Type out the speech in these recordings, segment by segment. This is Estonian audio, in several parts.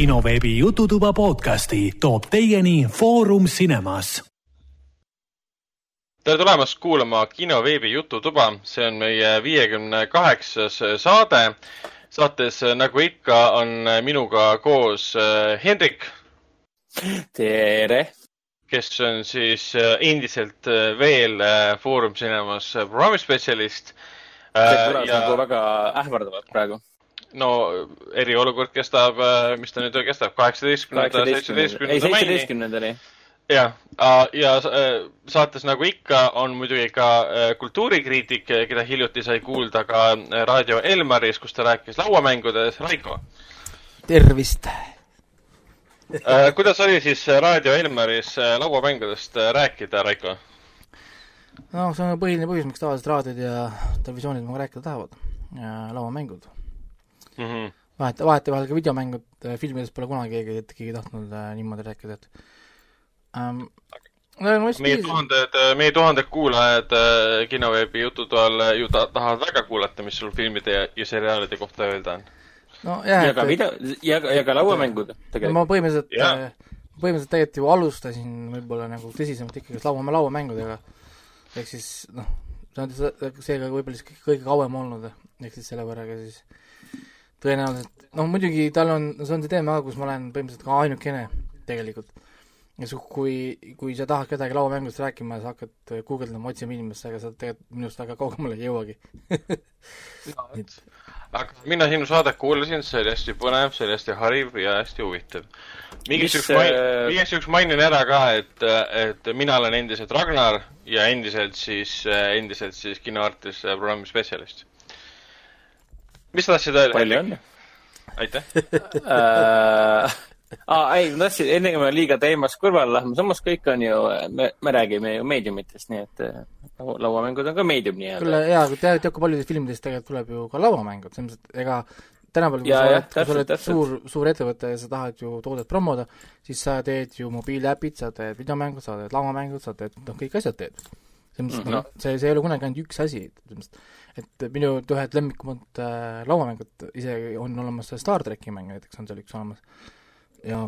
kinoveebi Jututuba podcasti toob teieni Foorum Cinemas. tere tulemast kuulama kinoveebi Jututuba, see on meie viiekümne kaheksas saade. saates, nagu ikka, on minuga koos äh, Hendrik. tere! kes on siis äh, endiselt äh, veel Foorum Cinemas programmispetsialist. see kõlas ja... nagu väga ähvardavalt praegu no eriolukord kestab, äh, mis ta nüüd kestab, kaheksateistkümnenda, seitsmeteistkümnenda maini. seitsmeteistkümnendani. jah, ja äh, saates nagu ikka on muidugi ka äh, kultuurikriitik, keda hiljuti sai kuulda ka raadio Elmaris, kus ta rääkis lauamängudest. Raiko. tervist kuidas oli siis raadio Elmaris lauamängudest rääkida, Raiko? no see on põhiline põhjus, miks tavalised raadiod ja televisioonid minuga rääkida tahavad. lauamängud mm -hmm. vahet, vahetevahel ka videomängud, äh, filmides pole kunagi keegi, keegi tahtnud äh, niimoodi rääkida, et ähm, no, meie tuhanded, äh, meie tuhanded kuulajad äh, kinoveebi jututoal ju ta, tahavad väga kuulata, mis sul filmide ja, ja seriaalide kohta öelda on. no jah, ja ka video, ja, ja ka lauamängud tegelikult. ma põhimõtteliselt äh,, põhimõtteliselt tegelikult ju alustasin võib-olla nagu tõsisemalt ikkagi laua, lauamängudega, ehk siis noh, see on seega võib-olla siis kõige kauem olnud, ehk siis selle võrraga siis tõenäoliselt, noh muidugi tal on, see on see teema ka, kus ma olen põhimõtteliselt ka ainukene tegelikult. ja su-, kui, kui sa tahad kedagi lauamängudest rääkima ja sa hakkad guugeldama, otsima inimest, ega sa tegelikult minust väga kaugemale ei jõuagi aga mina sinu saadet kuulasin, see oli hästi põnev, see oli hästi hariv ja hästi huvitav. igaks juhuks main-, äh, igaks juhuks mainin ära ka, et, et mina olen endiselt Ragnar ja endiselt siis, endiselt siis kinoartis programmi spetsialist mis sa tahtsid öelda? palju õnne! aitäh äh, aa, ei, ma tahtsin, enne kui me liiga teemast kõrvale lähme, samas kõik on ju, me, me räägime ju meediumitest, nii et äh, lauamängud on ka meedium nii-öelda. küll jaa, kui tead, tead, kui paljudes filmides tegelikult tuleb ju ka lauamängud, selles mõttes, et ega tänapäeval, kui sa oled, kui sa oled suur, suur ettevõte ja sa tahad ju toodet promoda, siis sa teed ju mobiiliäpid, sa teed videomängud, sa teed lauamängud, sa teed, noh, kõik asjad teed. selles mõttes mm, -hmm. no, see, see ei ole kunagi ainult üks asi, selles mõttes et minu ühed lemmikumad äh, lauamängud isegi on olemas Star tracki mäng näiteks on seal üks olemas. ja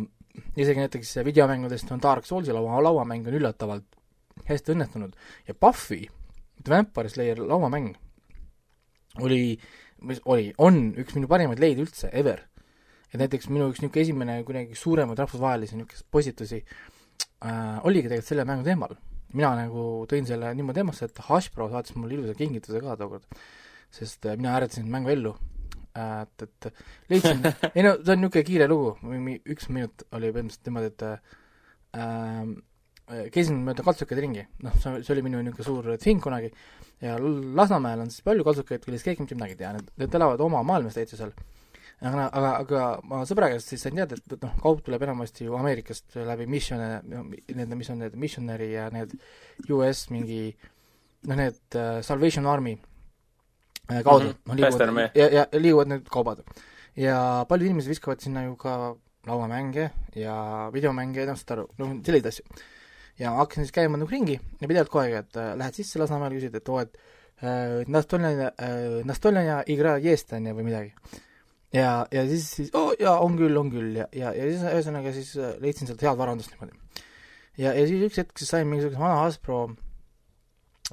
isegi näiteks videomängudest on Dark Soulsi laua, lauamäng on üllatavalt hästi õnnestunud ja Buffy, The Vampire Slayer lauamäng oli, mis oli, on üks minu parimaid leide üldse, ever. et näiteks minu üks niisugune esimene kuidagi suuremaid rahvusvahelisi niisuguseid postitusi äh, oligi tegelikult selle mängu teemal mina nagu tõin selle niimoodi teemasse, et Hasbro saatis mulle ilusa kingituse ka tookord, sest äh, mina hääletasin mängu ellu. Äh, et, et leidsin, ei no see on niisugune kiire lugu, üks minut oli põhimõtteliselt niimoodi, et äh, käisin mööda kaltsukaid ringi, noh, see, see oli minu niisugune suur thing kunagi, ja Lasnamäel on siis palju kaltsukaid, kellest keegi mitte midagi ei tea, need, need elavad oma maailmas täitsa seal aga, aga, aga ma sõbra käest siis sain teada, et noh, kaup tuleb enamasti ju Ameerikast läbi missione, need, mis on need missionary ja need US mingi noh, need uh, Salvation Army uh, kaudu mm, -hmm. no liiguvad, ja, ja liiguvad need kaubad. ja paljud inimesed viskavad sinna ju ka lauamänge ja videomänge ja noh, saad aru, noh, selliseid asju. ja hakkasin siis käima nagu ringi ja pidevalt kogu aeg, et äh, lähed sisse Lasnamäele, küsid, et oo, et äh, Nastolnja äh,, Nastolnja igra jest, on ju, või midagi ja, ja siis, siis oo oh, jaa, on küll, on küll ja, ja, ja siis ühesõnaga siis äh, leidsin sealt head varandust niimoodi. ja, ja siis üks hetk siis sain mingisuguse vana Hasbro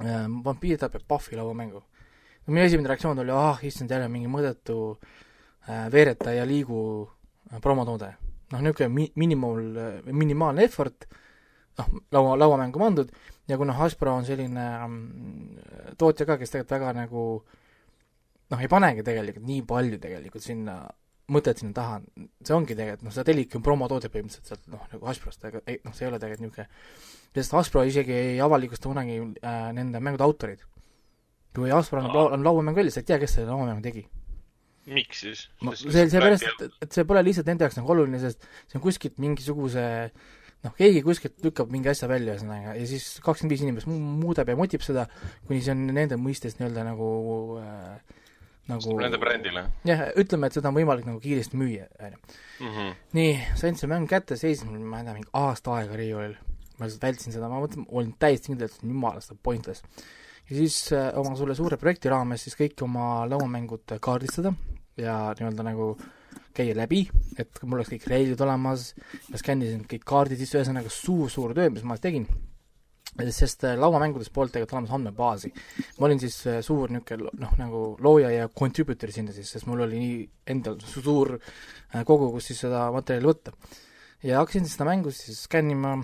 äh, vampiir tapab Puffi lauamängu. no minu esimene reaktsioon oli, ah issand, jälle mingi mõõdetu äh, veereta ja liigu äh, promotoode. noh, niisugune mi-, minimal, äh, minimaalne effort, noh, laua, lauamängu pandud ja kuna Hasbro on selline ähm, tootja ka, kes tegelikult väga nagu äh, noh, ei panegi tegelikult nii palju tegelikult sinna mõtet sinna taha, see ongi tegelikult, noh, seda tellibki on promotoode põhimõtteliselt sealt noh, nagu Hasbrost, aga ei, noh, see ei ole tegelikult niisugune, sest Hasbro isegi ei avalikusta kunagi äh, nende mängude autoreid. kui Hasbro annab lau-, on lauamängu välja, sa ei tea, kes selle lauamängu tegi. miks siis? no see, seepärast, et, et see pole lihtsalt nende jaoks nagu oluline, sest see on kuskilt mingisuguse noh, keegi kuskilt lükkab mingi asja välja, ühesõnaga, ja siis kakskümmend viis inimest muudab ja motib seda, kuni see on nende mõistes nii-öelda nagu äh, nagu Nende brändile? jah, ütleme, et seda on võimalik nagu kiiresti müüa, on ju. Mhm. nii, sain selle mängu kätte, seisin, ma ei tea, mingi aasta aega riiulil. ma lihtsalt vältisin seda, ma mõtlesin, olin täiesti kindel, et jumala seda pointless. ja siis äh, oma selle suure projekti raames siis kõik oma lauamängud kaardistada ja nii-öelda nagu käia läbi, et mul oleks kõik reeglid olemas, ma skännisin kõik kaardid sisse, ühesõnaga suur-suur töö, mis ma tegin sest äh, lauamängudes polnud tegelikult olemas andmebaasi. ma olin siis äh, suur niisugune noh, nagu looja ja contributor sinna siis, sest mul oli nii endal suur äh, kogu, kus siis seda materjali võtta. ja hakkasin siis seda mängu siis skännima,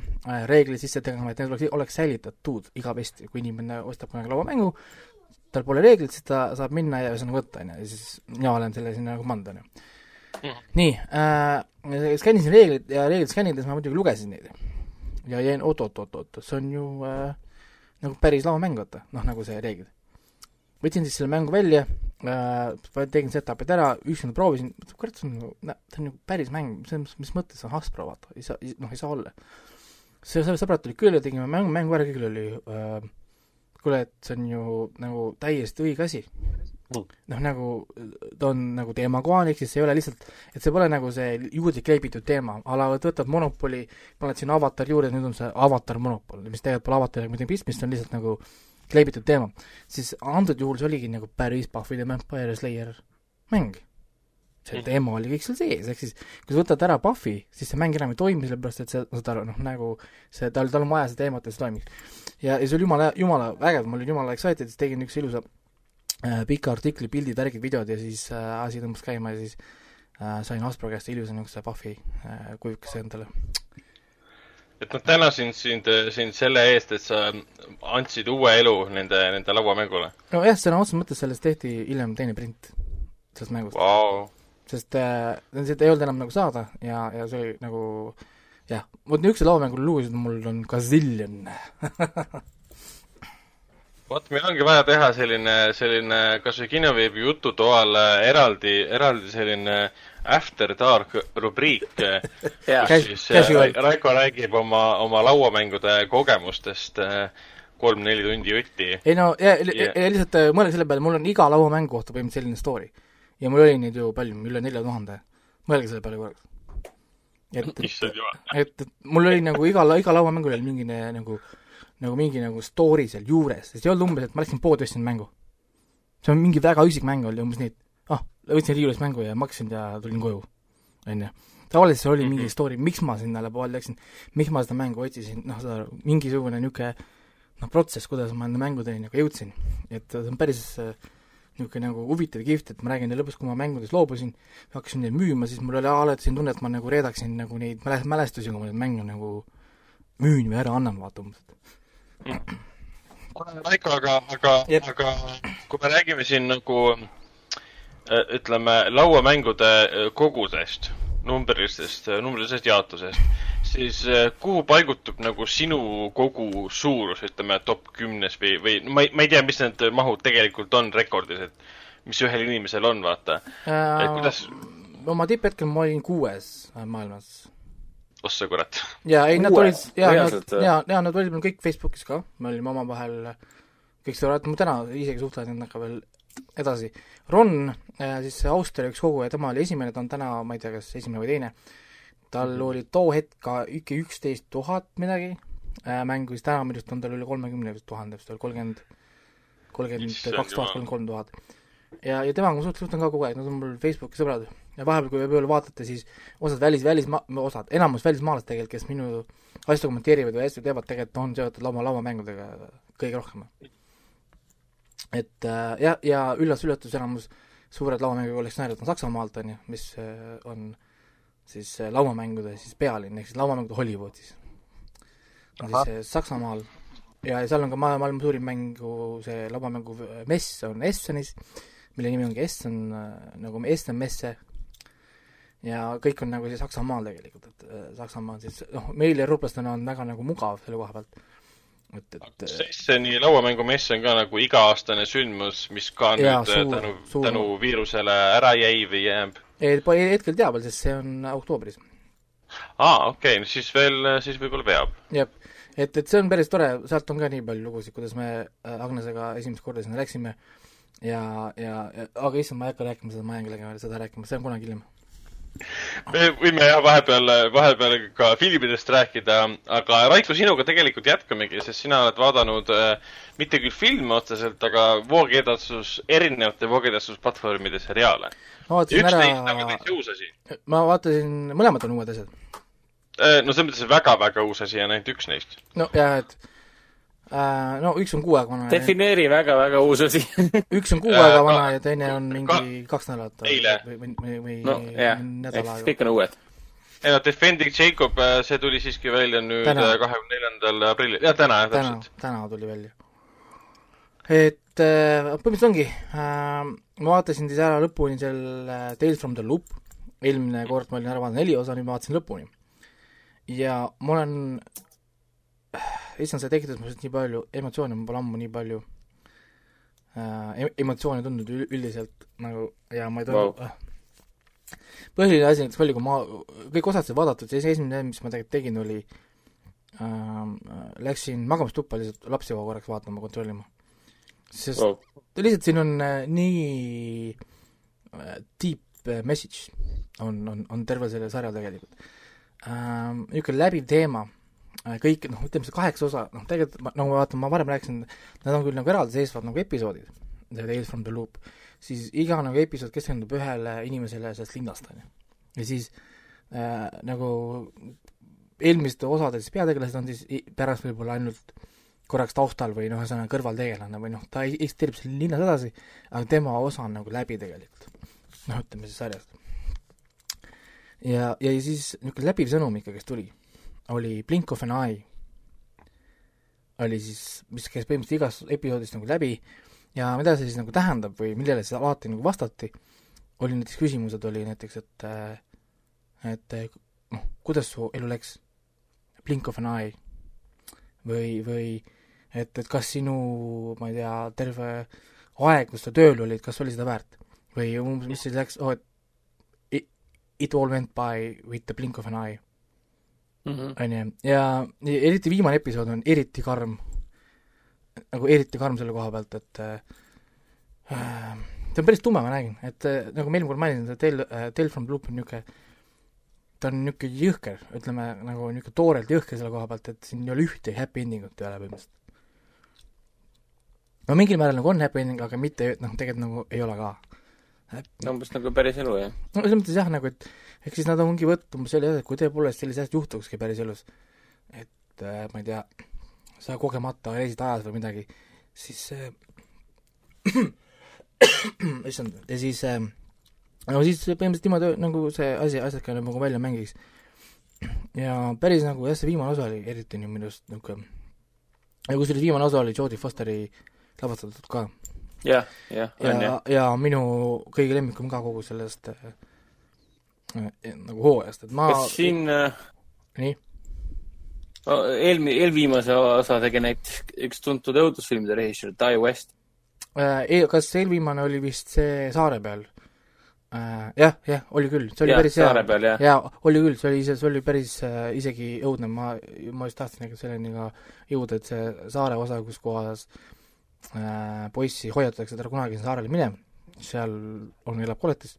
reegleid sisse tegema, et need oleks, oleks säilitatud igavesti, kui inimene ostab kunagi lauamängu, tal pole reeglit, siis ta saab minna ja ühesõnaga võtta, on ju, ja siis mina olen selle sinna nagu pannud, on ju. Mhm. nii äh,, skännisin reeglid ja reeglid skännides ma muidugi lugesin neid ja jäin oot-oot-oot-oot, see on ju äh, nagu päris lauamäng, vaata, noh, nagu see reeglid. võtsin siis selle mängu välja äh,, tegin setup'id ära, ükskord proovisin, kurat, see on nagu, see on nagu päris mäng, see on, mis mõttes see on Hasbro, vaata, ei saa, noh, ei saa olla. see, see sõbrad tulid külla, tegime mängu, mängu ära, kõigil oli äh, kuule, et see on ju nagu täiesti õige asi noh, nagu ta on nagu teemakohane, ehk siis see ei ole lihtsalt, et see pole nagu see juurde kleebitud teema, a la võtad Monopoli, paned sinna avatar juurde, nüüd on see avatar Monopol, mis tegelikult pole avatariga midagi pistmist, see on lihtsalt nagu kleebitud teema. siis antud juhul see oligi nagu päris Buffy the Vampire Slayer mäng. see mhm. teema oli kõik seal sees, ehk siis kui sa võtad ära Buffy, siis see mäng enam ei toimi, sellepärast et see, saad aru, noh nagu see, tal, tal on vaja seda teemat, et see toimiks. ja, ja see oli jumala, jumala vägev, ma olin jumala excited, siis tegin üks ilusa pika artikli, pildid, värgid, videod ja siis äh, asi tõmbas käima ja siis äh, sain Aspro käest ilusa niisuguse Puffy äh, kujukese endale. et noh, tänasin sind, sind selle eest, et sa andsid uue elu nende, nende lauamängule. nojah, sõna otseses mõttes sellest tehti hiljem teine print, sellest mängust wow.. sest äh, seda ei olnud enam nagu saada ja, ja see oli nagu jah, vot niisuguse lauamängu lugusid mul on gaziljon vot, meil ongi vaja teha selline, selline kas või kinoveebi jututoal eraldi, eraldi selline After Dark rubriik kus siis äh, Raiko räägib oma, oma lauamängude kogemustest äh, kolm-neli tundi jutti. ei no, ja, ja, ja lihtsalt äh, mõelge selle peale, mul on iga lauamängu kohta põhimõtteliselt selline story. ja mul oli neid ju palju, üle nelja tuhande. mõelge selle peale korraks. et, et, et, et mul oli nagu iga, iga lauamängul oli mingine nagu nagu mingi nagu story seal juures, sest ei olnud umbes, et ma läksin poodi, ostsin mängu. see on mingi väga üksik mäng oli, umbes nii, et ah, võtsin riiulist mängu ja maksin ja tulin koju, on ju. tavaliselt seal oli mingi mhm. story, miks ma sinna poodi läksin, miks ma seda mängu otsisin, noh, seda mingisugune niisugune noh, protsess, kuidas ma enda mängudeni nagu jõudsin. et see on päris niisugune nagu huvitav ja kihvt, et ma räägin teile lõpus, kui ma mängudest loobusin, hakkasin neid müüma, siis mul oli alati selline tunne, et ma nagu reedaksin nagu neid mälestusi, kui ma neid mänge nagu müün või ära annan, vaata umbes, et Raiko, aga, aga, aga kui me räägime siin nagu äh, ütleme, lauamängude äh, kogudest, numbrilistest, äh, numbrilisest jaotusest, siis kuhu paigutub nagu sinu kogu suurus, ütleme, top kümnes või, või ma ei, ma ei tea, mis need mahud tegelikult on rekordis, et mis ühel inimesel on, vaata äh,. kuidas oma tipphetkel ma olin kuues maailmas ossa kurat. jaa, ei nad olid, jaa, nad, jaa, jaa, nad olid meil kõik Facebookis ka, me olime omavahel kõik sõbrad, ma täna isegi suhtlen nendega veel edasi. Ron, äh, siis see Austria üks koguja, tema oli esimene, ta on täna, ma ei tea, kas esimene või teine, tal mm -hmm. oli too hetk ka ikka üksteist tuhat midagi äh, mängu, siis täna minu arust on tal üle kolmekümne tuhande, vist oli kolmkümmend, kolmkümmend kaks tuhat, kolmkümmend kolm tuhat. ja, ja temaga ma suhtlen ka kogu aeg, nad on mul Facebooki sõbrad ja vahepeal, kui võib-olla vaatate, siis osad välis, välismaa, osad, enamus välismaalased tegelikult, kes minu asju kommenteerivad või asju teevad, tegelikult on seotud laua, lauamängudega kõige rohkem. et äh, ja, ja üllas-üllatus, enamus suured lauamängu kollektsionäärid on Saksamaalt, on ju, mis äh, on siis äh, lauamängude siis pealinn, ehk siis lauamängude Hollywood siis. on siis äh, Saksamaal ja, ja seal on ka maailma suurim mängu, see lauamängu mess on Essenis, mille nimi ongi Essen, äh, nagu Essen Messe ja kõik on nagu siis Saksamaal tegelikult, et äh, Saksamaa on siis noh, meil eurooplastena on väga nagu mugav selle koha pealt. et, et Sesseni lauamängumess on ka nagu iga-aastane sündmus, mis ka jaa, nüüd suur, tänu, tänu viirusele ära jäi või jääb? ei, hetkel teab veel, sest see on oktoobris. aa, okei okay,, no siis veel, siis võib-olla veab. jah, et, et see on päris tore, sealt on ka nii palju lugusid, kuidas me äh, Agnesega esimest korda sinna läksime ja, ja, ja aga issand, ma ei hakka rääkima seda, ma jäängi seda rääkima, see on kunagi hiljem me võime jah, vahepeal, vahepeal ka filmidest rääkida, aga Raiko, sinuga tegelikult jätkamegi, sest sina oled vaadanud äh, mitte küll filme otseselt, aga voogedastus, erinevate voogedastusplatvormide seriaale. ma vaatasin üks ära nagu ma vaatasin, mõlemad on uued asjad. Äh, no selles mõttes väga-väga uus asi on ainult üks neist. no jah, et no üks on kuu aega vana. defineeri väga-väga uus asi üks on kuu Äh, aega ka- vana ja teine on mingi ka- kaks nädalat. või, või, või, või no jah, nädal aega. kõik on uued. ei no Defending Jacob, äh, see tuli siiski välja nüüd kahekümne neljandal aprillil, jah, täna jah, täna täpselt., täna tuli välja. et äh, põhimõtteliselt ongi äh,, ma vaatasin siis ära lõpuni selle äh, Tales from the Loop, eelmine kord ma olin ära vaadanud neli osa, nüüd ma vaatasin lõpuni. ja ma olen, issand, see tekitas minust nii palju emotsioone, ma pole ammu nii palju äh, emotsioone tundnud ül- üldiselt nagu ja ma ei tundnud wow. põhiline asi näiteks oli, kui ma kõik osad sai vaadatud, siis esimene mis ma tegelikult tegin, oli ähm, läksin magamistuppa lihtsalt lapsi korraks vaatama, kontrollima. sest Wow. lihtsalt siin on äh, nii äh, deep äh, message on, on, on terve selle sarja tegelikult ähm,. niisugune läbiv teema äh, kõik, noh, ütleme see kaheksa osa, noh tegelikult ma, nagu ma vaatan, ma varem rääkisin, nad on küll nagu eraldiseisvad nagu episoodid, Tales from the Loop, siis iga nagu episood keskendub ühele inimesele sellest linnast, on ju. ja siis äh, nagu eelmiste osade siis peategelased on siis pärast võib-olla ainult korraks taustal või noh, ühesõnaga kõrvaltegelane või noh, ta eksisteerib seal linnas edasi, aga tema osa on nagu läbi tegelikult. noh, ütleme siis sarjast. ja, ja siis niisugune läbiv sõnum ikkagist tuli, oli Blink of an Eye, oli siis, mis käis põhimõtteliselt igast episoodist nagu läbi ja mida see siis nagu tähendab või millele siis alati nagu vastati, oli näiteks küsimused, oli näiteks, et äh, et äh, noh, kuidas su elu läks, blink of an eye või, või et, et kas sinu, ma ei tea, terve aeg, kus sa tööl olid, kas oli seda väärt? või umbes, mis siis läks, oh, et it, it all went by with the blink of an eye. On ju, ja eriti viimane episood on eriti karm, nagu eriti karm selle koha pealt, et äh, ta on päris tume, ma räägin, et äh, nagu ma eelmine kord mainisin, see Tale äh,, Tale from Loop on niisugune ta on niisugune jõhker, ütleme nagu niisugune toorelt jõhker selle koha pealt, et siin ei ole ühtegi happy ending ut ei ole põhimõtteliselt. no mingil määral nagu on happy ending, aga mitte, noh, tegelikult nagu ei ole ka. umbes nagu päris elu, jah. no selles mõttes jah, nagu et ehk siis nad ongi võtnud selle, et kui tõepoolest sellised asjad juhtukski päris elus, et äh, ma ei tea, sa kogemata reisid ajas või midagi, siis äh, issand, ja siis äh, no siis põhimõtteliselt niimoodi nagu see asi, asjad ka nagu välja mängiks. ja päris nagu jah, see viimane osa oli eriti nii minu arust niisugune ja kusjuures viimane osa oli Jodie Fosteri lavastatud ka. jah, jah, on ja jah., ja minu kõige lemmikum ka kogu sellest äh, nagu hooajast, et ma kas siin äh, nii, eelmi-, eelviimase osa tegi näiteks üks tuntud õudusfilmide režissöör, Ty West. äh, ei, kas eelviimane oli vist see saare peal jah, jah, oli küll, see oli jah, päris hea. saare peal, jah. jaa, oli küll, see oli ise, see oli päris äh, isegi õudne, ma, ma just tahtsin nagu selleni ka jõuda, et see saare osa, kus kohas äh, poissi hoiatatakse, et ära kunagi sinna saarele mine, seal on, elab koletis,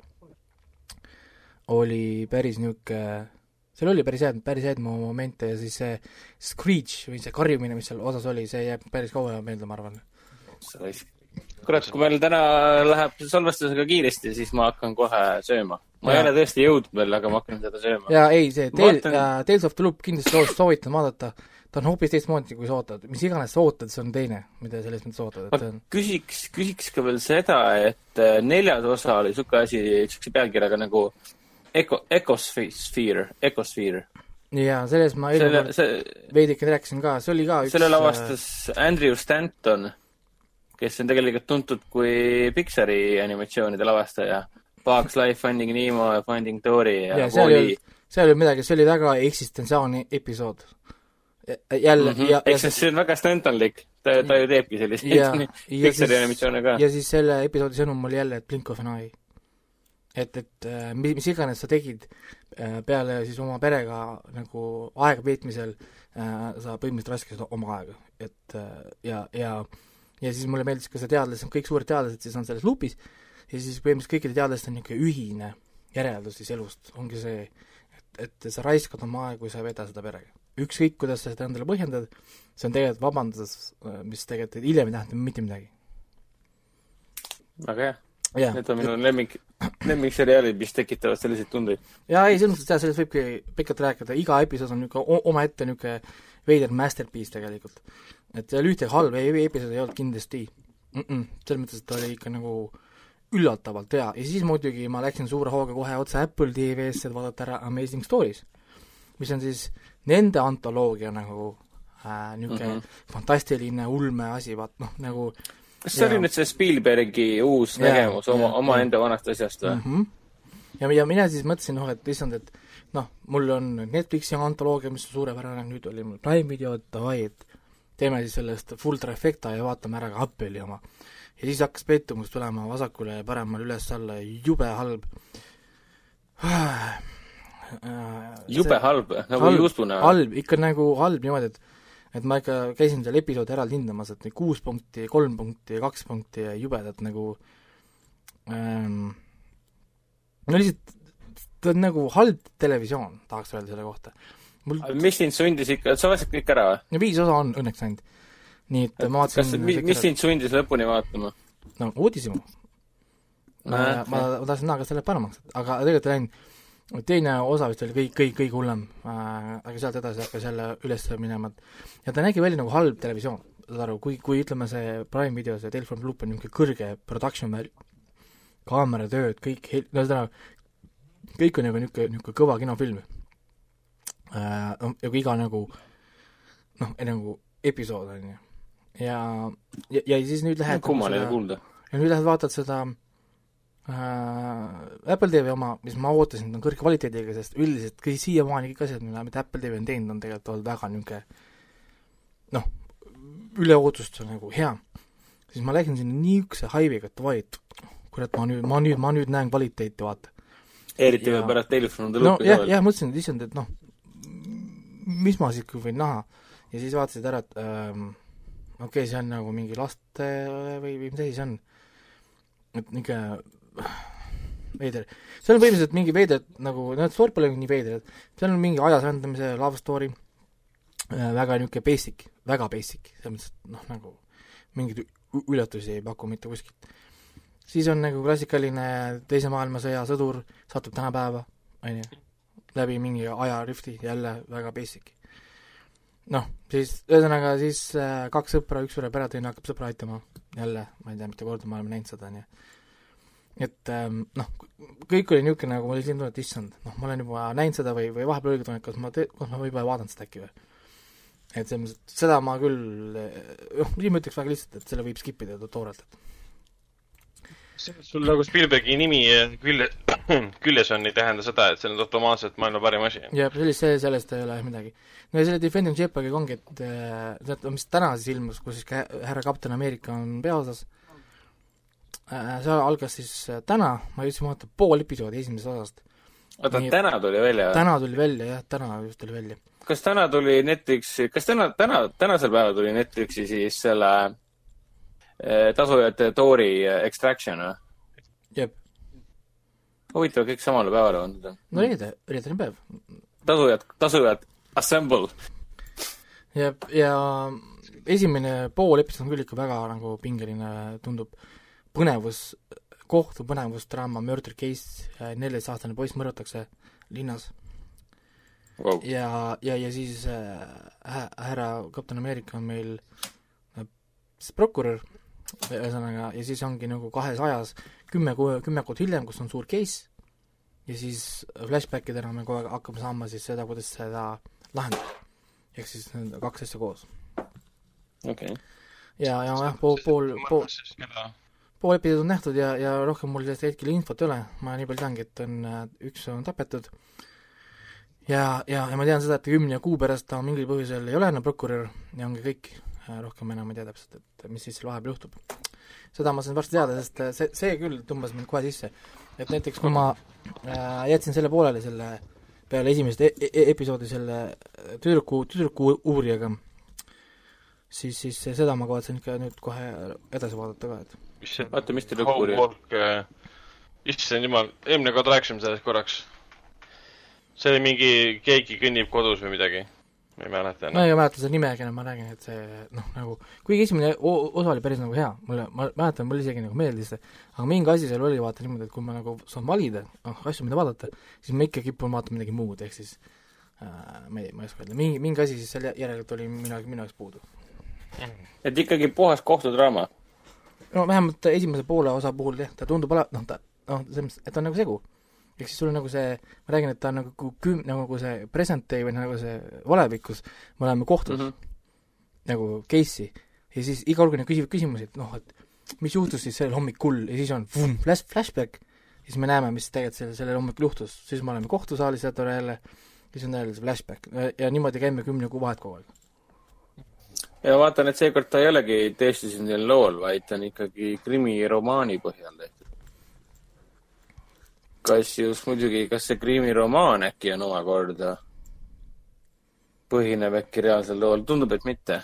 oli päris niisugune, seal oli päris head, päris häid momente ja siis see screech või see karjumine, mis seal osas oli, see jääb päris kaua meelde, ma arvan. kurat, kui meil täna läheb salvestusega kiiresti, siis ma hakkan kohe sööma. ma ei Jaa. ole tõesti jõudnud veel, aga ma hakkan seda sööma. jaa, ei, see Tale, vaatan- äh, Tales of the Loop kindlasti soov- soovitan vaadata, ta on hoopis teistmoodi, kui sa ootad, mis iganes sa ootad, see on teine, mida selles mõttes ootad, et see on küsiks, küsiks ka veel seda, et äh, neljas osa oli sihuke asi, siukse pealkirjaga nagu Eco, Ecosphere, Ecosphere. jaa, selles ma eelmine kord veidike rääkisin ka, see oli ka üks selle lavastas Andrew Stanton, kes on tegelikult tuntud kui Pixari animatsioonide lavastaja. Bugs Life, Finding Nemo ja Finding Dory ja, ja Wall-E seal olnud midagi, see oli väga eksistentsiaalne episood. jälle mm. -hmm. ja, eks see on väga stuntanlik, ta, ta ju teebki selliseid Pixari animatsioone ka. ja siis selle episoodi sõnum oli jälle, et blink of an eye. et, et äh, mis, iganes sa tegid äh, peale siis oma perega nagu aega veetmisel äh,, sa põhimõtteliselt raiskasid oma aega, et ja, ja ja siis mulle meeldis ka see teadlased, kõik suured teadlased siis on selles lupis ja siis põhimõtteliselt kõikide teadlaste niisugune ühine järeldus siis elust, ongi see, et, et sa raiskad oma aega, kui sa ei veda seda perega. ükskõik, kuidas sa seda endale põhjendad, see on tegelikult vabandus, mis tegelikult hiljem ei tähenda mitte midagi. väga hea yeah.. Need on minu lemmik, lemmikseriaalid, mis tekitavad selliseid tundeid. jaa, ei, selles mõttes jah, sellest võibki pikalt rääkida, iga episood on niisugune omaette niisugune veider masterpiece tegelikult. et seal ühtegi halba episoodi ei olnud kindlasti mm. -mm, selles mõttes, et ta oli ikka nagu üllatavalt hea ja siis muidugi ma läksin suure hooga kohe otse Apple TV-sse, et vaadata ära Amazing Stories, mis on siis nende antoloogia nagu äh, niisugune mm -hmm. fantastiline ulme asi, vaat noh, nagu kas see ja. oli nüüd see Spielbergi uus ja, nägemus oma, oma enda vanast asjast või mm? -hmm. ja, ja mina siis mõtlesin, noh, et issand, et noh, mul on Netflixi antoloogia, mis on suurepärane, nüüd oli mul Prime video, et davai, et teeme siis sellest full trifecta ja vaatame ära ka Apple'i oma. ja siis hakkas pettumus tulema vasakule ja paremale üles-alla, jube halb jube see, halb, nagu juustune? halb, ikka nagu halb niimoodi, et et ma ikka käisin seal episoodi eraldi hindamas, et kuus punkti, kolm punkti ja kaks punkti ja jubedad nagu ähm, no lihtsalt ta on nagu halb televisioon, tahaks öelda selle kohta. mul mis sind sundis ikka, sa vaatasid kõik ära või? no viis osa on õnneks ainult. nii et, ma vaatasin mis, mis sind sundis lõpuni vaatama? no uudishimu. ma, ma, ma tahtsin näha, kas see läheb paremaks, aga tegelikult ei läinud teine osa vist oli kõik, kõik, kõige hullem äh,, aga sealt edasi hakkas jälle üles minema, ja ta nägi välja nagu halb televisioon, saad aru, kui, kui ütleme, see Prime video, see Tale from Loop on niisugune kõrge production value, kaameratööd, kõik, no ühesõnaga, kõik on nagu niisugune, niisugune kõva kinofilm äh,. ja kui iga nagu noh, nagu episood, on ju. ja, ja, ja siis nüüd lähed kummaline kuulda. ja nüüd lähed vaatad seda äh, Apple TV oma, mis ma ootasin, on kõrge kvaliteediga, sest üldiselt kõik siiamaani kõik asjad, mida, mida Apple TV on teinud, on tegelikult olnud väga niisugune noh, üle ootustuse nagu hea. siis ma läksin sinna niisuguse haiviga, et davai, et kurat, ma nüüd, ma nüüd, ma nüüd näen kvaliteeti, vaata. eriti veel pärast Telefon the Loopi no, jah, jah, mõtlesin, et issand, et noh, mis ma siis võin näha. ja siis vaatasid ära, et ähm, okei okay,, see on nagu mingi laste või, või mis asi see on. et niisugune veider. seal on põhimõtteliselt mingi veider, nagu, noh, story pole nii veider, et seal on mingi ajas rändamise love story äh,, väga niisugune basic, väga basic, selles mõttes, et noh, nagu mingeid üllatusi ei paku mitte kuskilt. siis on nagu klassikaline Teise maailmasõja sõdur, satub tänapäeva, on ju, läbi mingi ajarifti, jälle väga basic. noh, siis ühesõnaga siis äh, kaks sõpra, üks sureb ära, teine hakkab sõpra aitama, jälle, ma ei tea, mitu korda me oleme näinud seda, on ju et ähm, noh, kõik oli niisugune, nagu mul oli selline tunne, et issand, noh, ma olen juba näinud seda või, või vahepeal oligi tunne, et kas ma te-, kas ma juba ei vaadanud seda äkki või. et selles mõttes, et seda ma küll, noh, siin ma ütleks väga lihtsalt, et selle võib skip ida toorelt, et sul nagu Spielbergi nimi külje, küljes on, ei tähenda seda, et see on automaatselt maailma parim asi. jah, sellist, sellest ei ole midagi. no ja selle Defending Jeopardiga ongi, et äh, mis täna siis ilmus, kus siis ka härra Kapten Ameerika on peaosas see algas siis äh, täna, ma jõudsin vaadata pool episoodi esimesest osast. oota, täna tuli välja? täna tuli välja, jah, täna just tuli välja. kas täna tuli Netflixi, kas täna, täna, tänasel päeval tuli Netflixi siis selle eh, tasujate Tori Extraction või? jep. huvitav, kõik samale päevale pandud on. no reede, reedene päev. tasujad, tasujad, assemble. jep, ja esimene pool episood on küll ikka väga nagu pingeline, tundub põnevus, kohtupõnevusdraama murder case, neljateistaastane poiss mõrvatakse linnas wow.. ja, ja, ja siis äh, härra kapten Ameerika on meil äh, prokurör, ühesõnaga, ja siis ongi nagu kahes ajas kümme kuu, kümme kuud hiljem, kus on suur case, ja siis flashbackidena me kogu aeg hakkame saama siis seda, kuidas seda lahendada. ehk siis need kaks asja koos. okei okay. ja, ja jah, pool, pool, pool pool episoodi on nähtud ja, ja rohkem mul sellest hetkel infot ei ole, ma nii palju teangi, et on, äh, üks on tapetud ja, ja, ja ma tean seda, et kümne kuu pärast ta mingil põhjusel ei ole enam prokurör ja ongi kõik, äh, rohkem enam ei tea täpselt, et mis siis seal vahepeal juhtub. seda ma sain varsti teada, sest äh, see, see küll tõmbas mind kohe sisse. et näiteks kui ma äh, jätsin selle pooleli, selle peale esimest e e episoodi selle tüdruku, tüdruku uurijaga, siis, siis seda ma kavatsen ikka nüüd kohe edasi vaadata ka, et mis see oota, mis te lõppu Homework uh, issand jumal, eelmine kord rääkisime sellest korraks. see oli mingi, keegi kõnnib kodus või midagi ma ei mäleta enam. ma ei mäleta seda nimegi enam, ma räägin, et see noh, nagu kuigi esimene osa oli päris nagu hea, mulle, ma mäletan, mulle isegi nagu meeldis see, aga mingi asi seal oli vaata niimoodi, et kui ma nagu saan valida, noh, asju, mida vaadata, siis ma ikka kipun vaatama midagi muud, ehk siis äh, ma ei, ma ei oska öelda, mingi, mingi asi siis seal järelikult oli minu, minu jaoks puudu. et ikkagi puhas kohtudraama? No vähemalt esimese poole osa puhul jah, ta tundub ala-, noh, ta, noh, selles mõttes, et ta on nagu segu. Ehk siis sul on nagu see, ma räägin, et ta on nagu küm-, nagu see present day või nagu see valevikus, me oleme kohtus mm, -hmm. nagu case'i, ja siis iga nad küsivad küsimusi, et noh, et mis juhtus siis sellel hommikul ja siis on vum, flash, flashback, siis me näeme, mis tegelikult sellel, sellel hommikul juhtus, siis me oleme kohtusaalis ja tore jälle, siis on jälle see flashback. Ja niimoodi käime kümne kuu vahet kogu aeg. Ja vaatan, et seekord ta ei olegi tõesti selline lool, vaid ta on ikkagi krimiromaani põhjal tehtud. Kas just muidugi, kas see kriimiromaan äkki on omakorda, põhineb äkki reaalsel lool, tundub, et mitte.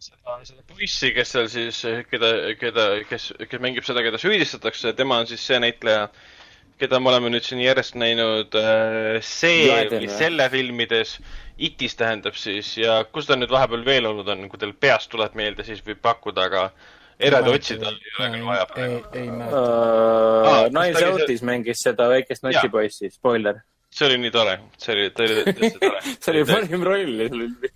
seda, seda poissi, kes seal siis, keda, keda, kes, kes mängib seda, keda süüdistatakse, tema on siis see näitleja, keda me oleme nüüd siin järjest näinud äh, see või selle filmides. Itis tähendab siis ja kus ta nüüd vahepeal veel olnud on, kui teil peast tuleb meelde, siis võib pakkuda, aga eraldi otsida ei ole küll vaja praegu. ei, ei mäleta. Niles Outis mängis seda väikest notipoissi, spoiler. see oli nii tore, see oli, ta oli tõesti tore see oli parim roll.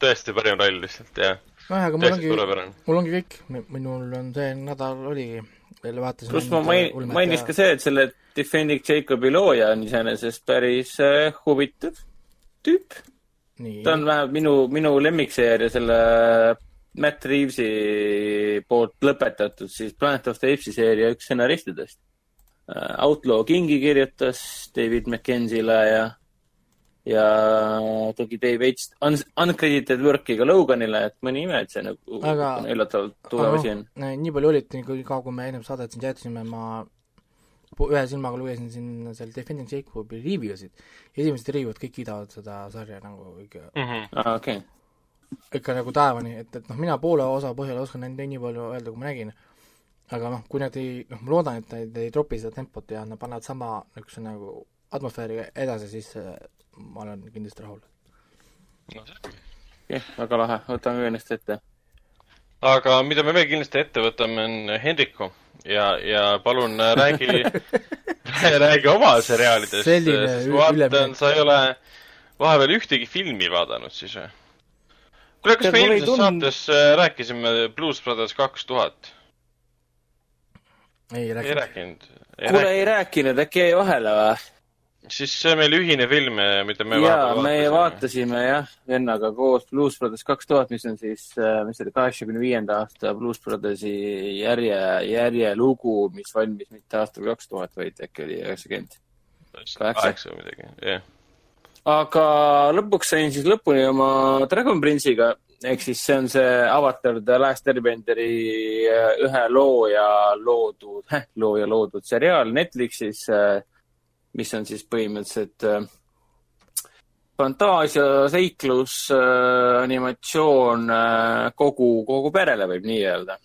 tõesti parim roll lihtsalt, jah. nojah, aga mul ongi, mul ongi kõik, minul on see nädal oligi, veel vaatasin. pluss ma main-, mainis ka see, et selle Defending Jacobi looja on iseenesest päris äh, huvitav tüüp. ta on vähemalt minu, minu lemmikseeria selle Matt Reavesi poolt lõpetatud siis Planet of the Apes'i seeria üks stsenaristidest. Äh, Outlaw Kingi kirjutas David McKenzie'le ja, ja tegi Dave H. Un uncredited work'i ka Loganile, et mõni ime, et see nagu aga, üllatavalt tugev asi on. nii palju olid, nii ka kui me ennem saadet siin jätsime, ma ühe silmaga lugesin siin seal Defending Jacobi review sid. esimesed review'd kõik kiidavad seda sarja nagu ikka mm. -hmm. Ah, okei okay ikka nagu taevani, et, et noh, mina poole osa põhjal oskan ainult nii palju öelda, kui ma nägin, aga noh, kui nad ei, noh, ma loodan, et nad ei tropi seda tempot ja nad panevad sama niisuguse nagu atmosfääriga edasi, siis ma olen kindlasti rahul. jah, väga lahe, võtame ennast ette. aga mida me veel kindlasti ette võtame, on Hendriku ja, ja palun äh, räägi räägi oma seriaalidest. vaatan, sa ei ole vahepeal ühtegi filmi vaadanud siis või? kuule, kas me eelmises tund... saates äh, rääkisime Blues Brothers kaks tuhat? ei rääkinud. ei rääkinud. kuule, ei rääkinud, äkki jäi vahele või? Siis see on meil ühine film, mida me jaa, me vaatasime. jah, vennaga koos Blues Brothers kaks tuhat, mis on siis, äh, mis oli kaheksakümne viienda aasta Blues Brothersi järje, järjelugu, mis valmis mitte aastal kaks tuhat, vaid äkki oli üheksakümmend. Kaheksa. või midagi, jah. Aga lõpuks sain siis lõpuni oma Dragon Prince'iga, ehk siis see on see Avatar The Last Airbenderi äh, ühe looja loodud, looja loodud seriaal Netflixis, äh, mis on siis põhimõtteliselt äh, fantaasia, seiklus, animatsioon kogu, kogu perele võib nii öelda.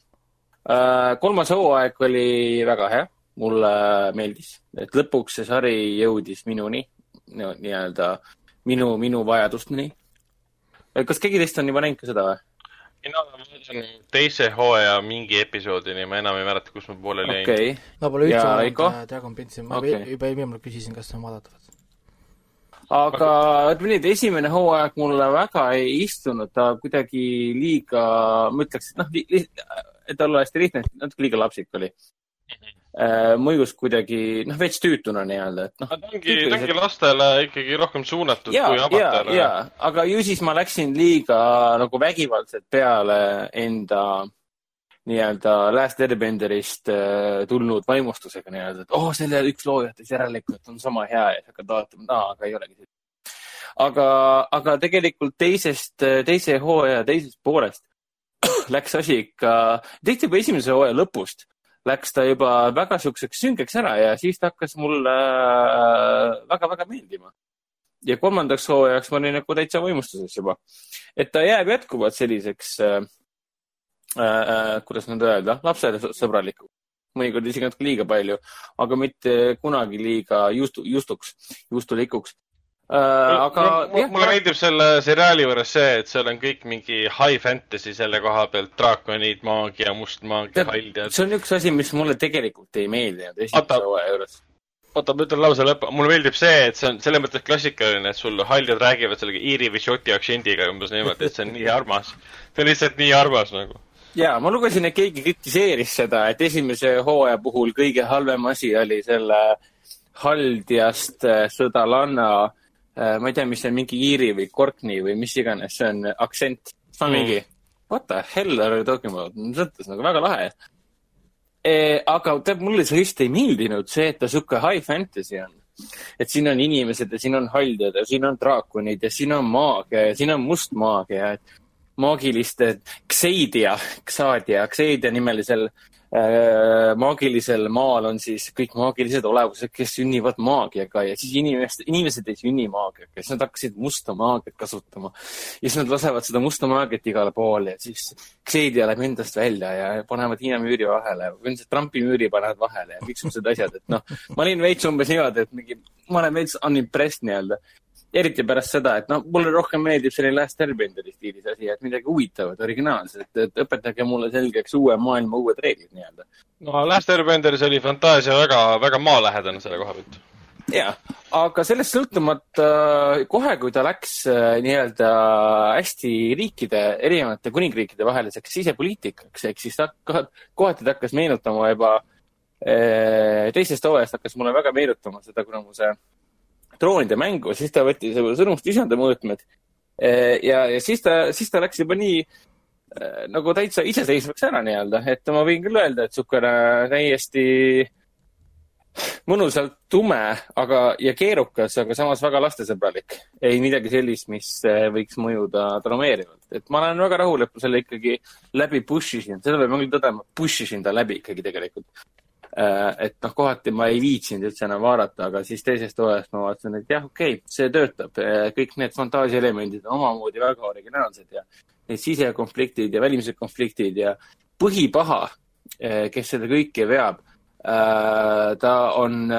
kolmas hooaeg oli väga hea, mulle meeldis, et lõpuks see sari jõudis minuni nii-öelda minu, minu vajadusteni. kas keegi teist on juba näinud ka seda või? Mina vaatasin teise hooaja mingi episoodini, ma enam ei mäleta, kus ma pooleli jäin okay.. ma pole üldse vaadanud Dragon Prince'i, ma okay. juba eelmine küsisin, kas see on vaadatav. aga ütleme nii, et esimene hooaeg mulle väga ei istunud, ta kuidagi liiga, ma ütleks, et noh, et olla hästi lihtne, natuke liiga lapsik oli mm. -hmm Äh, mõjus kuidagi, noh, veits tüütuna nii-öelda, et noh. ta ongi, ta ongi lastele ikkagi rohkem suunatud ja, kui avatale. jaa, aga ju siis ma läksin liiga nagu vägivaldselt peale enda nii-öelda Last Airbenderist äh, tulnud vaimustusega nii-öelda, et oh, selle üks loojatest järelikult on sama hea ja siis hakkad vaatama, aa, aga ei olegi. aga, aga tegelikult teisest, teise hooaja teisest poolest läks asi ikka, juba esimese hooaja lõpust läks ta juba väga siukseks süngeks ära ja siis ta hakkas mulle väga-väga äh, meeldima. ja kolmandaks hooajaks ma olin nagu täitsa võimustuses juba. et ta jääb jätkuvalt selliseks äh,, äh, kuidas nüüd öelda, lapsesõbralikuks. mõnikord isegi natuke liiga palju, aga mitte kunagi liiga justu, justuks, justulikuks uh,. Aga mulle, mulle meeldib selle seriaali juures see, et seal on kõik mingi high fantasy selle koha pealt, draakonid, maagia, must maagia, haldjad. see on üks asi, mis mulle tegelikult ei meeldinud esimese hooaja juures oota, ma ütlen lause lõppu, mulle meeldib see, et see on selles mõttes klassikaline, et sul haljad räägivad sellega iiri või šoti aktsendiga umbes niimoodi, et see on nii armas. see on lihtsalt nii armas nagu. ja ma lugesin, et keegi kritiseeris seda, et esimese hooaja puhul kõige halvem asi oli selle haldjast äh, sõdalanna Äh, ma ei tea, mis see on, mingi Iiri või Courtney või mis iganes, see on aktsent. ma mm. mingi, what the hell are you talking about? mõttes nagu väga lahe e,. aga tead, mulle see just ei meeldinud see, et ta sihuke high fantasy on. et siin on inimesed ja siin on haldjad ja siin on draakonid ja siin on maagia ja siin on must maagia, et maagiliste Xeidia, Xadia, Xeidia nimelisel Äh, maagilisel maal on siis kõik maagilised olevused, kes sünnivad maagiaga ja siis inimesed, inimesed ei sünni maagiaga, siis nad hakkasid musta maagiat kasutama. ja siis nad lasevad seda musta maagiat igale poole ja siis Xeidia läheb endast välja ja panevad Hiina müüri vahele või see Trumpi müüri panevad vahele ja kõiksugused asjad, et noh, ma olin veits umbes niimoodi, et mingi, ma olen veits unimpressed nii-öelda eriti pärast seda, et noh, mulle rohkem meeldib selline Last Airbenderi stiilis asi, et midagi huvitavat, originaalset, et õpetage mulle selgeks uue maailma uued reeglid nii-öelda. no Last Airbenderis oli fantaasia väga, väga maalähedane selle koha pealt. jah, aga sellest sõltumata kohe, kui ta läks äh, nii-öelda hästi riikide, erinevate kuningriikide vaheliseks sisepoliitikaks, ehk siis ta kohati ta hakkas meenutama juba äh, teisest hooajast hakkas mulle väga meenutama seda, kuna mu see droonide mängu, siis ta võttis sõnumist isanda mõõtmed. ja, ja siis ta, siis ta läks juba nii äh, nagu täitsa iseseisvaks ära nii-öelda, et ma võin küll öelda, et niisugune täiesti mõnusalt tume, aga, ja keerukas, aga samas väga lastesõbralik. ei midagi sellist, mis äh, võiks mõjuda traumeerivalt. et ma olen väga rahul, et ma selle ikkagi läbi push isin, seda peab küll tõdema, push isin ta läbi ikkagi tegelikult. Äh, et noh, kohati ma ei viitsinud üldse enam vaadata, aga siis teisest hooajast ma vaatasin, et jah, okei okay,, see töötab. Äh, kõik need fantaasiaelemendid on omamoodi väga originaalsed ja need sisekonfliktid ja välimised konfliktid ja põhipaha, äh, kes seda kõike veab, ta on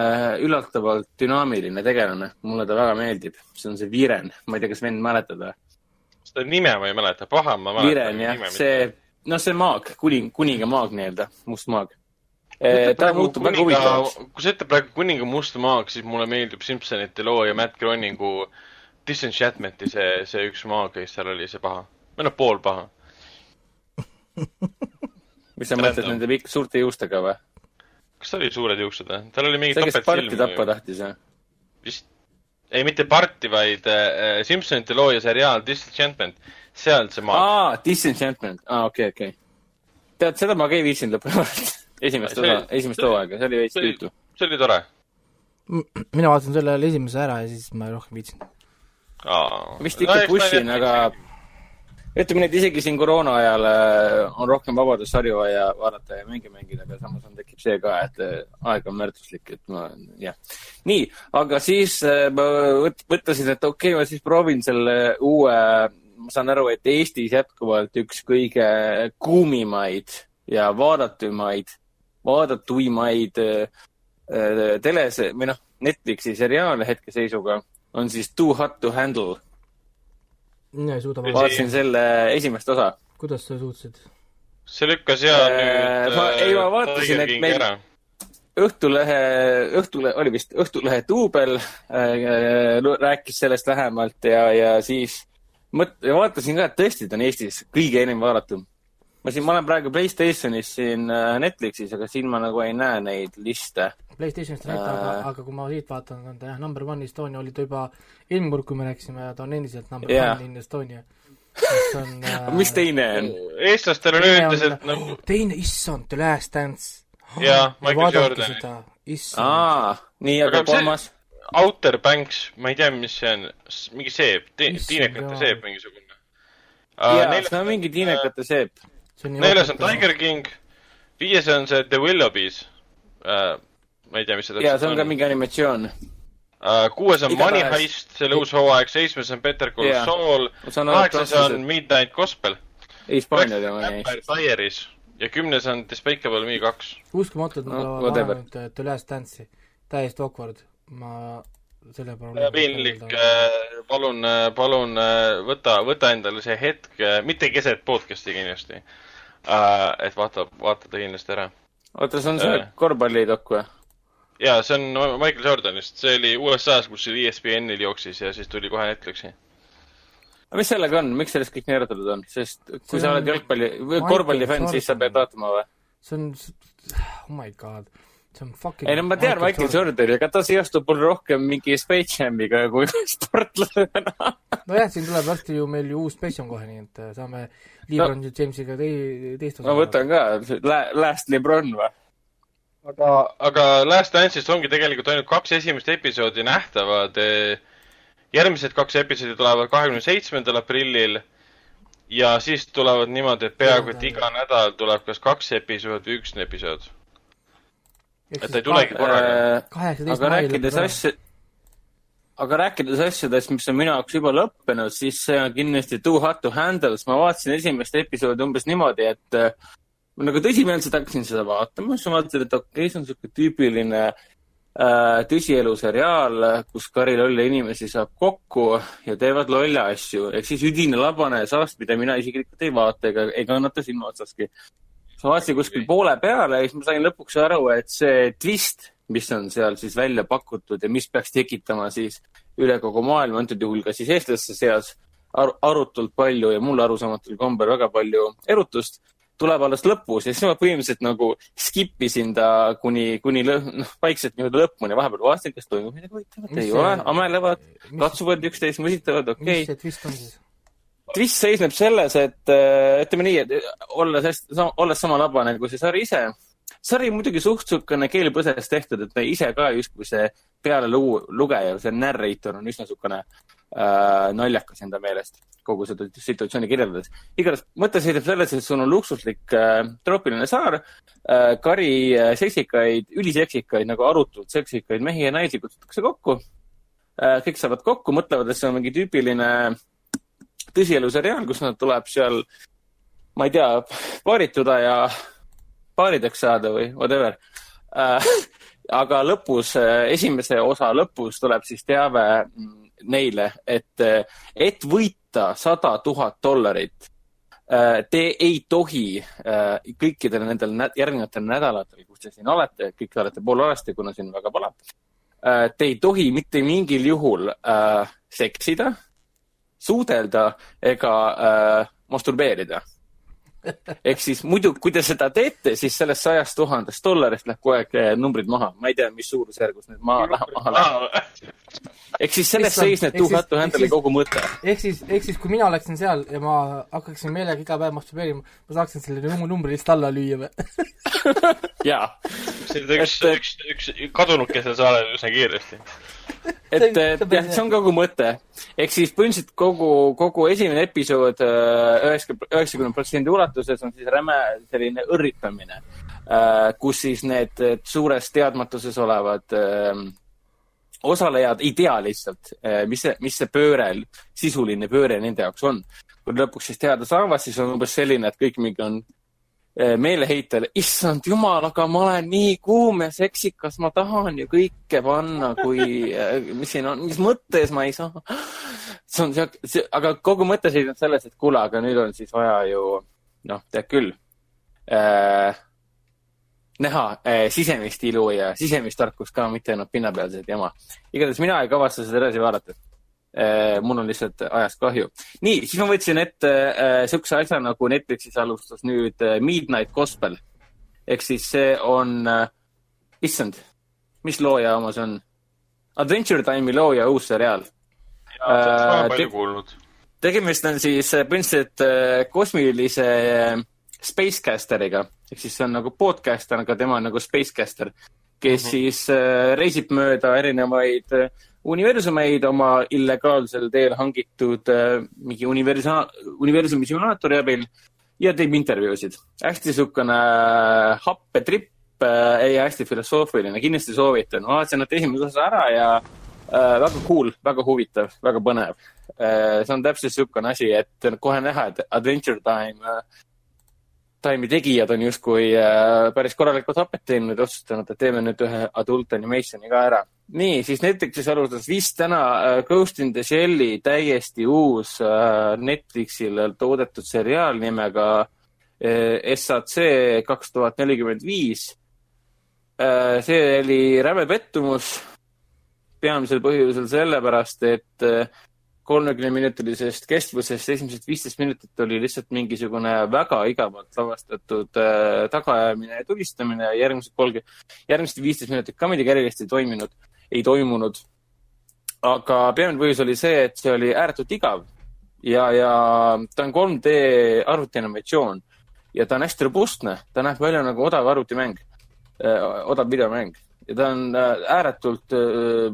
üllatavalt dünaamiline tegelane, mulle ta väga meeldib, see on see Viren, ma ei tea, kas vend mäletad või? seda nime ma ei mäleta, paha ma mäletan. Viren jah, see, noh, see maag, kuning, kuninga maag nii-öelda, must maag ta muutub väga huvitavaks. kui sa ütled praegu Kuninga musta maag, siis mulle meeldib Simpsonite looja Matt Groeningu Disenchantmenti see, see üks maag, kes seal oli, see paha. või noh, pool paha mis sa mõtled nende pikk, suurte juustega või? kas ta oli suured juuksed või? tal oli mingi see, kes Barti tappa tahtis või? vist, ei mitte Barti, vaid äh, Simpsonite looja seriaal Disenchantment, sealt see maag. aa, Disenchantment, aa okei okay,, okei okay.. tead, seda ma ka ei viitsinud lõpuni vaadata esimest osa, esimest hooaega, see oli veits tüütu. see oli tore. mina vaatasin selle esimese ära ja siis ma rohkem viitsin. vist ikka no, push in, aga ütleme nii, et isegi siin koroona ajal äh, on rohkem vabadusharju vaja vaadata ja mänge mängida, aga samas on, tekib see ka, et äh, aeg on väärtuslik, et ma, jah. nii, aga siis äh, ma mõtlesin, et okei okay,, ma siis proovin selle uue, ma saan aru, et Eestis jätkuvalt üks kõige kuumimaid ja vaadatumaid vaadatuimaid äh, äh, teles- või noh, Netflixi seriaale hetkeseisuga on siis Too hot to handle. mina ei suuda vaadata. vaatasin selle esimest osa. kuidas sa suutsid? see lükkas ja äh, nüüd ma, ei, ma vaatasin, et meil ära. Õhtulehe, Õhtulehe, oli vist Õhtulehe duubel äh, rääkis sellest lähemalt ja, ja siis mõt-, vaatasin ka, et tõesti, ta on Eestis kõige enim vaadatum ma siin, ma olen praegu Playstationis siin äh, Netflixis, aga siin ma nagu ei näe neid liste. Playstationist näitab äh,, aga, aga kui ma siit vaatan, on ta jah, number one Estonia oli ta juba ilmunud, kui me rääkisime, ja ta on endiselt number yeah. one in Estonia. On, äh, mis teine on? eestlastel on üldiselt nagu teine, issand, The Last Dance. jaa, Michael Jordan. aa, nii, aga kolmas? Outer Banks, ma ei tea, mis see on, mingi seep, tiinekate seep mingisugune. jaa, see on mingi tiinekate seep neljas on Tiger King, viies on see The Willoughbys uh,. ma ei tea, mis see täpselt on. jaa, see on ka mingi animatsioon uh,. kuues on Iga Money tahes. Heist, selle uus hooaeg, seitsmes on Better Call yeah. Saul, kaheksas on Midnight Gospel. Hispaania oli Money Heist. Diaries ja kümnes on Despicable Me kaks. uskumatu, et ma no, vaadanud The Last Dance'i, täiesti awkward, ma selle probleemi piinlik, äh, palun, äh, palun äh, võta, võta endale see hetk, mitte keset podcast'i kindlasti, et vaata, vaata kindlasti ära. oota, see on see korvpallidokk või? jaa, see on Michael Jordanist, see oli USA-s, kus see ESPN-il jooksis ja siis tuli kohe Netflixi. Aga mis sellega on, miks sellest kõik nii eraldatud on, sest kui see sa oled jalgpalli või korvpallifänn, siis sa pead vaatama või? see on, oh my god, see on fucking ei no ma tean Michael Jordani, aga ta seostub mul rohkem mingi Space Jamiga kui sportlasena. Nojah, siin tuleb varsti ju meil ju uus Space Jam kohe, nii et äh, saame Lebron no, Jamesiga tei-, teist osa ma võtan ka, Last Lebron või? aga, aga Last Dance'ist ongi tegelikult ainult kaks esimest episoodi nähtavad eh, järgmised kaks episoodi tulevad kahekümne seitsmendal aprillil ja siis tulevad niimoodi, et peaaegu et iga nädal tuleb kas kaks episoodi või üks episood. Et ta ei tulegi korraga. aga rääkides asja, aga rääkides asjadest, mis on minu jaoks juba lõppenud, siis see on kindlasti Too Hot to Handle, sest ma vaatasin esimest episoodi umbes niimoodi, et äh, nagu tõsimeelselt hakkasin seda vaatama, siis ma vaatasin, et okei okay,, see on niisugune tüüpiline äh, Äh, tõsielu seriaal, kus Kari lolle inimesi saab kokku ja teevad lolle asju, ehk siis üdine labane saast, mida mina isiklikult ei vaata ega, ei kannata silma otsastki. Ma vaatasin kuskil poole peale ja siis ma sain lõpuks aru, et see twist, mis on seal siis välja pakutud ja mis peaks tekitama siis üle kogu maailma, antud juhul ka siis eestlaste seas ar arutult palju ja mulle arusaamatul kombel väga palju erutust tuleb alles lõpus ja siis ma põhimõtteliselt nagu skip isin ta kuni, kuni noh, vaikselt nii-öelda lõpuni, vahepeal vaatasin, kas toimub midagi huvitavat, ei ole, amelevad, katsuvad üksteist, mõsitavad, okei. okay.. mis see twist on siis? Twist seisneb selles, et äh, ütleme nii, et olles, olles sama labane kui see sari ise, sari muidugi suht niisugune keelpõses tehtud, et ise ka justkui see pealeluu-, lugeja, see narrator on üsna niisugune äh, naljakas enda meelest kogu seda situatsiooni kirjeldades. igatahes mõte seisneb selles, et sul on luksuslik äh, troopiline saar äh,, kari äh, seksikaid, üliseksikaid nagu arutult seksikaid mehi ja naisi kutsutakse kokku äh,. kõik saavad kokku, mõtlevad, et see on mingi tüüpiline tõsielu seriaal, kus nad tuleb seal, ma ei tea, paarituda ja paarideks saada või whatever. Äh, aga lõpus, äh, esimese osa lõpus tuleb siis teave mm, neile, et, et võita sada tuhat dollarit, äh, te ei tohi äh, kõikidel nendel järgnevatel nädalatel, kus te siin olete, kõik te olete poolalasti, kuna siin väga palab, äh, te ei tohi mitte mingil juhul seksida, suudelda ega masturbeerida ehk siis muidu, kui te seda teete, siis sellest sajast tuhandest dollarist läheb kogu aeg eh, numbrid maha. ma ei tea, mis suurusjärgus need maha, maha lähevad. Ehk siis selles seisneb Too Hot to Handle'i kogu mõte. ehk siis, ehk siis kui mina oleksin seal ja ma hakkaksin meelega iga päev masturbeerima, ma saaksin selle numbri lihtsalt alla lüüa või? jaa. see on üks, üks, üks kadunudki seal saarel üsna kiiresti et, et jah, see on kogu mõte. ehk siis põhimõtteliselt kogu, kogu esimene episood äh, üheksakümmend, üheksakümne protsendi ulatuses on siis räme selline õrritamine, äh, kus siis need suures teadmatuses olevad äh, osalejad ei tea lihtsalt, mis see, mis see pööre, sisuline pööre nende jaoks on. kui lõpuks siis teada saavad, siis on umbes selline, et kõik mingi on Eh, meeleheitel, issand jumal, aga ma olen nii kuum ja seksikas, ma tahan ju kõike panna, kui, eh, mis siin on, mis mõttes ma ei saa. see on see, aga kogu mõte seisneb selles, et kuule, aga nüüd on siis vaja ju, noh, tead küll äh,, näha äh, sisemist ilu ja sisemist tarkust ka, mitte ainult pinnapealset jama. igatahes mina ei kavatse seda edasi vaadata Äh, mul on lihtsalt ajast kahju. nii, siis ma võtsin ette äh, siukse asja nagu Netflixis alustas nüüd äh, Midnight Gospel. ehk siis see on äh,, issand, mis looja oma see on? Adventure Time'i looja uus seriaal. jaa, sellest olen äh, palju kuulnud. tegemist on siis äh, põhimõtteliselt äh, kosmilise Spacecasteriga, ehk siis see on nagu podcaster, aga tema on nagu Spacecaster, kes mm -hmm. siis äh, reisib mööda erinevaid äh, universumeid oma illegaalsel teel hangitud äh, mingi universa-, universumi simulaatori abil ja teeb intervjuusid. hästi niisugune äh, happetripp äh, ja hästi filosoofiline, kindlasti soovitan. ma vaatasin nad esimese osa ära ja äh, väga cool, väga huvitav, väga põnev äh,. see on täpselt niisugune asi, et kohe näha, et Adventure Time äh, Time'i tegijad on justkui äh, päris korralikku tapet teinud ja otsustanud, et teeme nüüd ühe adult animation'i ka ära. nii, siis Netflixis alustas vist täna äh, Ghost in the Shell'i täiesti uus äh, Netflixil toodetud seriaal nimega SAC kaks tuhat nelikümmend viis see oli räme pettumus peamisel põhjusel sellepärast, et kolmekümneminutilisest kestvusest esimesed viisteist minutit oli lihtsalt mingisugune väga igavalt lavastatud äh, tagaajamine ja tulistamine ja järgmised kolmkümmend, järgmised viisteist minutit ka midagi erilist ei toiminud, ei toimunud. aga peamine põhjus oli see, et see oli ääretult igav ja, ja ta on 3D arvutianimatsioon ja ta on hästi robustne, ta näeb välja nagu odav arvutimäng äh,, odav videomäng ja ta on äh, ääretult äh,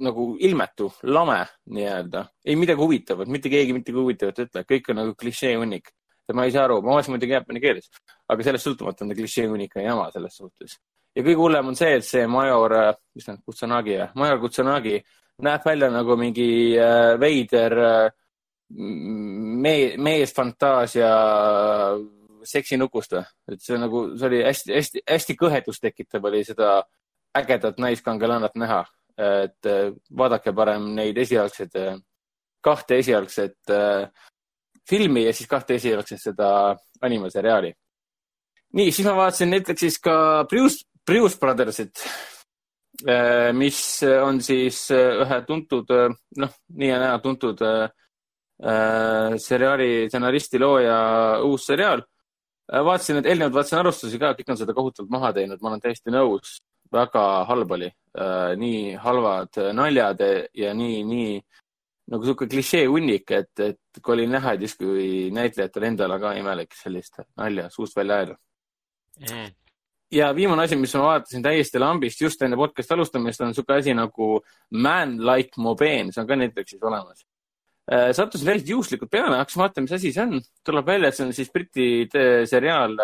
nagu ilmetu, lame nii-öelda. ei midagi huvitavat, mitte keegi mitte huvitavat ei ütle, kõik on nagu klišee hunnik. ja ma ei saa aru, ma vaatasin muidugi jaapani keeles, aga sellest sõltumata on ta klišee hunnika jama selles suhtes. ja kõige hullem on see, et see major, äh, mis ta on, Kutsanagi või? major Kutsanagi näeb välja nagu mingi äh, veider äh, mees, meesfantaasia seksinukust või? et see nagu, see oli hästi, hästi, hästi kõhedust tekitav oli seda ägedat naiskangelanat näha. et äh, vaadake parem neid esialgseid, äh, kahte esialgset äh, filmi ja siis kahte esialgset seda animaseriaali. nii, siis ma vaatasin Netflixis ka Bruce, Bruce Brothersit, mis on siis ühe tuntud, noh, nii ja naa tuntud seriaali stsenaristi, looja uus seriaal. vaatasin, et eelnevalt vaatasin arvustusi ka, kõik on seda kohutavalt maha teinud, ma olen täiesti nõus väga halb oli äh,. nii halvad naljad ja nii, nii nagu sihuke klišee hunnik, et, et kui oli näha, et justkui näitlejatel endal on ka imelik sellist nalja suust välja ajada mm. ja viimane asi, mis ma vaatasin täiesti lambist just enne podcast'i alustamist, on sihuke asi nagu Man Like Mobeen, see on ka Netflixis olemas äh,. sattusin täiesti juhuslikult peale, hakkasin vaatama, mis asi see on. tuleb välja, et see on siis Briti seriaal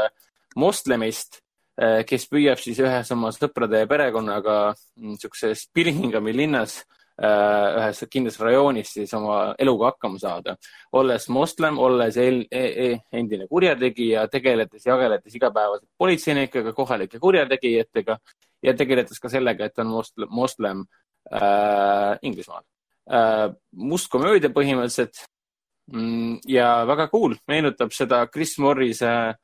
moslemist Äh, kes püüab siis ühes oma sõprade ja perekonnaga niisuguses mm, Birminghami linnas äh, ühes kindlas rajoonis siis oma eluga hakkama saada. olles moslem, olles el, e, e, endine kurjategija, tegeledes, jageledes igapäevaselt politseinikega, kohalike kurjategijatega ja tegeledes ka sellega, et on moslem, moslem äh, Inglismaal äh,. must komöödia põhimõtteliselt mm, ja väga cool, meenutab seda Chris Morrise äh,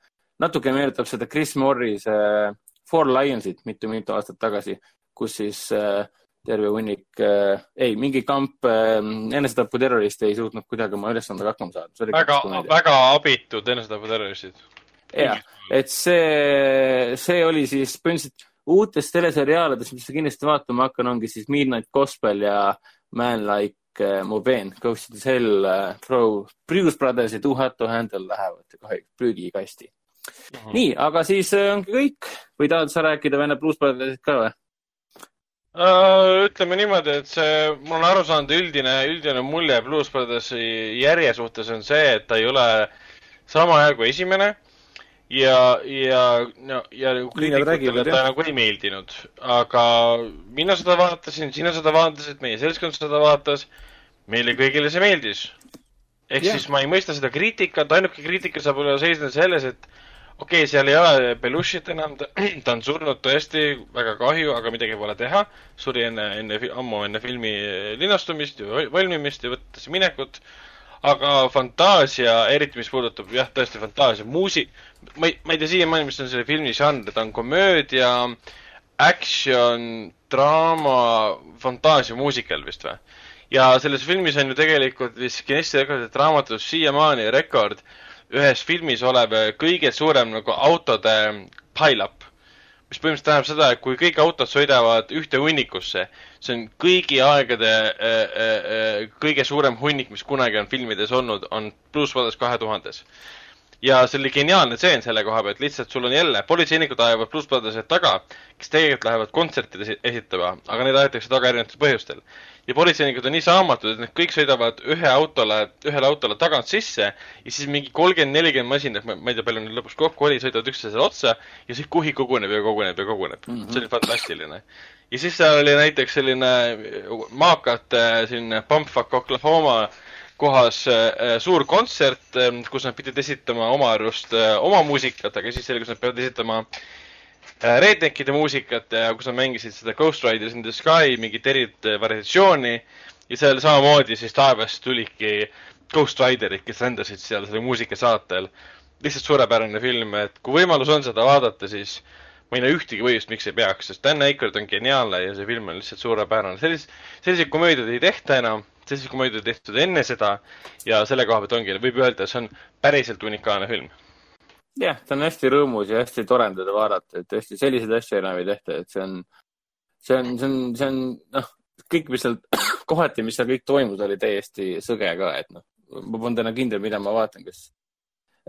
natuke meenutab seda Chris Morris äh, Four Lionsit mitu-mitu aastat tagasi, kus siis äh, terve hunnik äh,, ei, mingi kamp äh, enesetaputerroriste ei suutnud kuidagi oma ülesandega hakkama saada. väga, väga abitud enesetaputerroristid. jah, et see, see oli siis põhimõtteliselt uutest teleseriaalidest, mis sa kindlasti vaatama hakkan, ongi siis Midnight Gospel ja Man Like uh, Mobeen, Ghost in the Cell uh,, Pro, Bruce Brothers ja Too Hot to Handle lähevad kohe prügikasti Mhm. nii, aga siis äh, ongi kõik või tahad sa rääkida Vene plusspäevadest ka või? Uh, ütleme niimoodi, et see, mul on aru saanud, üldine, üldine mulje Blues Brothersi järje suhtes on see, et ta ei ole sama hea kui esimene ja, ja, no, ja nagu kriitikutele ta nagu ei meeldinud. aga mina seda vaatasin, sina seda vaatasid, meie seltskond seda vaatas. meile kõigile see meeldis. ehk yeah. siis ma ei mõista seda kriitikat, ainuke kriitika saab olla seisneda selles, et okei okay,, seal ei ole Belushit enam, ta on surnud tõesti, väga kahju, aga midagi pole teha. suri enne, enne, ammu enne filmi linastumist ja valmimist ja võttis minekut. aga fantaasia, eriti mis puudutab jah, tõesti fantaasia, muusik, ma ei, ma ei tea siiamaani, mis on selle filmi žanr, ta on komöödia, action, draama, fantaasia, muusikal vist või? ja selles filmis on ju tegelikult vist Guinessi rekordite raamatus siiamaani rekord ühes filmis olev kõige suurem nagu autode pile-up. mis põhimõtteliselt tähendab seda, et kui kõik autod sõidavad ühte hunnikusse, see on kõigi aegade äh, äh, äh kõige suurem hunnik, mis kunagi on filmides olnud, on Blues Brothers kahe tuhandes ja see oli geniaalne tseen selle koha pealt, lihtsalt sul on jälle, politseinikud ajavad Brothersit taga, kes tegelikult lähevad kontsertide esitama, aga neid aetakse taga erinevatel põhjustel ja politseinikud on nii saamatud, et nad kõik sõidavad ühe autole, ühele autole tagant sisse ja siis mingi kolmkümmend, nelikümmend masinat, ma ei tea, palju neid lõpuks kokku oli, sõidavad üksteisele otsa ja siis kuhi koguneb ja koguneb ja koguneb mm. -hmm. see oli fantastiline. ja siis seal oli näiteks selline maakate selline Bumfuck Oklahoma kohas äh, suur kontsert, äh, kus nad pidid esitama oma arust äh, oma muusikat, aga siis selgus, nad peavad esitama äh, Redneckide muusikat ja kus nad mängisid seda Ghost Riders in the Sky mingit erit variatsiooni ja seal samamoodi siis taevast tulidki Ghost Riderid, kes lendasid seal selle muusika saatel. lihtsalt suurepärane film, et kui võimalus on seda vaadata, siis ma ei näe ühtegi põhjust, miks ei peaks, sest Dan Aykroyd on geniaalne ja see film on lihtsalt suurepärane. selliseid, selliseid komöödiaid ei tehta enam selliseid komöödiaid tehtud enne seda ja selle koha pealt ongi, võib öelda, see on päriselt unikaalne film. jah, ta on hästi rõõmus ja hästi tore on teda vaadata, et tõesti selliseid asju enam ei tehta, et see on, see on, see on, see on, noh, kõik, mis seal, kohati, mis seal kõik toimus, oli täiesti sõge ka, et noh, ma polnud enam kindel, mida ma vaatan, kas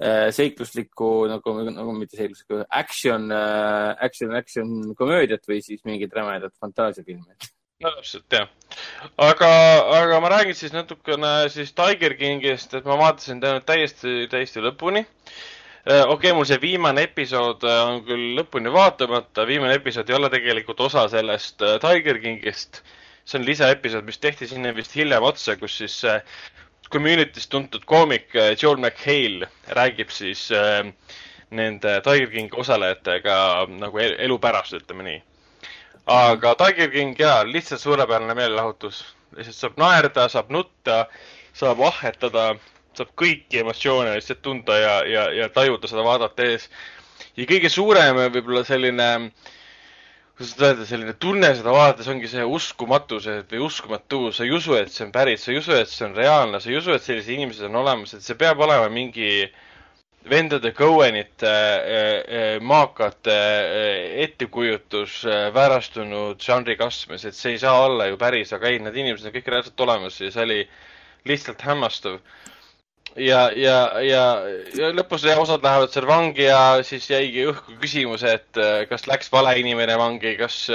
äh, seikluslikku nagu, nagu mitte seikluslikku, action äh,, action, action komöödiat või siis mingit rämedat fantaasiafilmi no täpselt, jah. aga, aga ma räägin siis natukene siis Tiger Kingist, et ma vaatasin ta täiesti, täiesti lõpuni. Äh, okei okay,, mul see viimane episood äh, on küll lõpuni vaatamata, viimane episood ei ole tegelikult osa sellest äh, Tiger Kingist. see on lisaepisood, mis tehti sinna vist hiljem otsa, kus siis Community'st tuntud koomik Joel McHale räägib siis nende Tiger Kingi osalejatega nagu elu pärast, ütleme nii aga Tiger King jaa, lihtsalt suurepärane meelelahutus. lihtsalt saab naerda, saab nutta, saab ahhetada, saab kõiki emotsioone lihtsalt tunda ja, ja, ja tajuda seda vaadates. ja kõige suurem võib-olla selline, kuidas seda öelda, selline tunne seda vaadates ongi see uskumatus või uskumatu. sa ei usu, et see on päris, sa ei usu, et see on reaalne, sa ei usu, et sellised inimesed on olemas, et see peab olema mingi äh, vendade Cohenite äh, äh, maakate äh, ettekujutus väärastunud žanri kasvamas, et see ei saa olla ju päris, aga ei, need inimesed on kõik reaalselt olemas ja see oli lihtsalt hämmastav. ja, ja, ja, ja lõpus ja osad lähevad seal vangi ja siis jäigi õhku küsimus, et kas läks vale inimene vangi, kas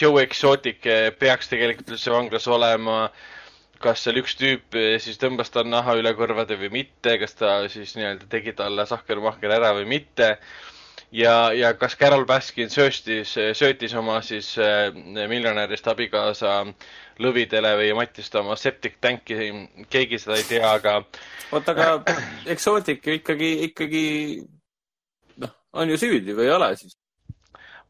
Joe Exotic peaks tegelikult üldse vanglas olema kas seal üks tüüp eh, siis tõmbas tal naha üle kõrvade või mitte, kas ta siis nii-öelda tegi talle sahkermahker ära või mitte. ja, ja kas Carol Baskin sööstis, söötis oma siis äh, miljonärist abikaasa lõvidele või mattis ta oma septic tank'i, keegi seda ei tea, aga. oota, aga Exotic ju ikkagi, ikkagi noh, on ju süüdi või ei ole siis?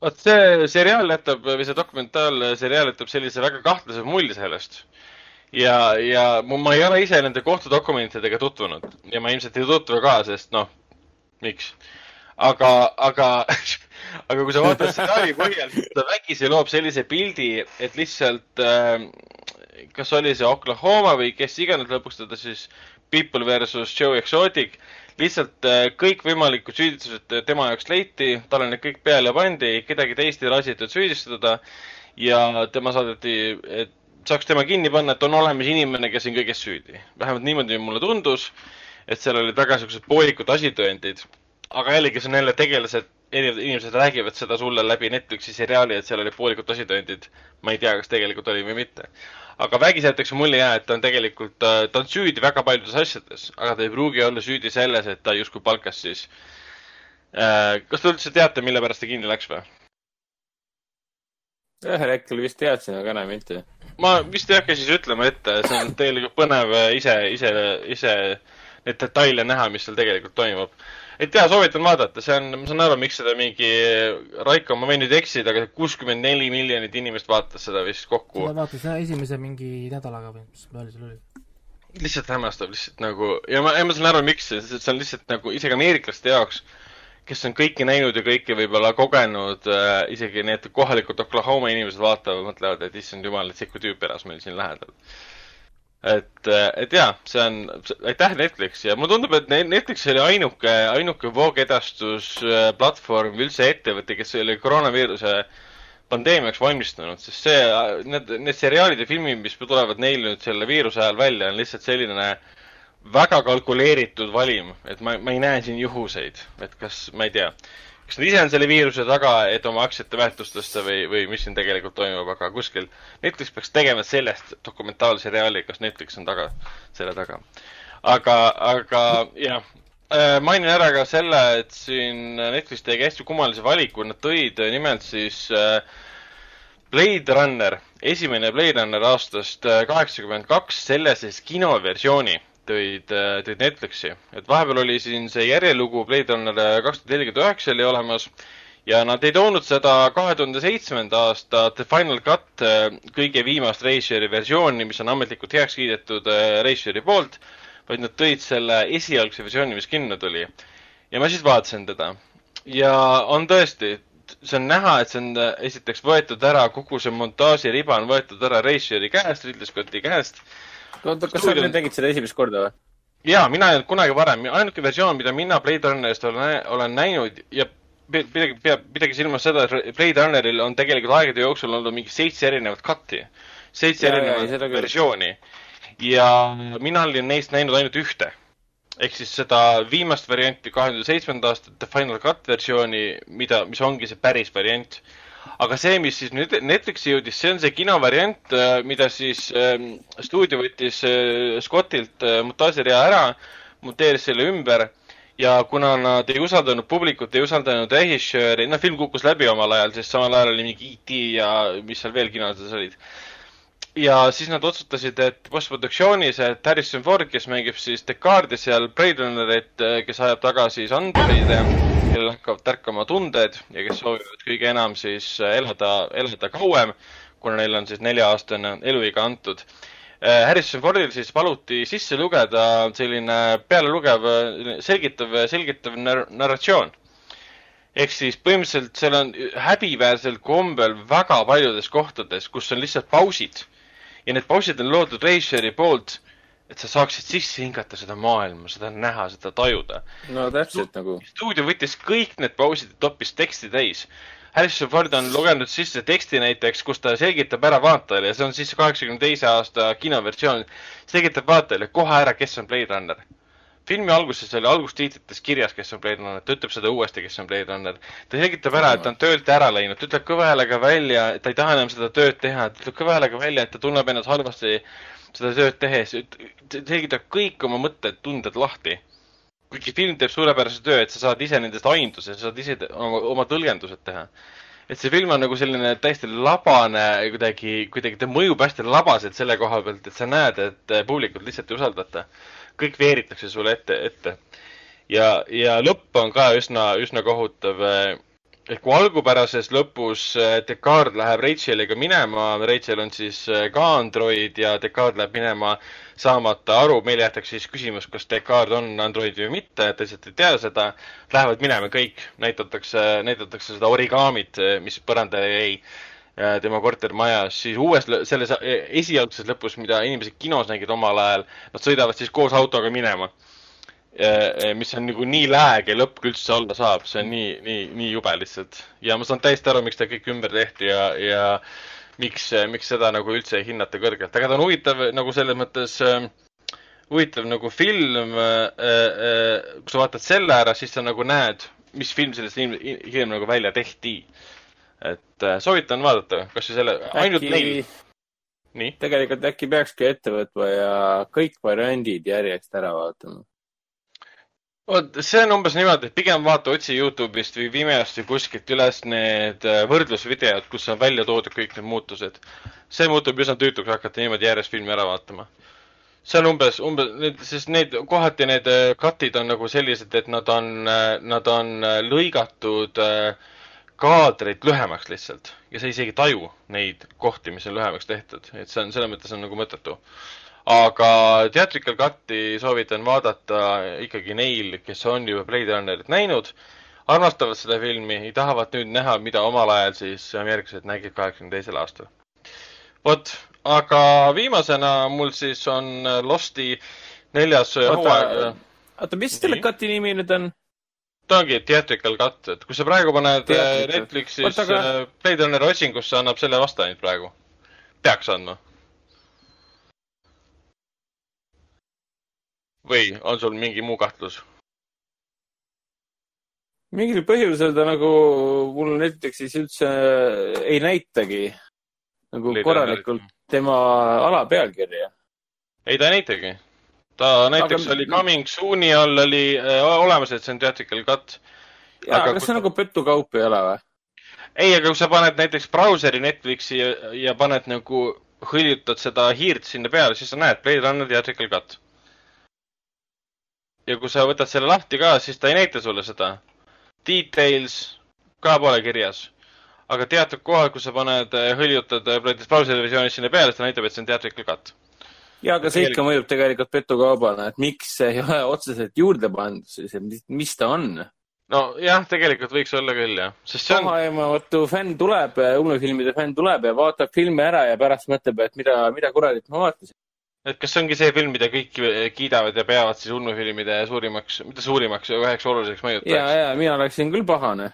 vot see seriaal jätab või see dokumentaalseriaal jätab sellise väga kahtlase mulje sellest ja, ja ma ei ole ise nende kohtudokumentidega tutvunud ja ma ilmselt ei tutvu ka, sest noh, miks. aga, aga, aga kui sa vaatad stsenaariumi põhjal, siis ta vägisi loob sellise pildi, et lihtsalt äh, kas oli see Oklahoma või kes iganes lõpuks teda siis People versus Joe Exotic, lihtsalt äh, kõikvõimalikud süüdistused tema jaoks leiti, talle need kõik peale pandi, kedagi teist ei lasitud süüdistada ja tema saadeti, et saaks tema kinni panna, et on olemas inimene, kes on kõiges süüdi. vähemalt niimoodi mulle tundus, et seal olid väga siuksed poolikud asitõendid. aga jällegi, see on jälle tegelased, erinevad inimesed räägivad seda sulle läbi Netflixi seriaali, et seal olid poolikud asitõendid. ma ei tea, kas tegelikult oli või mitte. aga vägisi jäetakse mulje jää, et ta on tegelikult, äh, ta on süüdi väga paljudes asjades, aga ta ei pruugi olla süüdi selles, et ta justkui palkas siis äh,. kas te üldse teate, mille pärast ta kinni läks või? ühel hetkel vist teadsin, aga enam mitte ma vist ei hakka siis ütlema ette, see on tegelikult põnev ise, ise, ise neid detaile näha, mis seal tegelikult toimub. et jaa, soovitan vaadata, see on, ma saan aru, miks seda mingi, Raiko, ma võin nüüd eksida, aga kuuskümmend neli miljonit inimest vaatas seda vist kokku. ma vaatasin esimese mingi nädalaga või mis palju seal oli lihtsalt hämmastav, lihtsalt nagu ja ma, ja ma saan aru, miks, see on lihtsalt nagu isegi ameeriklaste jaoks äh, kes on kõike näinud ja kõike võib-olla kogenud äh,, isegi need kohalikud Oklahoma inimesed vaatavad, mõtlevad, et issand jumal, et sihuke tüüp elas meil siin lähedal. et, äh, et jaa, see on, aitäh Netflix ja mulle tundub, et Netflix oli ainuke, ainuke voogedastusplatvorm või üldse ettevõte, kes oli koroonaviiruse pandeemiaks valmistunud, sest see, need, need seriaalid ja filmid, mis tulevad neil nüüd selle viiruse ajal välja, on lihtsalt selline äh, väga kalkuleeritud valim, et ma, ma ei näe siin juhuseid, et kas, ma ei tea, kas nad ise on selle viiruse taga, et oma aktsiate väärtust tõsta või, või mis siin tegelikult toimub, aga kuskil Netflix peaks tegema sellest dokumentaalseriaali, kas Netflix on taga, selle taga. aga, aga jah, äh, mainin ära ka selle, et siin Netflix tegi hästi kummalise valiku, nad tõid nimelt siis äh, Blade Runner, esimene Blade Runner aastast äh, kaheksakümmend kaks, selle siis kinoversiooni tõid, tõid Netflixi. et vahepeal oli siin see järjelugu Blade Runner kaks tuhat nelikümmend üheksa oli olemas ja nad ei toonud seda kahe tuhande seitsmenda aasta The Final Cut kõige viimast Reisjeri versiooni, mis on ametlikult heaks kiidetud Reisjeri poolt, vaid nad tõid selle esialgse versiooni, mis kinno tuli. ja ma siis vaatasin teda ja on tõesti, see on näha, et see on esiteks võetud ära, kogu see montaažiriba on võetud ära Reisjeri käest, Ridley Scotti käest. Oota, kas sa tegid seda esimest korda või? jaa, mina ei olnud kunagi varem, ainuke versioon, mida mina Blade Runnerist olen, olen näinud ja pidage, peab, pidage silmas seda, et Blade Runneril on tegelikult aegade jooksul olnud mingi seitse erinevat cut'i, seitse ja, erinevat ja, versiooni. ja mina olin neist näinud ainult ühte. ehk siis seda viimast varianti, kahe tuhande seitsmenda aasta The Final Cut versiooni, mida, mis ongi see päris variant. Aga see, mis siis nüüd Netflixi jõudis, see on see kinovariant, äh, mida siis äh, stuudio võttis äh, Scottilt äh, montaažirea ära, monteeris selle ümber ja kuna nad ei usaldanud publikut, ei usaldanud režissööri, noh, film kukkus läbi omal ajal, sest samal ajal oli mingi E.T. ja mis seal veel kinodes olid. Ja siis nad otsustasid, et postproduktsioonis, et Harrison Ford, kes mängib siis Decardi seal Blade Runnerit, kes ajab taga siis androide, kellel hakkavad tärkama tunded ja kes soovivad kõige enam siis elada, elada kauem, kuna neil on siis nelja-aastane eluiga antud Äh, Harrison Fordil siis paluti sisse lugeda selline pealelugev, selgitav, selgitav nar-, narratsioon. ehk siis põhimõtteliselt seal on häbiväärsel kombel väga paljudes kohtades, kus on lihtsalt pausid. Ja need pausid on loodud režissööri poolt, et sa saaksid sisse hingata seda maailma, seda näha, seda tajuda. no täpselt Stu nagu. stuudio võttis kõik need pausid ja toppis teksti täis Harrison Ford on lugenud sisse teksti näiteks, kus ta selgitab ära vaatajale ja see on siis kaheksakümne teise aasta kinoversioon, selgitab vaatajale kohe ära, kes on Blade Runner. Filmi alguses oli algustiitrites kirjas, kes on Blade Runner, ta ütleb seda uuesti, kes on Blade Runner. ta selgitab ära, et ta on töölt ära läinud, ta ütleb kõva häälega välja, ta ei taha enam seda tööd teha, ta ütleb kõva häälega välja, et ta tunneb ennast halvasti seda tööd tehes, selgitab kõik oma mõtted, tunded lahti kuigi film teeb suurepärase töö, et sa saad ise nendest aimduse, sa saad ise oma, oma tõlgendused teha. et see film on nagu selline täiesti labane, kuidagi, kuidagi ta mõjub hästi labaselt selle koha pealt, et sa näed, et publikut lihtsalt ei usaldata. Kõik veeritakse sulle ette, ette. ja, ja lõpp on ka üsna, üsna kohutav et kui algupärases lõpus äh, Descartes läheb Racheliga minema, Rachel on siis äh, ka android ja Descartes läheb minema saamata aru, meile jäetakse siis küsimus, kas Descartes on android või mitte, lihtsalt ei tea seda. Lähevad minema kõik, näidatakse, näidatakse seda origaamit, mis põrandale jäi tema kortermajas, siis uues, selles esialgses lõpus, mida inimesed kinos nägid omal ajal, nad sõidavad siis koos autoga minema mis on nagu nii lääge lõpp kui üldse olla saab, see on nii, nii, nii jube lihtsalt. ja ma saan täiesti aru, miks ta kõik ümber tehti ja, ja miks, miks seda nagu üldse ei hinnata kõrgelt, aga ta on huvitav nagu selles mõttes äh, huvitav nagu film äh,, äh, kui sa vaatad selle ära, siis sa nagu näed, mis film sellest hiljem, nagu välja tehti. Et äh, soovitan vaadata, kas või selle, ainult neil. nii? tegelikult äkki peakski ette võtma ja kõik variandid järjest ära vaatama vot see on umbes niimoodi, et pigem vaata, otsi Youtube'ist või Vimeost või kuskilt üles need äh, võrdlusvideod, kus on välja toodud kõik need muutused. see muutub üsna tüütuks hakata niimoodi järjest filmi ära vaatama. see on umbes, umbes, sest need, kohati need äh, cut'id on nagu sellised, et nad on, äh, nad on lõigatud kaadreid lühemaks lihtsalt ja sa isegi ei taju neid kohti, mis on lühemaks tehtud, et see on, selles mõttes on nagu mõttetu aga Theatrical Cut'i soovitan vaadata ikkagi neil, kes on juba Blade Runnerit näinud, armastavad seda filmi ja tahavad nüüd näha, mida omal ajal siis ameeriklased nägid kaheksakümne teisel aastal. vot, aga viimasena mul siis on Losti neljas hooaeg. oota, mis selle cut'i nimi nüüd on? Ta ongi Theatrical Cut, et kui sa praegu paned Theatrical. Netflixis aga... Blade Runneri otsingusse, annab selle vasta ainult praegu. peaks andma või on sul mingi muu kahtlus? mingil põhjusel ta nagu mul Netflixis üldse ei näitagi nagu Leida korralikult näitagi. tema alapealkirja. ei, ta ei näitagi. Ta näiteks aga... oli Coming Soon'i all oli äh, olemas, et see on theatrical cut. jaa, aga kas see ta... nagu petukaup ei ole või? ei, aga kui sa paned näiteks brauseri Netflixi ja, ja paned nagu, hõljutad seda hiirt sinna peale, siis sa näed Blade Runner theatrical cut ja kui sa võtad selle lahti ka, siis ta ei näita sulle seda. Details ka pole kirjas. aga teatud kohal, kus sa paned, hõljutad näiteks brauserversioonis sinna peale, siis ta näitab, et see on theatrical cut ja, aga see ikka mõjub tegelikult petukaubana, et miks see ei ole otseselt juurde pandud, siis mis ta on? nojah, tegelikult võiks olla küll jah, sest see on. kohaaimamatu fänn tuleb, ulmefilmide fänn tuleb ja vaatab filmi ära ja pärast mõtleb, et mida, mida kuradit ma vaatasin. et kas see ongi see film, mida kõik kiidavad ja peavad siis ulmefilmide suurimaks, mitte suurimaks, üheks oluliseks mõjutajaks? ja, ja mina oleksin küll pahane.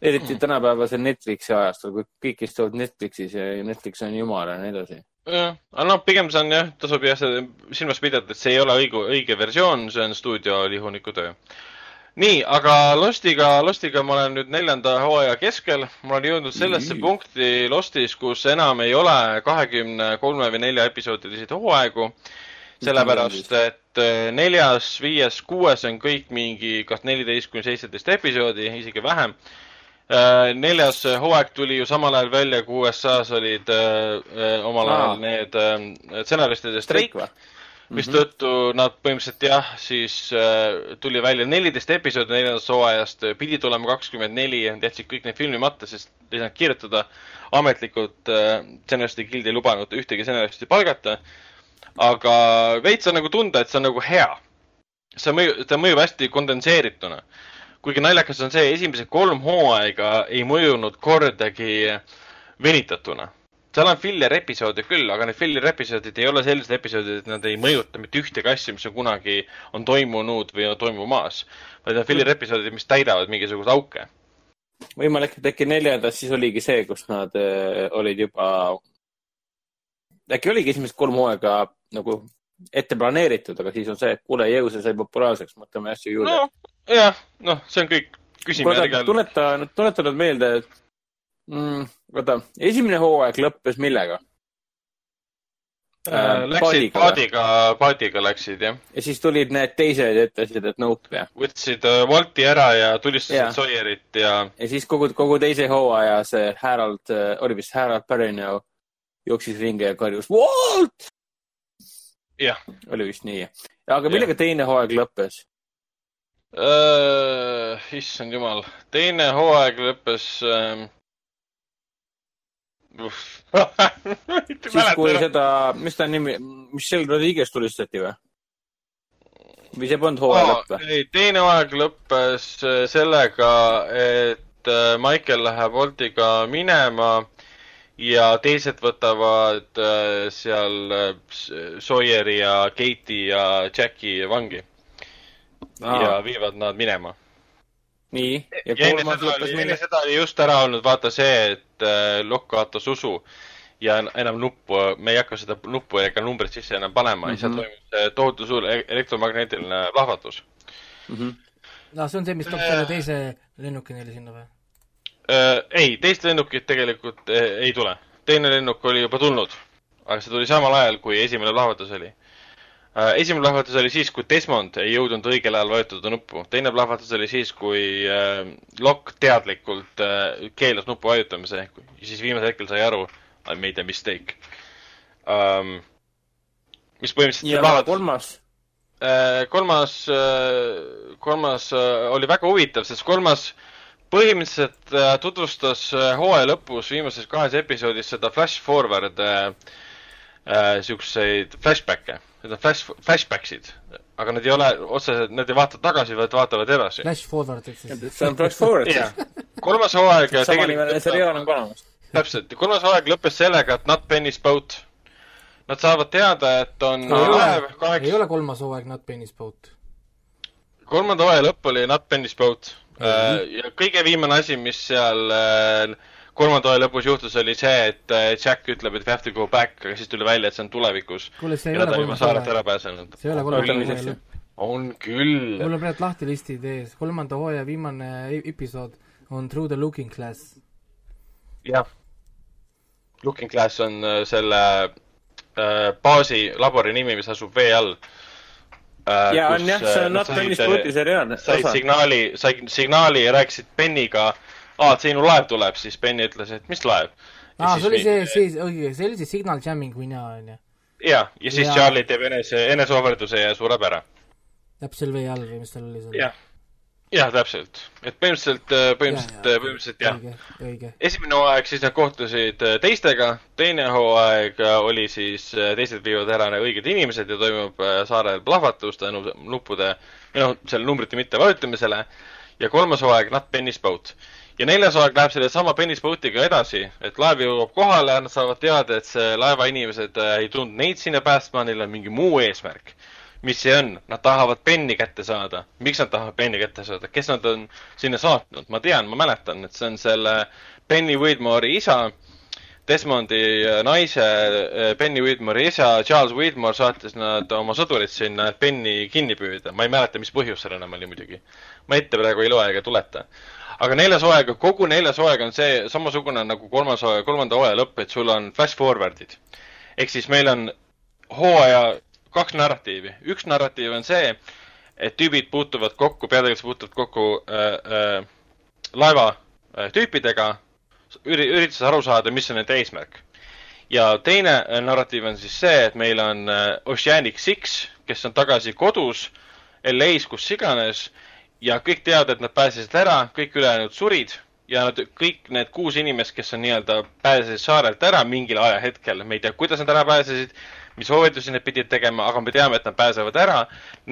eriti mm. tänapäevasel Netflixi ajastul, kui kõik istuvad Netflixis ja Netflix on jumal ja nii edasi aga noh, pigem see on jah, tasub jah silmas pidada, et see ei ole õige, õige versioon, see on stuudio lihuniku töö. nii, aga Lostiga, Lostiga ma olen nüüd neljanda hooaja keskel. ma olen jõudnud sellesse mm. punkti Lostis, kus enam ei ole kahekümne kolme või nelja episoodilised hooaegu. sellepärast, et eh, neljas, viies, kuues on kõik mingi kas neliteist kuni seitseteist episoodi, isegi vähem Äh, neljas hooaeg tuli ju samal ajal välja, kui USA-s olid äh, äh, omal ajal need stsenaristide streik, mistõttu mhm. nad põhimõtteliselt jah, siis tuli välja neliteist episoodi neljandast hooajast, pidi tulema kakskümmend neli, jätsid kõik need filmimata, sest ei saanud kirjutada. ametlikult stsenaristide gild ei lubanud ühtegi stsenaristi palgata. aga veits on nagu tunda, et see on nagu hea. see mõjub, ta mõjub hästi kondenseerituna kuigi naljakas on see, esimesed kolm hooaega ei mõjunud kordagi venitatuna. seal on filler episoode küll, aga need filler episoodid ei ole sellised episoodid, et nad ei mõjuta mitte ühtegi asja, mis on kunagi, on toimunud või on toimumas. vaid on filler episoodid, mis täidavad mingisuguseid auke. võimalik, et äkki neljandas siis oligi see, kus nad äh, olid juba, äkki oligi esimesed kolm hooaega nagu ette planeeritud, aga siis on see, et kuule, jõu, see sai populaarseks, mõtleme asju juurde no,. Jah, noh, see on kõik all. tuleta, tuleta nüüd meelde, et mm, vaata, esimene hooaeg lõppes millega äh,? äh läksid paadiga, paadiga läksid, jah. ja siis tulid need teised ja ütlesid, et nope, jah. võtsid uh, Walti ära ja tulistasid Sawyerit ja. ja siis kogu, kogu teise hooaja see Harold uh,, oli vist Harold Perrineau jooksis ringi ja karjus Walt! oli vist nii. aga millega ja. teine hooaeg lõppes uh,? issand jumal, teine hooaeg lõppes uh... siis, kui seda, mis ta nimi, Michelle Rodriguez tulistati või? või see polnud hooaja oh, lõpp või? ei, teine hooaeg lõppes äh, sellega, et äh, Michael läheb Woltiga minema ja teised võtavad seal Sawyeri ja Kate'i ja Jacki vangi Aa. ja viivad nad minema. nii, ja, ja kolmas lõppes enne seda oli just ära olnud vaata see, et äh, Lokk kaotas usu ja enam nuppu, me ei hakka seda nuppu ega numbrit sisse enam panema mm -hmm. ja seal mhm. toimus tohutu suur e-, elektromagnetiline plahvatus mm. -hmm. no see on see, mis toob selle teise lennuki neile sinna või? äh,. ei, teist lennukit tegelikult äh, ei tule. teine lennuk oli juba tulnud, aga see tuli samal ajal, kui esimene plahvatus oli äh,. Esimene plahvatus oli siis, kui Desmond ei jõudnud õigel ajal vajutada nuppu. teine plahvatus oli siis, kui äh, Locke teadlikult äh, keelas nupu vajutamise ja siis viimasel hetkel sai aru, I made a mistake um,. mis põhimõtteliselt ja plahvatus... kolmas äh, kolmas, äh, kolmas oli väga huvitav, sest kolmas põhimõtteliselt äh, tutvustas äh, hooaja lõpus viimases kahes episoodis seda flash forward äh, äh, siukseid flashback'e, need on flash, flashback'id, aga nad ei ole otseselt, nad ei vaata tagasi, vaid vaatavad edasi. Flash forward ehk siis. see on flash forward siis. kolmas hooaeg tegelikult. seriaal on ka olemas. täpselt, kolmas hooaeg lõppes sellega, et Not Penny's Boat. Nad saavad teada, et on no, laev kaheksa. ei ole kolmas hooaeg Not Penny's Boat. kolmanda hooaja lõpp oli Not Penny's Boat Äh, ja kõige viimane asi, mis seal äh, kolmanda hooaja lõpus juhtus, oli see, et äh, Jack ütleb, et we have to go back, aga siis tuli välja, et see on tulevikus. kuule, see ei ole kolmas pääsenud. see ei ole kolmas hooaeg. on küll. mul on praegu lahti listid ees, kolmanda hooaja viimane e-, episood on Through the Looking Glass. jah. Looking Glass on selle äh, baasi labori nimi, mis asub vee all äh,. ja on jah, see on Not Penny's Booty seriaal. said signaali, said signaali ja rääkisid Penniga, aa, et sinu laev tuleb, siis Penny ütles, et mis laev. aa, see oli see, see, õige, see oli see Signal Jamming või naa, onju. ja, ja siis ja. Charlie teeb enese, eneseohverduse ja sureb ära. täpselt vee all või mis tal oli seal? jah, jah, täpselt. et põhimõtteliselt, äh, põhimõtteliselt, põhimõtteliselt jah. esimene hooaeg siis nad kohtusid äh, teistega, teine hooaeg äh, oli siis, teised viivad ära õiged inimesed ja toimub saarel plahvatus tänu nuppude, või noh, selle numbrite mittevajutamisele. ja kolmas hooaeg, Not Penny's Boat. Ja neljas hooaeg läheb sellesama Penny's Boatiga edasi, et laev jõuab kohale, nad saavad teada, et see laeva inimesed ei tulnud neid sinna päästma, neil on mingi muu eesmärk mis see on, nad tahavad penni kätte saada. miks nad tahavad penni kätte saada, kes nad on sinna saatnud, ma tean, ma mäletan, et see on selle Penny Widmore'i isa, Desmondi naise, Penny Widmore'i isa, Charles Widmore saatis nad oma sõdurid sinna, et Penny kinni püüda. ma ei mäleta, mis põhjus seal enam oli muidugi. ma ette praegu ei loe ega tuleta. Aga neljas hooaeg, kogu neljas hooaeg on see samasugune nagu kolmas kolmanda hooaja lõpp, et sul on flash forward'id. ehk siis meil on hooaja kaks narratiivi. üks narratiiv on see, et tüübid puutuvad kokku, peategelased puutuvad kokku äh, äh, laeva äh, tüüpidega, üri-, üritades aru saada, mis on nende eesmärk. ja teine äh, narratiiv on siis see, et meil on äh, Oceanic Six, kes on tagasi kodus, LA-s, kus iganes, ja kõik teavad, et nad pääsesid ära, kõik ülejäänud surid ja nad, kõik need kuus inimest, kes on nii-öelda pääsesid saarelt ära mingil ajahetkel, me ei tea, kuidas nad ära pääsesid mis soovitusi need pidid tegema, aga me teame, et nad pääsevad ära.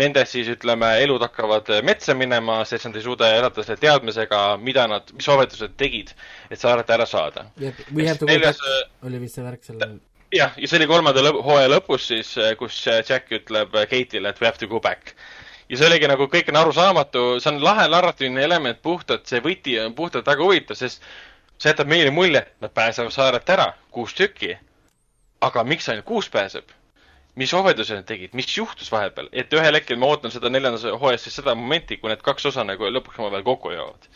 Nende siis ütleme, elud hakkavad metsa minema, sest nad ei suuda elada selle teadmisega, mida nad, mis soovitused tegid, et saarelt ära saada. neljas oli vist see värk seal jah, ja see oli kolmanda lõp hooaja lõpus siis, kus Jack ütleb Kate'ile, et we have to go back. Ja see oligi nagu, kõik on arusaamatu, see on lahe narratiivne element puhtalt, see võti on puhtalt väga huvitav, sest see jätab meile mulje, et nad pääsevad saarelt ära, kuus tükki aga miks ainult kuus pääseb? mis ohverduse nad tegid, mis juhtus vahepeal, et ühel hetkel ma ootan seda neljandas hooajas siis seda momenti, kui need kaks osa nagu lõpuks omavahel kokku jõuavad.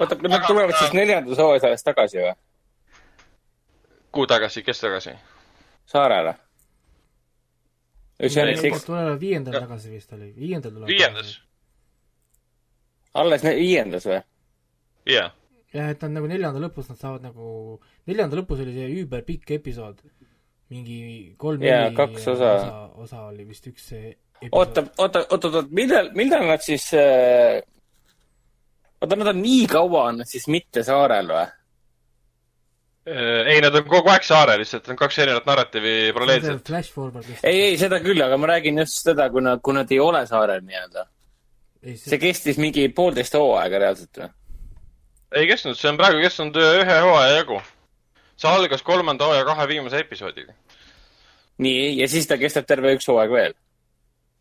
oota, nad tulevad siis neljandas hooajas tagasi või? kuhu tagasi, kes tagasi? saarele. Tulevad viiendal tagasi vist oli, viiendal tulevad. viiendas. alles viiendas või? jah yeah. jah, et nad nagu neljanda lõpus nad saavad nagu, neljanda lõpus oli see üüberpikk episood mingi kolm-neli kaks osa. osa, osa oli vist üks see oota, oota, oota, oota, millal, millal nad siis äh... oota, nad on nii kaua on nad siis mitte saarel või? Äh, ei, nad on kogu aeg saarel, lihtsalt on kaks erinevat narratiivi paralleelselt. ei, ei, seda küll, aga ma räägin just seda, kui nad, kui nad ei ole saarel nii-öelda. See... see kestis mingi poolteist hooaega reaalselt või? ei kestnud, see on praegu kestnud ühe hooaja jagu see algas kolmanda hooaja kahe viimase episoodiga. nii, ja siis ta kestab terve üks hooaeg veel?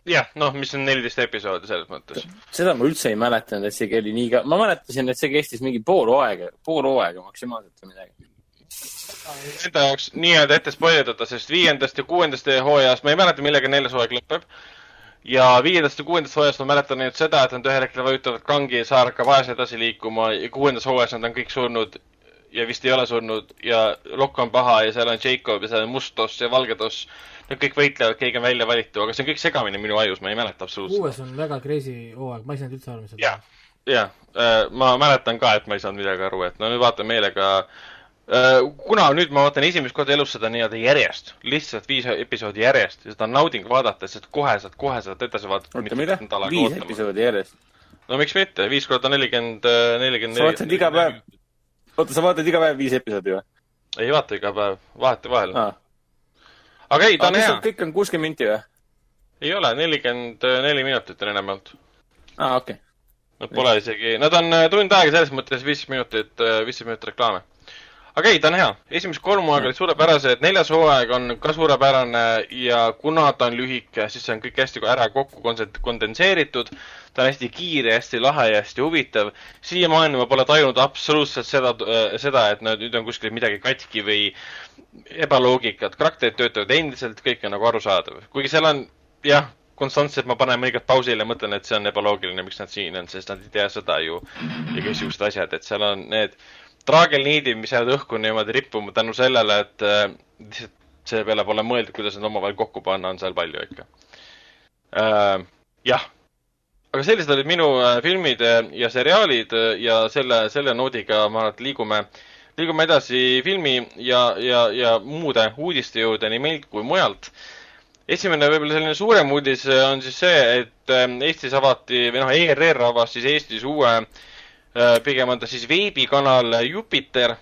jah, noh, mis on neliteist episoodi selles mõttes. seda ma üldse ei mäletanud, et see oli nii ka-, ma mäletasin, et see kestis mingi pool hooaega, pool hooaega maksimaalselt või midagi. Enda jaoks nii-öelda ette spoilerdada, sest viiendast ja kuuendast hooajast, ma ei mäleta, millega neljas hooaeg lõpeb. ja viiendast ja kuuendast hooajast ma mäletan ainult seda, et nad ühel hetkel vajutavad kangi ja saar hakkab ajas edasi liikuma ja kuuendas hooajas nad on kõik surnud ja vist ei ole surnud ja Lokk on paha ja seal on Jacob ja seal on must toss ja valge toss. Nad kõik võitlevad, keegi on välja valitud, aga see on kõik segamini minu ajus, ma ei mäleta absoluutselt. uues on väga crazy hooaeg, ma ei saanud üldse aru, mis seal jah, jah, äh, ma mäletan ka, et ma ei saanud midagi aru, et no nüüd vaatan meelega kuna nüüd ma vaatan esimest korda elus seda nii-öelda järjest, lihtsalt viis episoodi järjest ja seda on nauding vaadata, sest kohe saad, kohe saad edasi vaadata. oota, mida? viis episoodi järjest? no miks mitte, viis korda nelikümmend, nelikümmend. sa vaatasid iga päev? oota, sa vaatad iga päev viis episoodi või? ei vaata iga päev, vahetevahel ah.. aga ei, ta on hea. kõik on kuuskümmend minti või? ei ole, nelikümmend neli minutit on enamjaolt. aa ah,, okei okay.. Nad pole isegi, nad on äh, tund aega selles mõttes viis minutit, äh, viisteist minutit reklaame. Aga ei, ta on hea. esimesed kolm hooaega olid suurepärased, neljas hooaeg on ka suurepärane ja kuna ta on lühike, siis see on kõik hästi ära kokku kondenseeritud ta on hästi kiire, hästi lahe ja hästi huvitav. siiamaani ma pole tajunud absoluutselt seda, äh, seda, et nüüd on kuskil midagi katki või ebaloogikat. karakterid töötavad endiselt, kõik on nagu arusaadav. kuigi seal on, jah, konstantselt ma panen mõnikord pausile mõtlen, et see on ebaloogiline, miks nad siin on, sest nad ei tea seda ju. ja kõiksugused asjad, et seal on need traagelniidid, mis jäävad õhku niimoodi rippuma tänu sellele, et äh, lihtsalt selle peale pole mõeldud, kuidas need omavahel kokku panna, on seal palju ikka äh,. jah aga sellised olid minu äh, filmid äh, ja seriaalid äh, ja selle, selle noodiga ma arvan, et liigume, liigume edasi filmi ja, ja, ja muude uudiste juurde nii meilt kui mujalt. esimene võib-olla selline suurem uudis on siis see, et Eestis avati või noh, ERR avas siis Eestis uue, pigem on ta siis veebikanal Jupiter.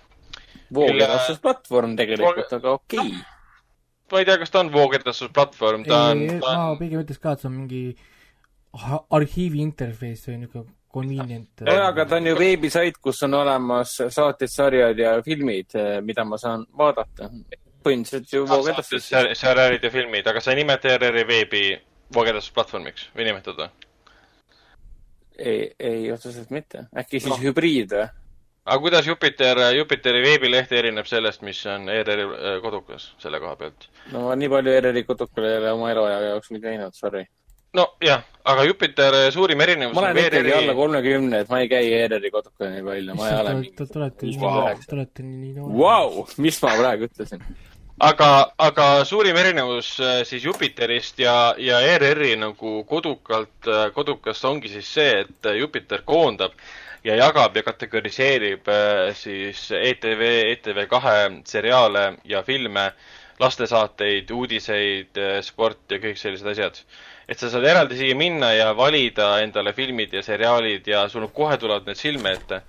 voogedastusplatvorm tegelikult, aga okei okay. no ma ei tea, kas ta on voogedastusplatvorm, ta on, ta on. ma pigem ütleks ka, et see on mingi arhiivi interface või niisugune convenient. jaa, aga ta on ju veebisait, kus on olemas saated, sarjad ja filmid, mida ma saan vaadata. põhimõtteliselt ju voogedastus. sarjad ja filmid, aga sa ei nimeta ERR-i veebi voogedastusplatvormiks või nimetad või? Ei, ei otseselt mitte. äkki siis no. hübriid või? aga kuidas Jupiter, Jupiteri veebileht erineb sellest, mis on ERR-i äh, kodukas selle koha pealt? no ma nii palju ERR-i kodukal ei ole oma eluaja jaoks mitte käinud, sorry. nojah, aga Jupiter äh, suurim erinevus ma olen ikkagi ERR-i... alla kolmekümne, et ma ei käi ERR-i kodukal nii palju, ma ei ole mingi. Te olete nii, te olete nii noor. Vau, mis ma praegu ütlesin? Aga, aga suurim erinevus äh, siis Jupiterist ja, ja ERR-i nagu kodukalt, kodukast ongi siis see, et Jupiter koondab ja jagab ja kategoriseerib äh, siis ETV, ETV kahe seriaale ja filme, lastesaateid, uudiseid, äh, sporti ja kõik sellised asjad. et sa saad eraldi siia minna ja valida endale filmid ja seriaalid ja sul kohe tulevad need silme ette.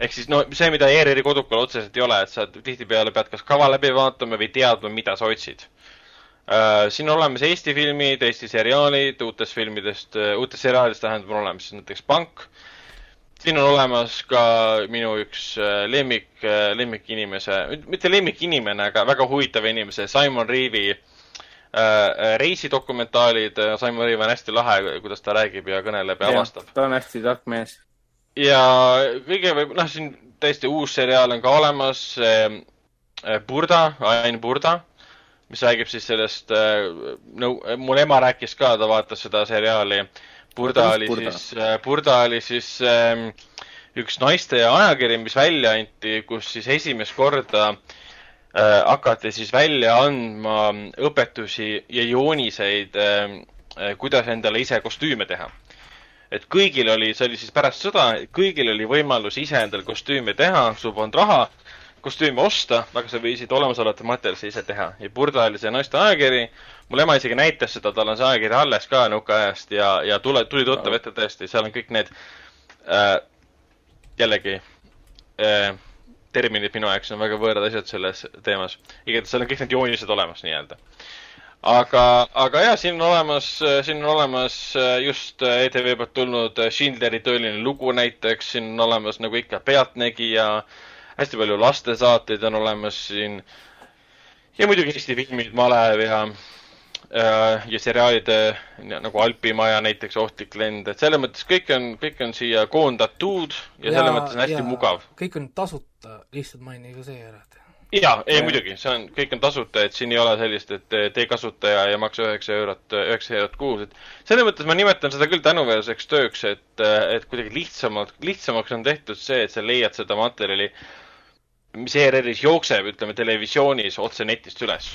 Ehk siis no see, mida ERR-i kodukal otseselt ei ole, et sa tihtipeale pead kas kava läbi vaatama või teadma, mida sa otsid Uh, siin on olemas Eesti filmid, Eesti seriaalid, uutest filmidest uh,, uutest seriaalidest tähendab, on olemas näiteks Pank siin on olemas ka minu üks äh, lemmik, lemmikinimese, mitte lemmikinimene, aga väga huvitav inimese, Simon äh, reisidokumentaalid. Simon Reev on hästi lahe, kuidas ta räägib ja kõneleb ja, ja avastab. ta on hästi tark mees. Ja kõige võib, noh, siin täiesti uus seriaal on ka olemas äh,. Burda, Ain Burda, mis räägib siis sellest äh,, no mul ema rääkis ka, ta vaatas seda seriaali Burda oli Burda? siis, äh, Burda oli siis ähm, üks naiste ajakiri, mis välja anti, kus siis esimest korda äh, hakati siis välja andma õpetusi ja jooniseid äh, kuidas endale ise kostüüme teha. Et kõigil oli, see oli siis pärast sõda, kõigil oli võimalus ise endale kostüüme teha, sul polnud raha kostüüme osta, aga sa võisid olemasolevate materjalide ise teha. ja Burda oli see naiste ajakiri, mul ema isegi näitas seda, tal on see ajakiri alles ka nõukaajast ja, ja tule, tuli tuttav ette tõesti, seal on kõik need äh, jällegi äh, terminid minu jaoks on väga võõrad asjad selles teemas. igatahes seal on kõik need joonised olemas nii-öelda. Aga, aga jaa, siin on olemas, siin on olemas äh, just äh, ETV poolt tulnud äh, Schindleri tõeline lugu näiteks, siin on olemas nagu ikka Pealtnägija hästi palju lastesaateid on olemas siin ja muidugi Eesti filmid, malev ja ja seriaalid nagu Alpimaja näiteks, Ohtlik lend, et selles mõttes kõik on, kõik on siia koondatud ja, ja selles mõttes on hästi mugav. kõik on tasuta, lihtsalt maini ka see ära, et jaa, ei muidugi, see on, kõik on tasuta, et siin ei ole sellist, et tee kasutaja ja maksa üheksa eurot, üheksa eurot kuus, et selles mõttes ma nimetan seda küll tänuväärseks tööks, et, et kuidagi lihtsamalt, lihtsamaks on tehtud see, et sa leiad seda materjali mis ERR-is jookseb, ütleme televisioonis otse netist üles.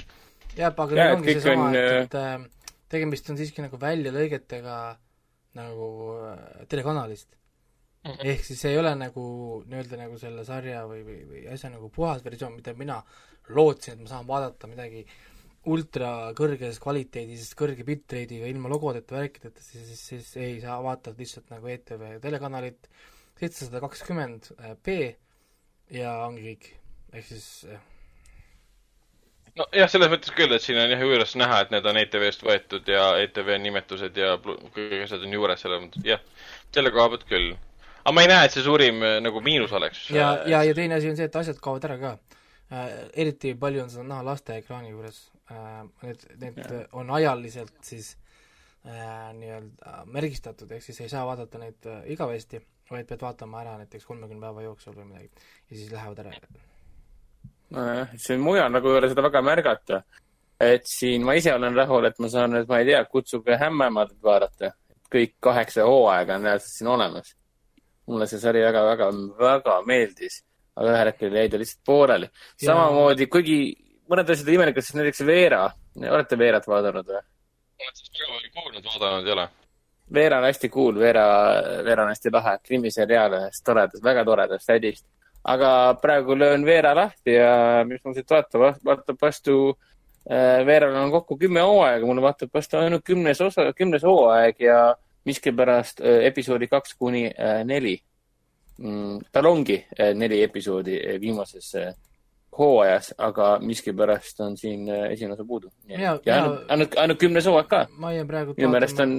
jah, aga nüüd ongi seesama, et, äh, et äh, tegemist on siiski nagu väljalõigetega nagu äh, telekanalist. Ehk siis see ei ole nagu nii-öelda nagu selle sarja või, või, või asja nagu puhas versioon, mida mina lootsin, et ma saan vaadata midagi ultra kõrges kvaliteedis, kõrge bitrate'iga, ilma logodeta, värkideta, siis, siis, siis ei, sa vaatad lihtsalt nagu ETV telekanalit, seitsesada kakskümmend B ja ongi kõik, ehk siis jah. nojah, selles mõttes küll, et siin on jah juures näha, et need on ETV-st võetud ja ETV nimetused ja kõik asjad on juures, selles mõttes, jah, selle koha pealt küll. Aga ma ei näe, et see suurim äh, nagu miinus oleks. ja, ja, ja teine asi on see, et asjad kaovad ära ka äh,. eriti palju on seda näha laste ekraani juures äh,. Need, need ja. on ajaliselt siis äh, nii-öelda märgistatud, ehk siis ei saa vaadata neid äh, igavesti vaid pead vaatama ära näiteks kolmekümne päeva jooksul või midagi ja siis lähevad ära. nojah, siin mujal nagu ei ole seda väga märgata. et siin ma ise olen rahul, et ma saan nüüd, ma ei tea, kutsuge Hämmeemaad vaadata. kõik kaheksa hooaega on reaalselt siin olemas. Mulle see sari väga, väga, väga meeldis, aga ühel hetkel jäi ta lihtsalt pooleli. samamoodi, kuigi mõned asjad imelikud, sest näiteks Veera, olete Veerat vaadanud või? oled sellest väga palju kuulnud, vaadanud ei ole Veera on hästi cool, Veera, Veera on hästi lahe, krimiseriaal ühest toredast, väga toredast tädist. aga praegu löön Veera lahti ja mis mul siit vaatab, vaatab vastu Veeral on kokku kümme hooaega, mulle vaatab vast ainult kümnes osa, kümnes hooaeg ja miskipärast episoodi kaks kuni neli. Mm, tal ongi neli episoodi viimases hooajas, aga miskipärast on siin esimene osa puudu. ja, ja ainult, ainult, ainult kümnes hooaeg ka. ma jään praegu minu meelest on.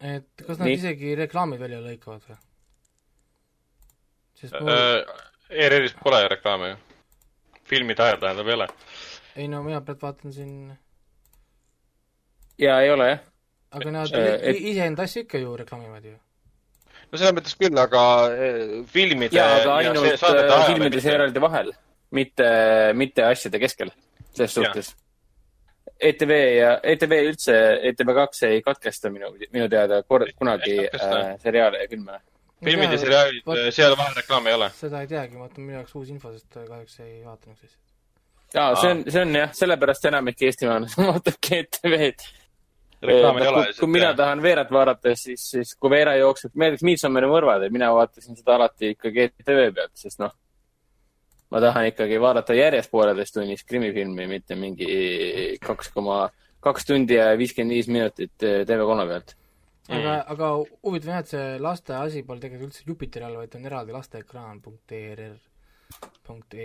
et kas nad Nii? isegi reklaamid välja lõikavad või? sest mul äh,. ERR-is pole reklaame ju. filmide ajal tähendab ei ole. ei no mina praegu vaatan siin. jaa, ei ole jah. Aga nad äh, et... iseenda asju ikka ju reklaamivad ju. no selles mõttes küll, aga äh, filmide jaa, aga ainult äh, filmide seerialide vahel, mitte, mitte asjade keskel, selles suhtes. ETV ja ETV üldse, ETV2 ei katkesta minu, minu teada kord, kunagi äh, seriaale ja filme filmid ja seriaalid, seal vahel reklaami ei ole? seda ei teagi, ma mõtlen, minu jaoks uus info, sest kahjuks ei vaadanud siis. jaa, see on, see on jah, sellepärast enamik eestimaalasi vaatabki ETV-d. Reklaami ei ole. kui mina tahan Veerat vaadata, siis, siis kui Veera jookseb, näiteks Midsommeri mõrvad, mina vaatasin seda alati ikkagi ETV pealt, sest noh, ma tahan ikkagi vaadata järjest pooleteist tunnist krimifilmi, mitte mingi kaks koma, kaks tundi ja viiskümmend viis minutit TV3 pealt aga mm., aga huvitav jah, et see laste asi pole tegelikult üldse Jupiteri all, vaid on eraldi lasteekraan.err.ee. E.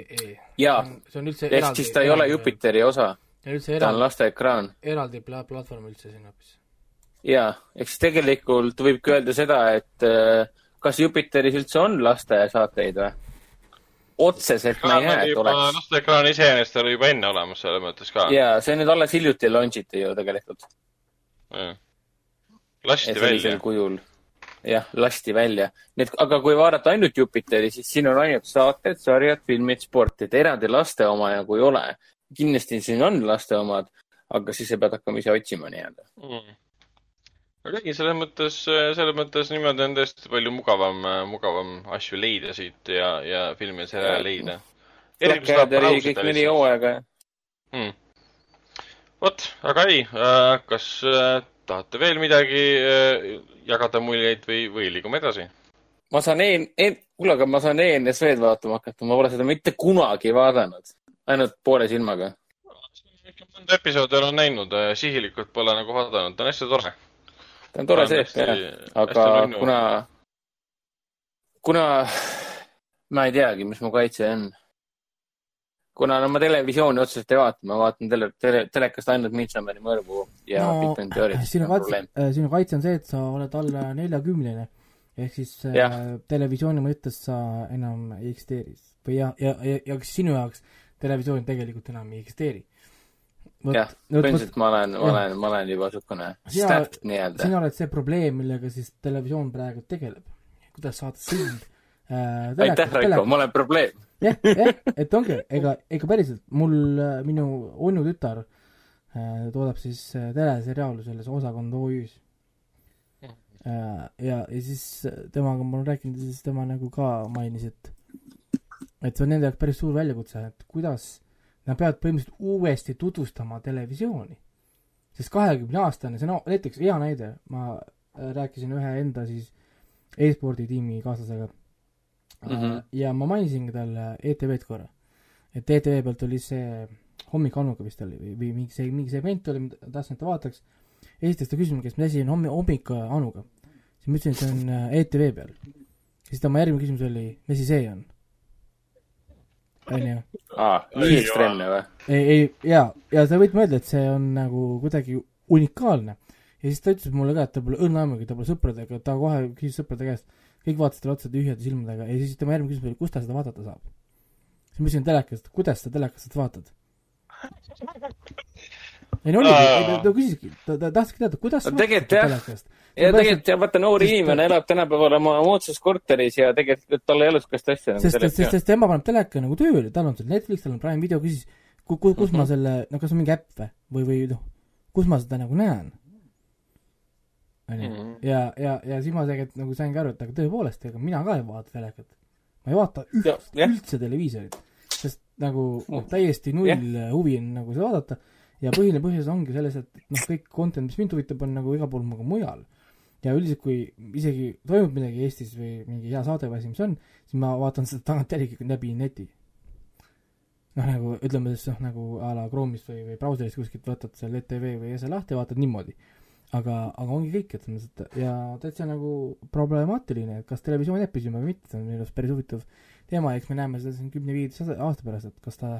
jaa, ehk siis ta ei ole Jupiteri osa. Ta on lasteekraan. eraldi pla-, platvorm üldse siin hoopis. jaa, eks tegelikult võibki öelda seda, et äh, kas Jupiteris üldse on lastesaateid või? otseselt ma ei näe, et oleks. lasteekraan iseenesest oli juba enne olemas selles mõttes ka. jaa, see nüüd alles hiljuti launch iti ju tegelikult. jah lasti välja. kujul. jah, lasti välja. nii et, aga kui vaadata ainult Jupiteri, siis siin on ainult saated, sarjad, filmid, sport, et eraldi laste oma nagu ei ole. Kindlasti siin on laste omad, aga siis sa pead hakkama ise otsima nii-öelda. Mm. Ei, selles mõttes, selles mõttes niimoodi on tõesti palju mugavam, mugavam asju leida siit ja, ja filme ja seriaale leida. Hmm.. vot, aga ei, äh, kas äh, tahate veel midagi äh, jagada muljeid või, või liigume edasi? ma saan EN-, EN-, kuule, aga ma saan ENSV-d vaatama hakata, ma pole seda mitte kunagi vaadanud, ainult poole silmaga. mõnda episoodi olen näinud, äh, sihilikult pole nagu vaadanud, ta on hästi tore. ta on tore sees, jah, aga kuna, kuna ma ei teagi, mis mu kaitse on. Kuna no ma televisiooni otseselt ei vaata, ma vaatan tele, tele, telekast ainult Midsommari mõrvu ja no, Big Bang Theory't. sinu kaitse, äh, sinu kaitse on see, et sa oled alla neljakümnene. Ehk siis äh, televisiooni mõttes sa enam ei eksisteeri. Või ja, ja, ja, ja kas sinu jaoks televisioon tegelikult enam ei eksisteeri? jah, põhimõtteliselt ma olen, ma olen, ma olen juba niisugune stat nii-öelda. sina oled see probleem, millega siis televisioon praegu tegeleb. kuidas saada sind äh, aitäh, Raiko, ma olen probleem jah, jah, et ongi, ega, ega päriselt, mul, äh, minu onu tütar äh, toodab siis äh, teleseriaali selles osakond OÜ-s äh,. ja, ja siis temaga ma olen rääkinud ja siis tema nagu ka mainis, et et see on nende jaoks päris suur väljakutse, et kuidas nad peavad põhimõtteliselt uuesti tutvustama televisiooni. sest kahekümne aastane, see on no, näiteks hea näide, ma äh, rääkisin ühe enda siis e-spordi tiimi kaaslasega mm. -hmm. ja ma mainisin talle ETV-d korra. et ETV pealt oli see hommikuannuga vist oli või, või mingi see, mingi segment oli, ma tahtsin, et ta vaataks. esitas ta küsimuse, kes, mis asi on hommi-, hommikuannuga. siis ma ütlesin, et see on äh, ETV peal. siis tema järgmine küsimus oli, mis asi see on? Onju. nii ekstreemne või? ei, ei, jaa, ja sa võid mõelda, et see on nagu kuidagi unikaalne. ja siis ta ütles mulle ka, et ta pole õrna aimugi, ta pole sõpradega, ta kohe küsis sõprade käest kõik vaatasid talle otsa tühjade silmadega ja siis tema järgmine küsimus oli, kus ta seda vaadata saab. siis ma küsisin telekast, kuidas sa telekast vaatad? ei no oligi, ta küsiski, ta, ta tahtski teada, kuidas sa vaatad telekast. Ja tegelikult ja vaata, noor inimene elab tänapäeval oma moodsas korteris ja tegelikult tal ei ole sihukest asja nagu sest, sest, sest tema paneb teleka nagu tööle, tal on seal Netflix, tal on Prime video, küsis, kus, kus mm -hmm. ma selle, no kas on mingi äpp või, või, või noh, kus ma seda nagu näen onju. Mhm. ja, ja, ja siis ma tegelikult nagu saingi aru, et aga tõepoolest, ega mina ka ei vaata telekat. ma ei vaata üldse, üldse televiisorit, sest nagu noh, täiesti null yeah. huvi on nagu seda vaadata ja põhiline põhjus ongi selles, et noh, kõik content, mis mind huvitab, on nagu igal pool nagu mujal. Ja üldiselt, kui isegi toimub midagi Eestis või mingi hea saade või asi, mis on, siis ma vaatan seda tagantjärgi läbi neti. noh, nagu ütleme siis noh, nagu a la Chrome'ist või, või brauserist kuskilt võtad selle ETV või ESA lahti ja vaatad niimoodi. aga, aga ongi kõik, mõttes, et ja täitsa nagu problemaatiline, et kas televisioon jääb püsima või mitte, see on minu arust päris huvitav teema, eks me näeme seda siin kümne-viieteist aasta pärast, et kas ta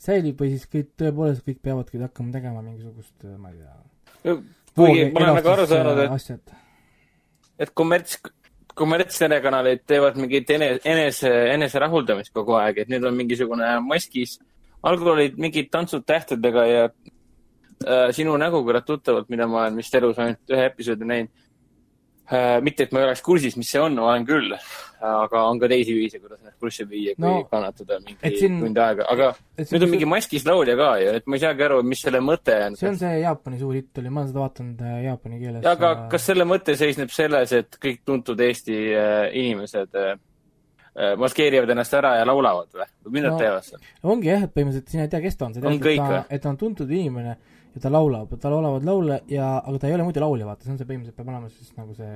säilib või siis kõik, tõepoolest kõik peavadki hakkama tegema mingisugust, ma ei tea. kuigi ma olen nagu aru saanud, et, et kommerts, kommertstelekanalid teevad mingit enese, enese, eneserahuldamist kogu aeg, et nüüd on mingisugune maskis. algul olid mingid tantsud tähtedega ja äh, sinu nägu kõlab tuttavalt, mida ma olen vist elus ainult ühe episoodi näinud mitte, et ma ei oleks kursis, mis see on, olen küll, aga on ka teisi viise, kuidas ennast kurssi viia, kui no, kannatada mingi siin, tund aega, aga nüüd on mingi maskis laulja ka ju, et ma ei saagi aru, mis selle mõte on. see on see Jaapani suur hitt oli, ma olen seda vaadanud äh, jaapani keeles. aga kas selle mõte seisneb selles, et kõik tuntud Eesti äh, inimesed äh, äh, maskeerivad ennast ära ja laulavad või? või mida no, nad teevad seal? ongi jah, et põhimõtteliselt sina ei tea, kes ta on, sa tead, et ta on tuntud inimene ja ta laulab, tal laulavad laule ja, aga ta ei ole muidu laulja, vaata, see on see põhimõtteliselt peab olema siis nagu see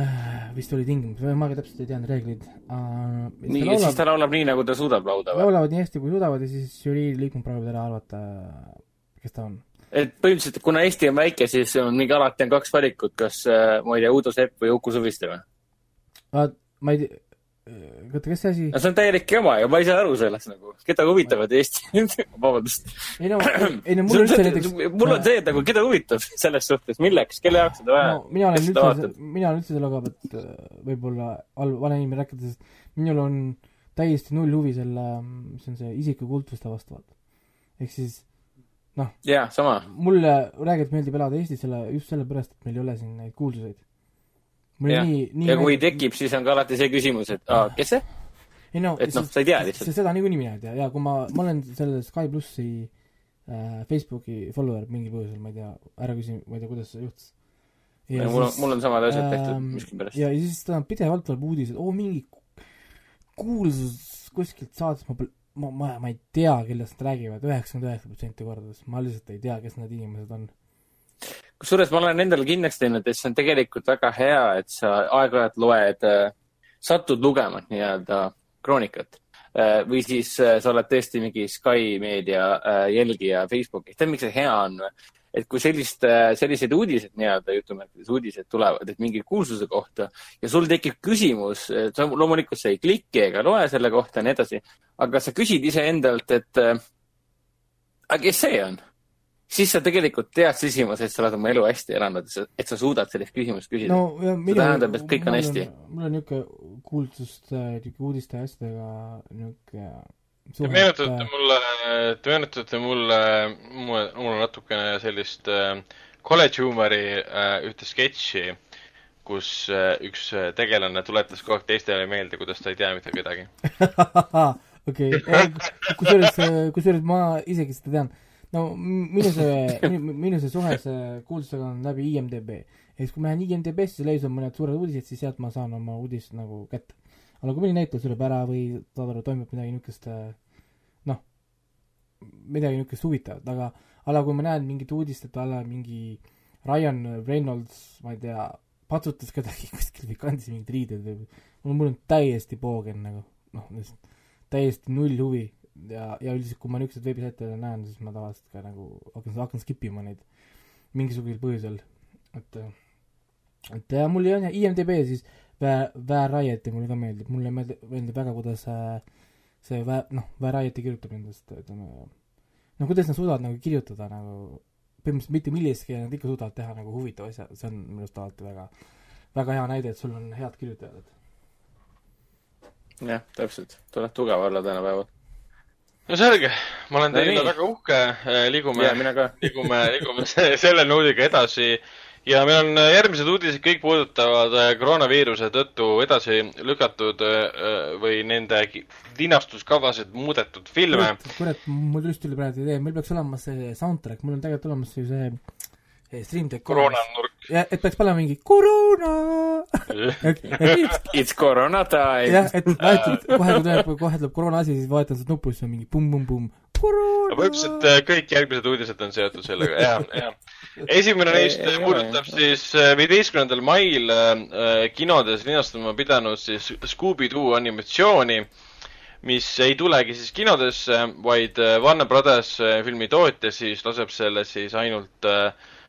äh, vist oli tingimus, ma ka täpselt ei teadnud reeglid uh,. nii, ja siis ta laulab nii, nagu ta suudab laulda või? laulavad nii hästi, kui suudavad ja siis žürii liikmed proovivad ära arvata, kes ta on. et põhimõtteliselt, kuna Eesti on väike, siis on mingi alati on kaks valikut, kas äh, ma ei tea, Uudo Sepp või Uku Suviste või? ma ei tea oota, kes see asi? no see on täielik jama ja ma ei saa aru sellest nagu, keda huvitavad Eesti vabandust. ei no, ei no mul üldse näiteks mul on see, et nagu keda huvitab selles suhtes, milleks, kelle jaoks seda vaja no,? mina olen üldse, mina olen üldse selle koha pealt äh, võib-olla halb, vana inimene rääkides, minul on täiesti null huvi selle, mis on see isikukultuste vastu, vaata. ehk siis noh. jaa, sama. mulle räägib, meeldib elada Eestis selle, just sellepärast, et meil ei ole siin neid kuulsuseid ja, ja kui meil... tekib, siis on ka alati see küsimus, et aa, kes see? ei no, et noh, sa ei tea lihtsalt. seda niikuinii mina ei tea ja kui ma, ma olen selle Sky plussi äh, Facebooki follower mingil põhjusel, ma ei tea, ära küsi, ma ei tea, kuidas see juhtus. ja mul on, mul on samad asjad tehtud äh, miskipärast. ja, ja siis ta pidevalt tuleb uudised, oo mingi kuulsus kuskilt saates, ma pole, ma, ma, ma ei tea, kellest nad räägivad, üheksakümmend üheksa protsenti kordades, ma lihtsalt ei tea, kes need inimesed on kusjuures ma olen endale kindlaks teinud, et see on tegelikult väga hea, et sa aeg-ajalt loed, äh, satud lugema nii-öelda kroonikat äh, või siis äh, sa oled tõesti mingi Sky meedia jälgija Facebookis. tead, miks see hea on? et kui sellist, sellised uudised nii-öelda, jutumärkides uudised tulevad, et mingi kuulsuse kohta ja sul tekib küsimus, loomulikult sa ei kliki ega loe selle kohta ja nii edasi, aga sa küsid iseendalt, et aga kes see on? Siis sa tegelikult tead sisimas, et sa oled oma elu hästi elanud, et sa suudad sellist küsimust küsida no,. see tähendab, et kõik on hästi. mul on niisugune kuulsuste, niisugune uudiste asjadega niisugune Te meenutate mulle, te meenutate mulle, mul on natukene sellist äh, college huumori äh, ühte sketši, kus äh, üks tegelane tuletas kogu aeg teistele meelde, kuidas ta ei tea mitte kedagi. okei, kusjuures, kusjuures ma isegi seda tean no minu see, minu see suhe see kuulsusega on läbi IMDB. ja siis, kui ma lähen IMDB-sse, leiusan mõned suured uudised, siis sealt ma saan oma uudist nagu kätte. aga kui mõni näitleja sureb ära või saad aru, toimub midagi niisugust noh, midagi niisugust huvitavat, aga aga kui ma näen mingit uudist, et a la mingi Ryan Reynolds, ma ei tea, patsutas kedagi kuskil või kandis mingid riided või mul, mul on täiesti poogen nagu noh, täiesti null huvi ja, ja üldiselt, kui ma niisuguseid veebisaite näen, siis ma tavaliselt ka nagu hakkan, hakkan skip ima neid mingisugusel põhjusel, et et ja mul on IMDB siis Vä-, Variety mulle ka meeldib, mulle meeldib, meeldib väga, kuidas äh, see Vä-, noh, Variety kirjutab nendest, ütleme, no kuidas nad suudavad nagu kirjutada nagu põhimõtteliselt mitte millestki nad ikka suudavad teha nagu huvitava asja, see on minu arust alati väga, väga hea näide, et sul on head kirjutajad, jah, täpselt, tuleb tugev olla tänapäeval no selge, ma olen teie üle väga uhke, äh, liigume liigume, liigume selle noodiga edasi. Ja meil on äh, järgmised uudised, kõik puudutavad äh, koroonaviiruse tõttu edasi lükatud või nende linastuskavasid muudetud filme. kurat, mul just tuli praegu idee, meil peaks olema see soundtrack, mul on tegelikult olemas ju see Stream Deck koroonanurk. ja, et peaks panema mingi koroona It's koroona time. jah, et vajutad, kohe kui tuleb, kohe tuleb koroona asi, siis vajutad seda nuppu, siis on mingi pumm-pumm-pumm. koroona. põhimõtteliselt äh, kõik järgmised uudised on seotud sellega, jah, jah. esimene neist puudutab siis äh, viieteistkümnendal mail äh, kinodes linastama pidanud siis Scooby-Doo animatsiooni mis ei tulegi siis kinodesse, vaid Warner Brothers filmi tootja siis laseb selle siis ainult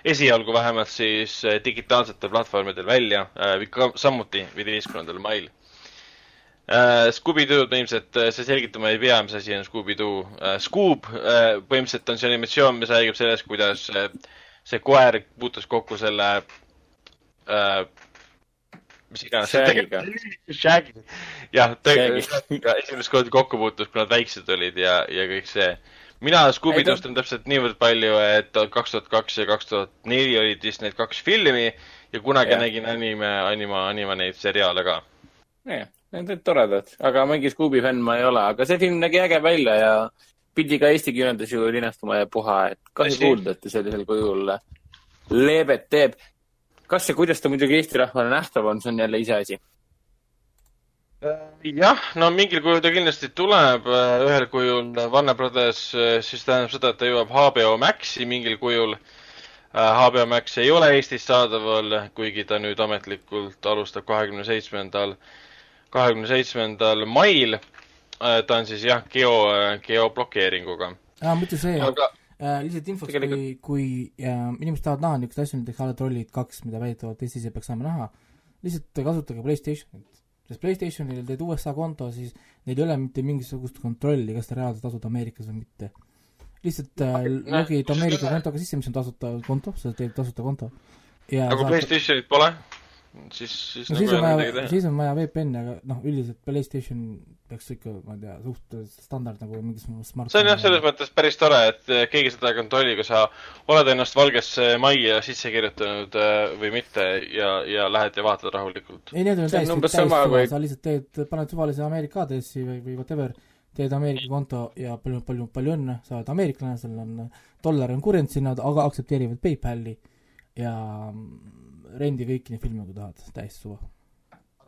esialgu vähemalt siis digitaalsetel platvormidel välja, samuti viieteistkümnendal mail Uh, Scooby-Doo'd me ilmselt, see selgitama ei pea, mis asi on Scooby-Doo. Scoob põhimõtteliselt on see animatsioon, mis räägib sellest, kuidas see koer puutus kokku selle mis iganes. Shaggy'ga. Shaggy. jah, esimest korda kokku puutus, kui nad väiksed olid ja, ja kõik see. Mina Scooby-Doost on täpselt niivõrd palju, et kaks tuhat kaks ja kaks tuhat neli olid vist need kaks filmi ja kunagi ja. nägin anime, anima, anima neid seriaale ka. jah Need olid toredad, aga mingi Scoobi fänn ma ei ole, aga see film nägi äge välja ja pidi ka Eesti kinodes ju linastuma ja puha, et kahju kuulda, et ta sellisel kujul leebet teeb. kas ja kuidas ta muidugi Eesti rahvale nähtav on, see on jälle iseasi. Jah, no mingil kujul ta kindlasti tuleb, ühel kujul Warner Brothers, siis tähendab seda, et ta jõuab HBO Maxi mingil kujul. HBO Max ei ole Eestis saadaval, kuigi ta nüüd ametlikult alustab kahekümne seitsmendal kahekümne seitsmendal mail. Äh, ta on siis jah, geo, geoblokeeringuga. aa, mitte see aga... äh,, lihtsalt infoks Tegelikult..., kui, kui äh, inimesed tahavad näha niisuguseid asju, näiteks Halo Trollid kaks, mida väidetavalt Eestis ei peaks saama näha, lihtsalt kasutage Playstationit. Sest Playstationil teed USA konto, siis neil ei ole mitte mingisugust kontrolli, kas ta reaalselt asub Ameerikas või mitte. lihtsalt äh, logid Ameerika kontoga sisse, mis on tasuta konto, sa teed tasuta konto. aga saab... Playstationit pole? Siis, siis no nagu siis on vaja, siis on vaja VPN-i, aga noh, üldiselt PlayStation peaks ikka, ma ei tea, suht standard nagu mingis smart see on jah, selles mõttes päris tore, et eh, keegi seda ei kontrolli, kui sa oled ennast valgesse majja sisse kirjutanud eh, või mitte ja, ja lähed ja vaatad rahulikult. ei, need on täiesti, täiesti suva või..., sa lihtsalt teed, paned suvalise Ameerika aadressi või, või whatever, teed Ameerika konto ja palju, palju, palju õnne, sa oled ameeriklane, sul on dollar on kurjent sinna, aga aktsepteerivad PayPali ja rendi kõiki neid filme, kui tahad, täiesti suva.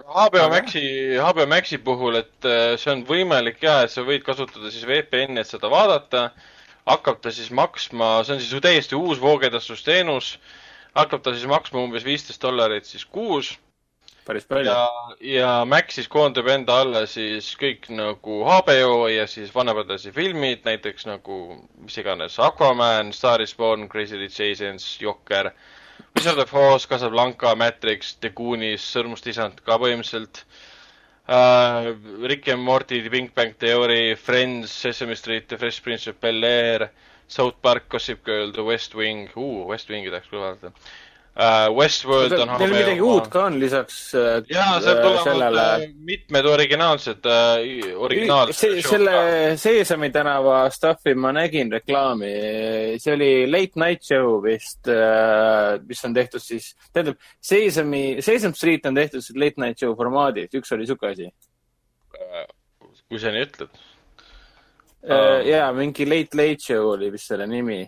HBO Maxi, HBO Maxi puhul, et äh, see on võimalik ja, et sa võid kasutada siis VPN-i, et seda vaadata. hakkab ta siis maksma, see on siis täiesti uus voogedastusteenus. hakkab ta siis maksma umbes viisteist dollarit siis kuus. päris palju. ja, ja Max siis koondab enda alla siis kõik nagu HBO ja siis Vanemate filmid, näiteks nagu mis iganes Aquaman, Star is Born, Crazy Rich Asians, Jokker Wizard of Oz, Casablanca, Matrix, The Goonies, Sõrmustisand ka põhimõtteliselt. Uh,. Rick and Morty, The Big Bang Theory, Friends, Sesame Street, The Fresh Prince of Bel-Air, South Park, Gossip Girl, The West Wing. Uh,, West Wingi tahaks küll vaadata uh,. Westworld on Teil midagi uut ka on lisaks uh, jaa, sealt tulevad sellele... mitmed originaalsed uh,, originaalsed see, selle Seesami tänava stuff'i ma nägin reklaami, see oli Late Night Show vist uh,, mis on tehtud siis, tähendab, Sesami, Sesame Street on tehtud siis Late Night Show formaadis, üks oli sihuke asi uh,. kui sa nii ütled uh,. jaa, mingi Late Late Show oli vist selle nimi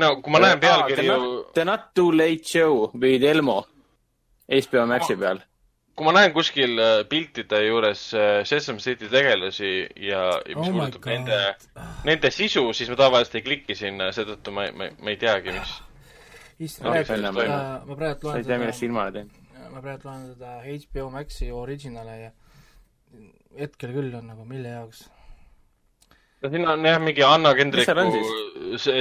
no kui ma näen pealkirju. The Not Too Late Show või Delmo HBO Maxi peal. kui ma näen kuskil äh, piltide juures äh, Sesame City tegelasi ja, ja mis oh puudutab nende, nende sisu, siis ma tavaliselt ei kliki sinna, seetõttu ma, ma, ma ei teagi, mis. issand, ma praegu loen seda. sa ei tea, millest silmale teen. ma praegu loen seda HBO Maxi originale ja hetkel küll on nagu mille jaoks no siin on jah, mingi Anna Kendriku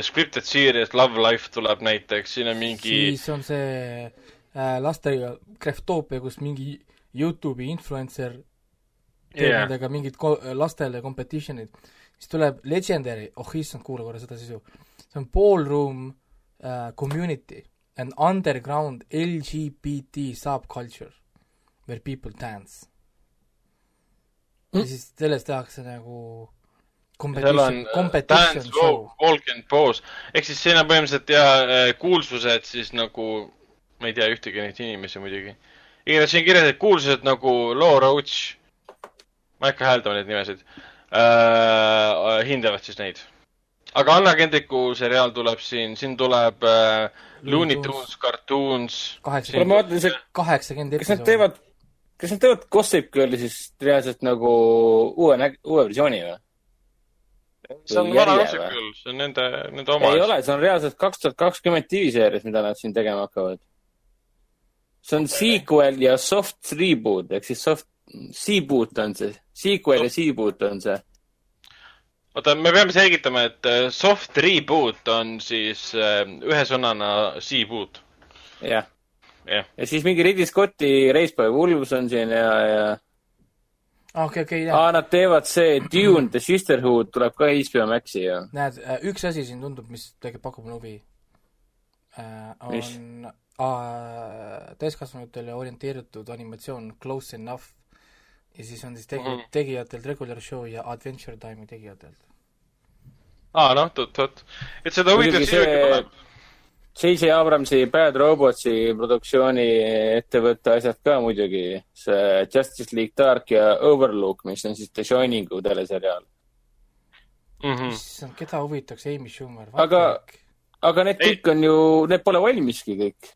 scripted series Love Life tuleb näiteks, siin on mingi siis on see äh, lastega Greftoopia, kus mingi Youtube'i influencer teeb yeah. nendega mingid ko-, lastele competition'id. siis tuleb Legendary, oh issand, kuula korra seda sisu. see on ballroom uh, community, an underground LGBT subculture where people dance mm.. ja siis sellest tehakse nagu seal on äh, Dance, Walk and Pose, ehk siis siin on põhimõtteliselt ja äh, kuulsused siis nagu, ma ei tea ühtegi neid inimesi muidugi. igatahes siin kirjas, et kuulsused nagu Loo Roach, ma ei hakka hääldama neid nimesid äh,, hindavad siis neid. aga Anna Kendriku seriaal tuleb siin, siin tuleb äh, Looney Tunes, Cartoons. kaheksakümmend episoodi. kas nad teevad, kas nad teevad Gossip Girli siis reaalselt nagu uue, uue versiooni või? See on vana Gossip Girl, see on nende, nende oma. ei ole, see on reaalselt kaks tuhat kakskümmend TV-seerias, mida nad siin tegema hakkavad. see on sequel ja soft reboot ehk siis soft C-boot on see, sequel ja C-boot on see. oota, me peame selgitama, et äh, soft reboot on siis äh, ühe sõnana C-boot. jah jah. ja siis mingi Ridley Scotti Race by Wolves on siin ja, ja okei, okei, aa, nad teevad see Dune The Sisterhood tuleb ka HBO Maxi ja. näed, üks asi siin tundub, mis tegelikult pakub mulle huvi, on äh, täiskasvanutele orienteeritud animatsioon Close Enough ja siis on siis tegi- mm, tegijatelt Regular Show ja Adventure Time'i tegijatelt. aa, noh, tutt-tutt. et seda huvitav see tuleb J.J. Abramsi Bad Robotsi produktsiooni ettevõtte asjad ka muidugi. see Justice League Dark ja Overlook, mis on siis The Shiningu teleseriaal mm. -hmm. issand, keda huvitaks Amy Schumer? aga, aga need kõik on ju, need pole valmiski kõik.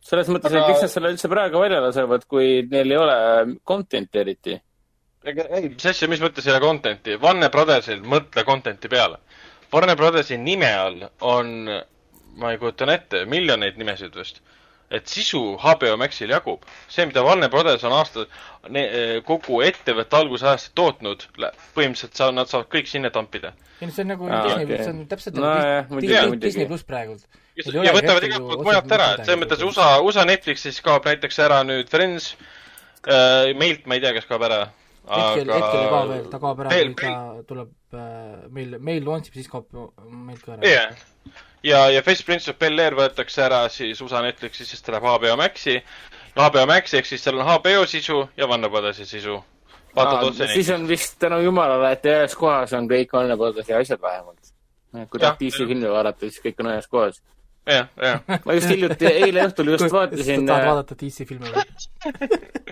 selles mõttes aga..., et miks nad selle üldse praegu välja lasevad, kui neil ei ole content'i eriti? ega ei, mis asja, mis mõttes ei ole content'i? Warner Brothersil mõtle content'i peale. Warner Brothersi nime all on ma ei kujutan ette, miljoneid nimesid vist. et sisu HBO Maxil jagub. see, mida Warner Brothers on aasta, kogu ettevõtte algusajast tootnud, põhimõtteliselt saa-, nad saavad kõik sinna tampida. ei no see on nagu ah, Disney okay., see on täpselt no, nagu jah, Disney, Disney, Disney pluss praegult. ja, võtavad igalt poolt mujalt ära, et selles mõttes USA, USA Netflixis kaob näiteks ära nüüd Friends äh,, meilt ma ei tea, kes kaob ära hetkel aga..., hetkel ei kao veel, ta kaob ära, kui ta tuleb äh, meil, meil launch ib, siis kaob meilt ka ära. yeah., ja, ja Fresh Prince of Bel-Air võetakse ära siis USA Netflixis, sest ta läheb HBO Maxi. HBO Maxi ehk siis seal on HBO sisu ja Brothersi sisu. neid. siis on vist tänu jumalale, et ühes kohas on kõik Brothersi asjad vähemalt. kui tahad DC filmi vaadata, siis kõik on ühes kohas. jah, jah. ma just hiljuti, eile õhtul just vaatasin. tahad äh, vaadata DC filme või?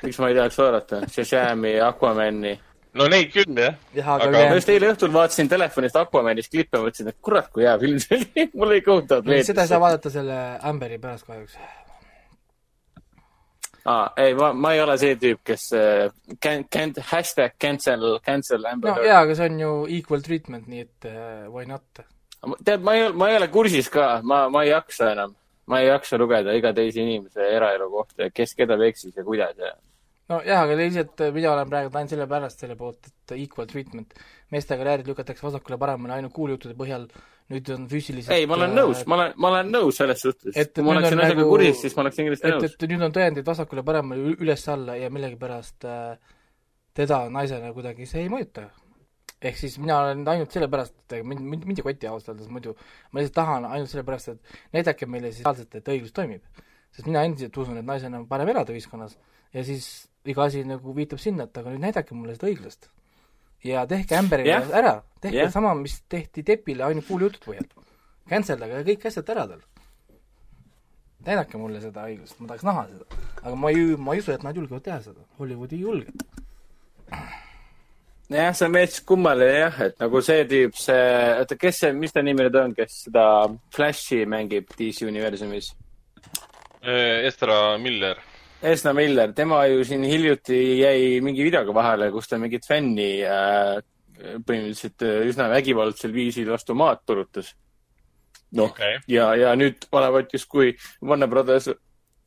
miks ma ei tahaks vaadata? Shazami, Aquamani no neid küll, jah. jah, aga, aga ma just eile õhtul vaatasin telefonist Aquamanist klippe, mõtlesin, et kurat, kui hea film see oli mul ei kohutavalt meeldis. seda ei saa vaadata selle Amberi pärast kahjuks. aa, ei, ma, ma ei ole see tüüp, kes uh, can, can, hashtag cancel, cancel Amber no jaa, aga see on ju equal treatment, nii et uh, why not? tead, ma ei, ma ei ole kursis ka, ma, ma ei jaksa enam. ma ei jaksa lugeda iga teise inimese eraelu kohta, kes keda peksis ja kuidas ja nojah, aga lihtsalt äh, mina olen praegu ainult sellepärast selle poolt, et equal treatment, meeste karjäärid lükatakse vasakule-paremale ainult kuulujuttude põhjal, nüüd on füüsiliselt ei, ma olen äh, nõus, ma olen, ma olen nõus selles suhtes. kui ma oleksin asjaga nagu, kursis, siis ma oleksin kindlasti nõus. et nüüd on tõendid vasakule-paremale üles-alla ja millegipärast äh, teda naisena kuidagi see ei mõjuta. ehk siis mina olen ainult sellepärast, et mind, mind, mind ei koti ausalt öeldes muidu, ma lihtsalt tahan ainult sellepärast, et näidake meile siis reaalselt, et õiglus toimib. sest mina endiselt usun, et naisena on parem elada ühiskonnas ja siis iga asi nagu viitab sinna, et aga nüüd näidake mulle seda õiglust. ja tehke Amberile yeah. ära, tehke yeah. sama, mis tehti Deppile ainult kuulujutud põhjal. Cancel dage kõik asjad ära tal. näidake mulle seda õiglust, ma tahaks näha seda. aga ma ei, ma ei usu, et nad julgevad teha seda, Hollywood ei julge. jah, see on veits kummaline jah, et nagu see tüüp, see, oota, kes see, mis ta nimi nüüd on, kes seda Flashi mängib DC universumis? Estra Miller Esna Miller, tema ju siin hiljuti jäi mingi videoga vahele, kus ta mingit fänni äh, põhimõtteliselt äh, üsna vägivaldsel viisil vastu maad purutas. noh okay., ja, ja nüüd olevat justkui Warner Brothers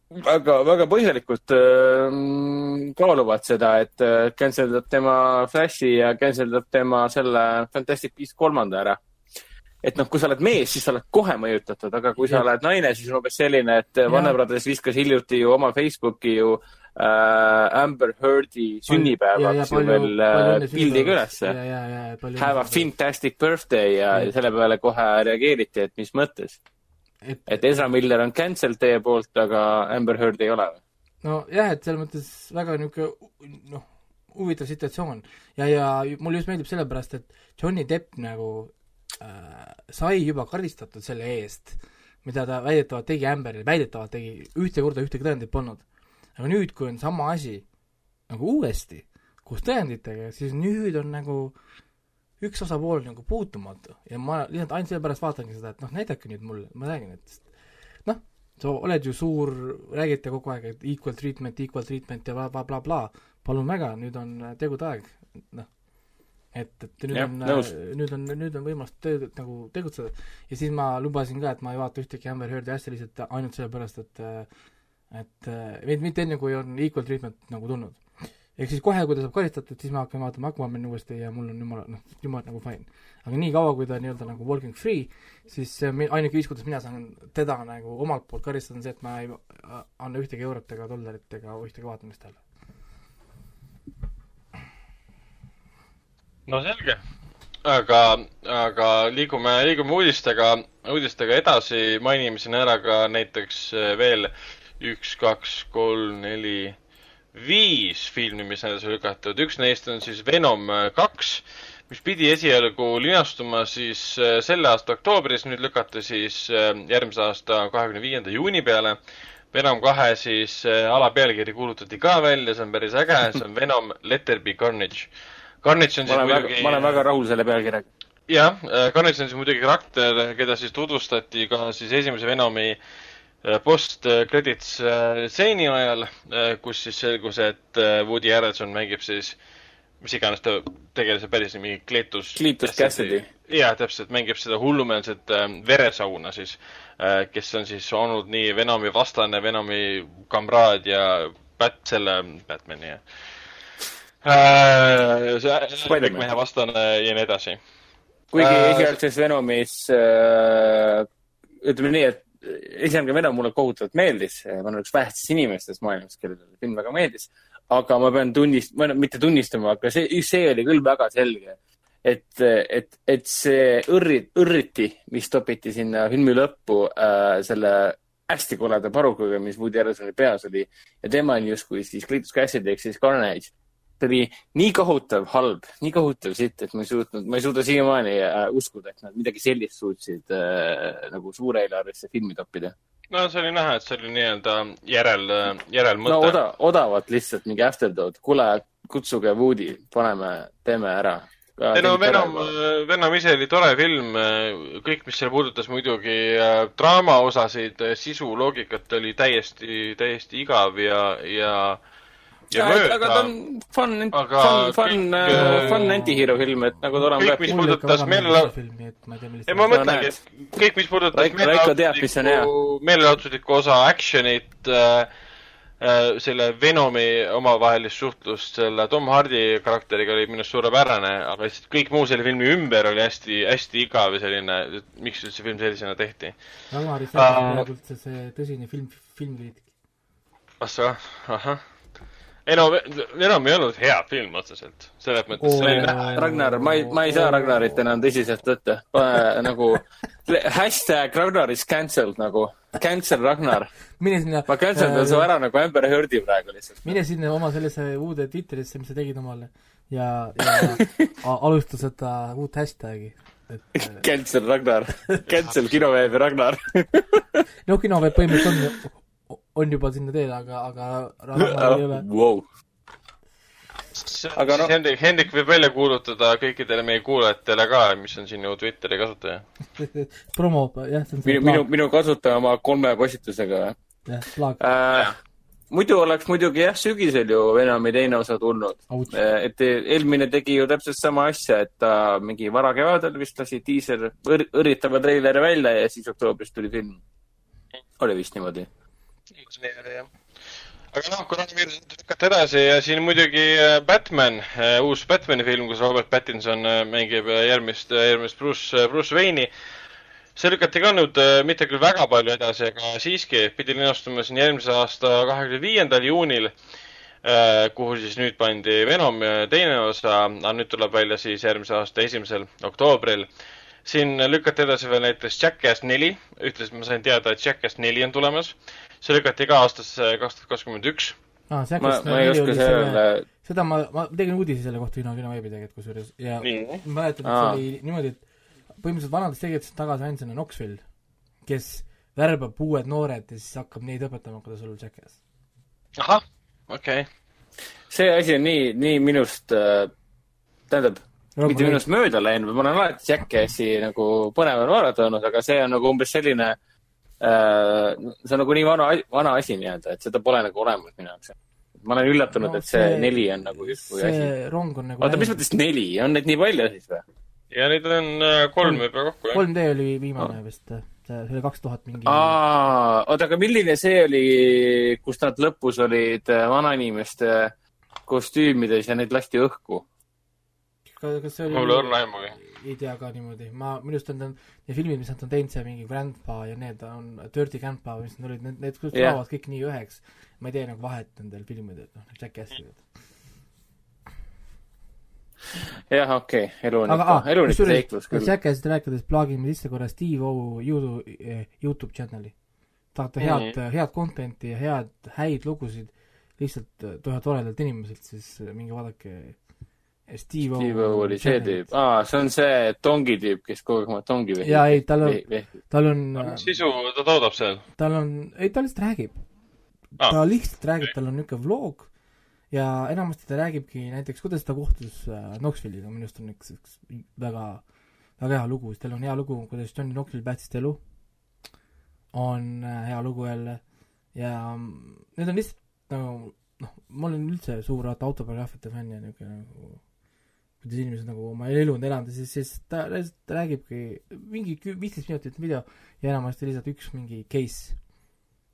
väga, väga põhjalikult äh, kaaluvad seda, et äh, cancel dab tema Flashi ja cancel dab tema selle Fantastic Beast kolmanda ära et noh, kui sa oled mees, siis sa oled kohe mõjutatud, aga kui sa oled naine, siis on umbes selline, et Warner Brothers viskas hiljuti ju oma Facebooki ju äh, Amber Heardi sünnipäevaks ju veel äh, pildiga ülesse. Have a fantastic birthday ja, ja selle peale kohe reageeriti, et mis mõttes. et, et Ezra Miller on cancel teie poolt, aga Amber Heard ei ole või? nojah, et selles mõttes väga niisugune noh, huvitav situatsioon ja, ja mulle just meeldib sellepärast, et Johnny Depp nagu sai juba karistatud selle eest, mida ta väidetavalt tegi Amberil, väidetavalt tegi, ühte korda ühtegi tõendit polnud. aga nüüd, kui on sama asi nagu uuesti, koos tõenditega, siis nüüd on nagu üks osapool nagu puutumatu ja ma lihtsalt ainult sellepärast vaatangi seda, et noh, näidake nüüd mulle, ma räägin, et noh, sa oled ju suur, räägite kogu aeg, et equal treatment, equal treatment ja blablabla bla, bla, bla. palun väga, nüüd on tegude aeg, noh et, et nüüd ja, on, nüüd on, nüüd on võimalus töö, nagu tegutseda. ja siis ma lubasin ka, et ma ei vaata ühtegi Amber Heardi asja lihtsalt ainult sellepärast, et et meid mitte enne, kui on equal treatment nagu tulnud. ehk siis kohe, kui ta saab karistatud, siis me hakkame vaatama Aquaman uuesti ja mul on jumala, noh, jumala nagu fine. aga niikaua, kui ta nii-öelda nagu walking free, siis ainuke viis, kuidas mina saan teda nagu omalt poolt karistada, on see, et ma ei anna ühtegi eurot ega dollarit ega ühtegi vaatamist talle. No selge. aga, aga liigume, liigume uudistega, uudistega edasi, mainime siin ära ka näiteks veel üks, kaks, kolm, neli viis filmi, mis edasi lükatud, üks neist on siis Venom kaks, mis pidi esialgu linastuma siis äh, selle aasta oktoobris, nüüd lükati siis järgmise aasta kahekümne viienda juuni peale. Venom kahe siis äh, alapealkiri kuulutati ka välja, see on päris äge, see on Venom Letter Be Carnage. Carnage on siis muidugi ma olen väga rahul selle pealkirjaga. jah, Carnage on siis muidugi karakter, keda siis tutvustati ka siis esimese Venomi äh, Äh, post-credits äh, stseeni ajal, äh, kus siis selgus, et Woody Harrelson mängib siis, mis iganes ta tegelase päris nimi, Cletus. Cletus Cassidy. jah, täpselt, mängib seda hullumeelset veresauna siis, kes on siis olnud nii Venomi vastane, Venomi kamraad ja Bat-, selle Batman'i ja äh, mehe vastane ja nii edasi. kuigi äh, esialgses Venomis äh, ütleme nii, et esialgne Venom mulle kohutavalt meeldis, ma olen üks vähestest inimestest maailmas, kellele film väga meeldis. aga ma pean tunnist-, mitte tunnistama, aga see, see oli küll väga selge. et, et, et see õrri, õrriti, mis topiti sinna filmi lõppu äh, selle hästi koleda parukaga, mis Woody Harrelsoni peas oli ja tema on justkui siis Cletus Cassidy ehk siis Carnage ta oli nii kohutav halb, nii kohutav sitt, et ma ei suutnud, ma ei suuda siiamaani äh, uskuda, et nad midagi sellist suutsid äh, nagu suureelarvelisse filmi toppida. no see oli näha, et see oli nii-öelda järel, äh, järelmõte. no oda, odavalt lihtsalt mingi afterthought, kuule, kutsuge Woody, paneme, teeme ära. ei no Venom, Venom ise oli tore film, kõik, mis seal puudutas muidugi draama osasid, sisu, loogikat oli täiesti, täiesti igav ja, ja mööda. Aga ta on fun, fun, fun, äh, fun anti-hero film, et nagu ta olema peab. kõik, mis puudutas meelelahutuslikku, ei ma mõtlengi, et kõik, mis puudutas meelelahutuslikku, meelelahutuslikku osa, action'it äh,, äh, selle Venomi omavahelist suhtlust selle Tom Hardy karakteriga oli minu arust suurepärane, aga lihtsalt kõik muu selle filmi ümber oli hästi, hästi igav ja selline, miks üldse film sellisena tehti. Ragnar Isaac on üldse see tõsine film, filmkriitik. ah sa, ahah ei no enam ei olnud hea film otseselt, selles mõttes oh,. Ragnar, ma ei, ma ei saa Ragnarit enam tõsiselt võtta äh,. nagu hashtag Ragnar is cancelled nagu, cancel Ragnar. ma cancel dan äh, su ära nagu Amber Heardi praegu lihtsalt. mine sinna oma sellesse uude Twitterisse, mis sa tegid omale ja, ja alusta seda uut hashtag'i et äh, cancel Ragnar, cancel kinoveebi Ragnar no kinoveeb põhimõtteliselt on on juba sinna teel, aga, aga raha ei ole wow.. aga noh. Hendrik, Hendrik võib välja kuulutada kõikidele meie kuulajatele ka, mis on siin ju Twitteri kasutaja promo, jah, see on see minu, minu, minu kasutaja oma kolme postitusega. jah, plaag äh, muidu oleks muidugi jah, sügisel ju Venomi teine osa tulnud. Äh, et eelmine tegi ju täpselt sama asja, et ta mingi varakevadel vist lasi diisel, õrritava treileri välja ja siis oktoobris tuli film. oli vist niimoodi nii oli jah. aga noh, koroonaviirus lükati edasi ja siin muidugi äh, Batman, äh, uus Batman'i film, kus Robert Pattinson äh, mängib järgmist, järgmist Bruce, Bruce Wayne'i. see lükati ka nüüd mitte küll väga palju edasi, aga siiski pidi linastuma siin järgmise aasta kahekümne viiendal juunil kuhu siis nüüd pandi Venom teine osa, aga nüüd tuleb välja siis järgmise aasta esimesel oktoobril siin lükati edasi veel näiteks Jackass neli, ütles, ma sain teada, et Jackass neli on tulemas. See lükati ka aastasse kaks tuhat kakskümmend üks. aa, ma ei oska selle, seda ma, ma tegin uudisi selle kohta Kino, Kino veebi tegelikult kusjuures. Ja mäletan, et see oli niimoodi, et põhimõtteliselt vanadest tegijatest tagasi ainsana Knoxville, kes värbab uued noored ja siis hakkab neid õpetama, kuidas olla Jackass. ahah, okei. Okay.. see asi on nii, nii minust äh,, tähendab, mitte minust mööda läinud, ma olen alati Jackassi nagu põneval vaadata olnud, aga see on nagu umbes selline äh, see on nagu nii vana, vana asi nii-öelda, et seda pole nagu olemas minu jaoks. ma olen üllatunud no,, et see, see neli on nagu justkui asi. rong on nagu oota, mis mõttes neli, on neid nii palju siis või? ja neid on äh, kolm juba kokku, jah. 3D oli viimane oh. vist, see oli kaks tuhat mingi. aa, oota, aga milline see oli, kus nad lõpus olid äh, vanainimeste kostüümides ja neid lasti õhku. Kas see oli mul õrna aimugi. ei tea ka niimoodi, ma, minu arust on need filmid, mis nad on teinud, see mingi Grandpa ja need on Dirty Grandpa, mis need olid, need, need Jah. laovad kõik nii üheks. ma ei tee nagu vahet nendel filmidel, noh, Jackassil. jah, okei okay., elu on aga ikka elu on ikka seiklus küll. Jackassit rääkides plaagime sisse korra Steve O Youtube, Youtube channel'i. tahate head mm, -hmm. head content'i ja head, häid lugusid lihtsalt äh, ühelt toredalt inimeselt, siis minge vaadake Steve O Steve O oli see tüüp, aa, see on see tongi tüüp, kes kogu aeg oma tongi vehib. jaa, ei, tal on, tal on, mis sisu ta toodab seal? tal on, ei ta lihtsalt räägib. Aa. ta lihtsalt räägib, tal on niisugune vlog ja enamasti ta räägibki näiteks, kuidas ta kohtus äh, Knoxville'iga, minu arust on üks, üks väga, väga hea lugu, tal on hea lugu, kuidas Johnny Knoxville päästis ta elu, on äh, hea lugu jälle. Ja mm, need on lihtsalt nagu noh, ma olen üldse suur autobiograafiate fänn ja niisugune nagu kuidas inimesed nagu oma elu on elanud ja siis, siis ta lihtsalt räägibki mingi viisteist minutit video ja enamasti lihtsalt üks mingi case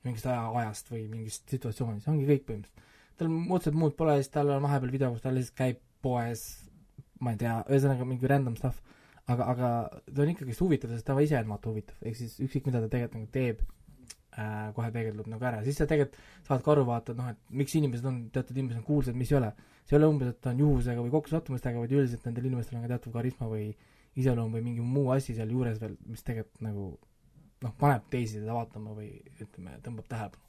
mingist aja, ajast või mingist situatsioonist, ongi kõik põhimõtteliselt. tal otseselt muud pole, siis tal on vahepeal video, kus ta lihtsalt käib poes, ma ei tea, ühesõnaga mingi random stuff, aga, aga ta on ikkagist huvitav, sest ta ise on vaata huvitav, ehk siis ükskõik, mida ta tegelikult nagu teeb äh,, kohe peegeldub nagu ära, siis sa tegelikult saad ka aru vaata, et noh, et miks inimesed on, teatud inimesed on kuulsad, mis ei ole. See ei ole umbes, et ta on juhusega või kokkusattumustega, vaid üldiselt nendel inimestel on ka teatud karisma või iseloom või mingi muu asi seal juures veel, mis tegelikult nagu noh, paneb teisi seda vaatama või ütleme, tõmbab tähelepanu.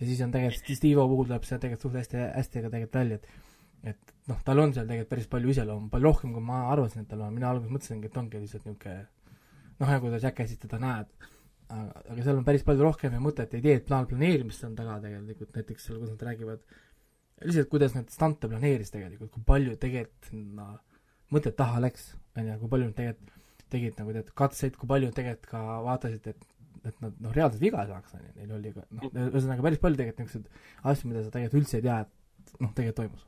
ja siis on tegelikult, Steve O puhul tuleb see tegelikult suht hästi, hästi ka tegelikult välja, et et noh, tal on seal tegelikult päris palju iseloomu, palju rohkem, kui ma arvasin, et tal on, mina alguses mõtlesingi, et ongi lihtsalt niisugune noh, nagu ta Jackassit teda näed, aga, aga seal on päris palju rohkem ja mõtet ja ideed, plaan planeerimist on taga tegelikult, näiteks seal, kus nad räägivad lihtsalt, kuidas nad stante planeeris tegelikult, kui palju tegelikult sinna mõtet taha läks, on ju, kui palju nad tegelikult tegid nagu teatud katseid, kui palju tegelikult ka vaatasid, et et nad noh, reaalselt viga saaks, on ju, neil oli ka noh, ühesõnaga päris palju tegelikult niisuguseid asju, mida sa tegelikult üldse ei tea, et noh, tegelikult toimus.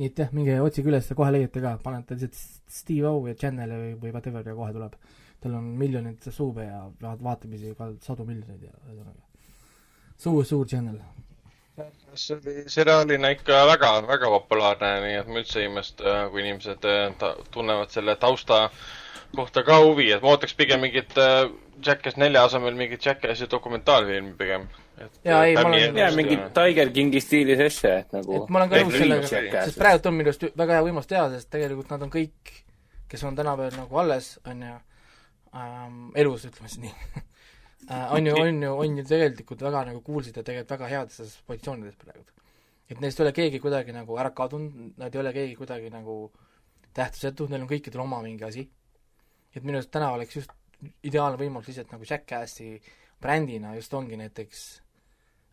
nii et jah, minge otsige üles kohe leiate ka, panete lihtsalt Steve O ja Channel'i või, või whatever ja kohe tuleb. tal on miljonid suube ja vaat- vaatamisi ka sadu miljoneid ja ühesõnaga suur, suur channel. See oli seriaalina ikka väga, väga populaarne, nii et ma üldse ei imesta, kui inimesed äh, ta, tunnevad selle tausta kohta ka huvi, et ma ootaks pigem mingit äh, Jackass nelja asemel mingit Jackassi dokumentaalfilmi pigem. Jaa, ei, ma olen- jaa, mingi Tiger Kingi stiilis asja, et nagu et ma olen ka nõus sellega, sest praegu on minu arust väga hea võimalus teha, sest tegelikult nad on kõik, kes on tänapäeval nagu alles, on ju ähm,, elus, ütleme siis nii. äh, on ju, on ju, on ju tegelikult väga nagu kuulsid ja tegelikult väga heades positsioonides praegu. et neist ei ole keegi kuidagi nagu ära kadunud, nad ei ole keegi kuidagi nagu tähtsusetud, neil on kõikidel oma mingi asi. et minu arust täna oleks just ideaalne võimalus lihtsalt nagu Jackassi brändina just ongi näiteks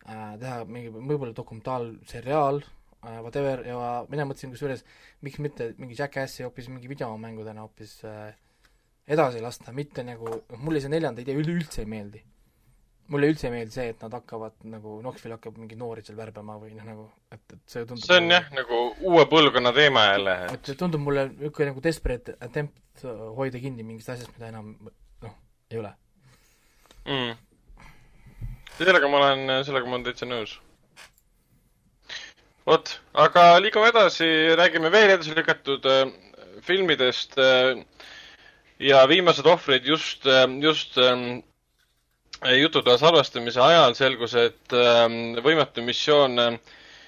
äh, teha mingi võib-olla dokumentaalseriaal äh,, whatever, ja mina mõtlesin kusjuures, miks mitte mingi Jackassi hoopis mingi videomängudena hoopis äh, edasi lasta, mitte nagu, mulle see neljanda idee üleüldse ei meeldi. mulle üldse ei meeldi see, et nad hakkavad nagu, Knoxville hakkab mingeid noori seal värbama või noh, nagu, et, et see tundub see on jah, nagu uue põlvkonna teema jälle. et see tundub mulle niisugune nagu desperate attempt hoida kinni mingist asjast, mida enam noh, ei ole. mm.. sellega ma olen, sellega ma olen täitsa nõus. vot, aga liigume edasi, räägime veel edasi lükatud äh, filmidest äh, ja viimased ohvrid just äh,, just äh, jututoa salvestamise ajal selgus, et äh, võimetu missioon äh,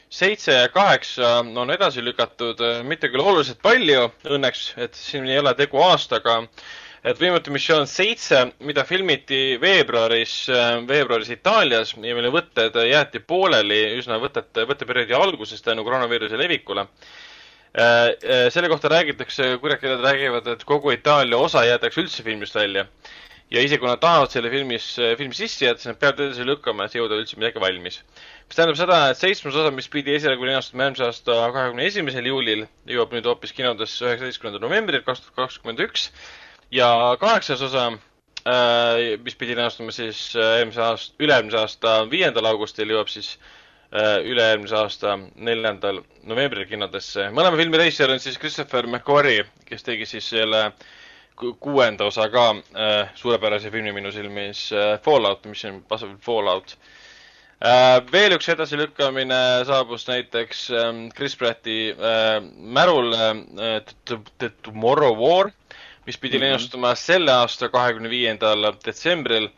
seitse ja kaheksa on edasi lükatud, mitte küll oluliselt palju õnneks, et siin ei ole tegu aastaga et võimetu missioon seitse, mida filmiti veebruaris, veebruaris Itaalias ja mille võtted jäeti pooleli üsna võtete, võtteperioodi alguses tänu koroonaviiruse levikule. Selle kohta räägitakse, kurjakeeled räägivad, et kogu Itaalia osa jäetakse üldse filmist välja. ja isegi kui nad tahavad selle filmis, filmi sisse jätta, siis nad peavad edasi lükkama, et jõuda üldse midagi valmis. mis tähendab seda, et seitsmes osa, mis pidi esialgu linastuma järgmise aasta kahekümne esimesel juulil, jõuab nüüd hoopis kinodesse üheksateistkümnendal novembril kaks tuhat kakskümmend üks ja kaheksas osa, mis pidi linastuma siis äh, eelmise aasta, üle-eelmise aasta viiendal augustil, jõuab siis äh, üle-eelmise aasta neljandal novembril kinodesse. mõlema filmi reisijal on siis Christopher McQuarrie, kes tegi siis selle ku- kuuenda osa ka äh, suurepärase filmi minu silmis äh, Fallout, Mission Impossible Fallout Uh, veel üks edasilükkamine saabus näiteks um, Chris Pratti uh, märul uh, The, The Tomorrow War, mis pidi mm -hmm. linastuma selle aasta kahekümne viiendal detsembril.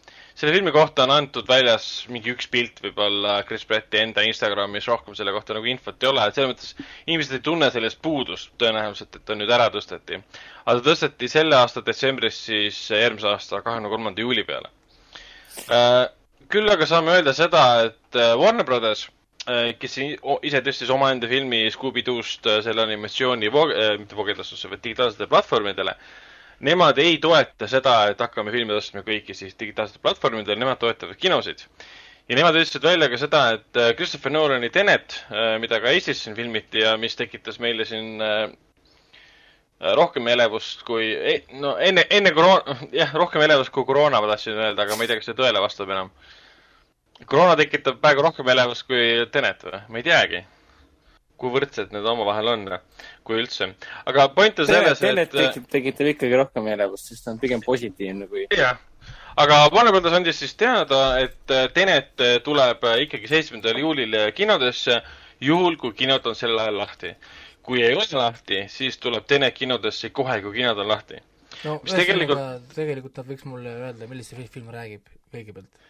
Selle filmi kohta on antud väljas mingi üks pilt võib-olla Chris Pratti enda Instagramis, rohkem selle kohta nagu infot ei ole, et selles mõttes inimesed ei tunne sellest puudust tõenäoliselt, et ta nüüd ära tõsteti. aga ta tõsteti selle aasta detsembrist siis järgmise aasta kahekümne kolmanda juuli peale uh, küll aga saame öelda seda, et äh, Warner Brothers, äh, kes ise tõstis omaenda filmi Scooby-Doost äh, selle animatsiooni voog-, mitte voogedastusse, vaid digitaalsetele platvormidele, nemad ei toeta seda, et hakkame filme tõstma kõiki siis digitaalsetele platvormidele, nemad toetavad kinosid. ja nemad ütlesid välja ka seda, et Christopher Nolani Tenet, mida ka Eestis siin filmiti ja mis tekitas meile siin rohkem elevust kui, no enne, enne koroona, jah, rohkem elevust kui koroona, ma tahtsin öelda, aga ma ei tea, kas see tõele vastab enam koroona tekitab praegu rohkem elevust kui Tenet või? ma ei teagi. Kui võrdsed need omavahel on, kui üldse. aga point on selles, et Tenet tekitab, tekitab ikkagi rohkem elevust, sest ta on pigem positiivne kui. jah, aga Warner Brothers andis siis teada, et Tenet tuleb ikkagi seitsmendal juulil kinodesse, juhul kui kinod on sel ajal lahti. kui ei ole lahti, siis tuleb Tenet kinodesse kohe, kui kinod on lahti. no ühesõnaga tegelikult... tegelikult ta võiks mulle öelda, millist see film räägib kõigepealt.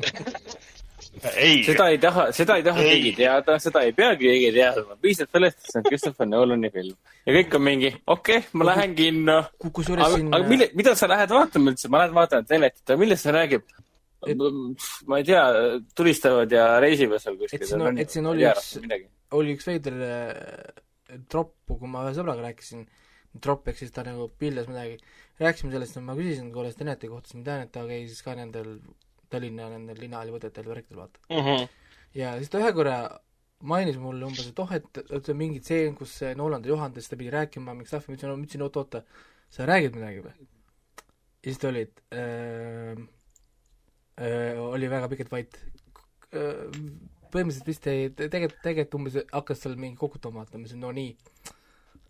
seda ei taha, seda ei taha keegi teada, seda ei peagi keegi teadma, piisab sellest, et see on Christopher Nolani film. ja kõik on mingi, okei okay,, ma lähen kinno. kusjuures aga, siin. aga mille, mida sa lähed vaatama üldse, ma lähen vaatan Tenetit, aga millest see räägib? et ma ei tea, tulistavad ja reisivad seal kuskil. et siin, et siin oli üks, oli üks veider äh, tropp, kui ma ühe sõbraga rääkisin, tropp ehk siis ta nagu pilles midagi, rääkisime sellest ma küsisin korra Teneti kohta, siis ma tean, et ta käis ka nendel Tallinna nendel linnahallivõtetel värkidel, vaata mm. -hmm. ja siis ta ühe korra mainis mulle umbes, et oh, et, on mingi tseen, kus see Nolan juhendas, ta pidi rääkima mingit stuff'i, ma ütlesin, ma ütlesin, oot-oota, sa räägid midagi või? ja siis ta oli, et äh, äh, oli väga pikalt vait äh,. põhimõtteliselt vist ei, tegelikult, tegelikult umbes hakkas seal mingi kokutama, et ma ütlesin, no nii.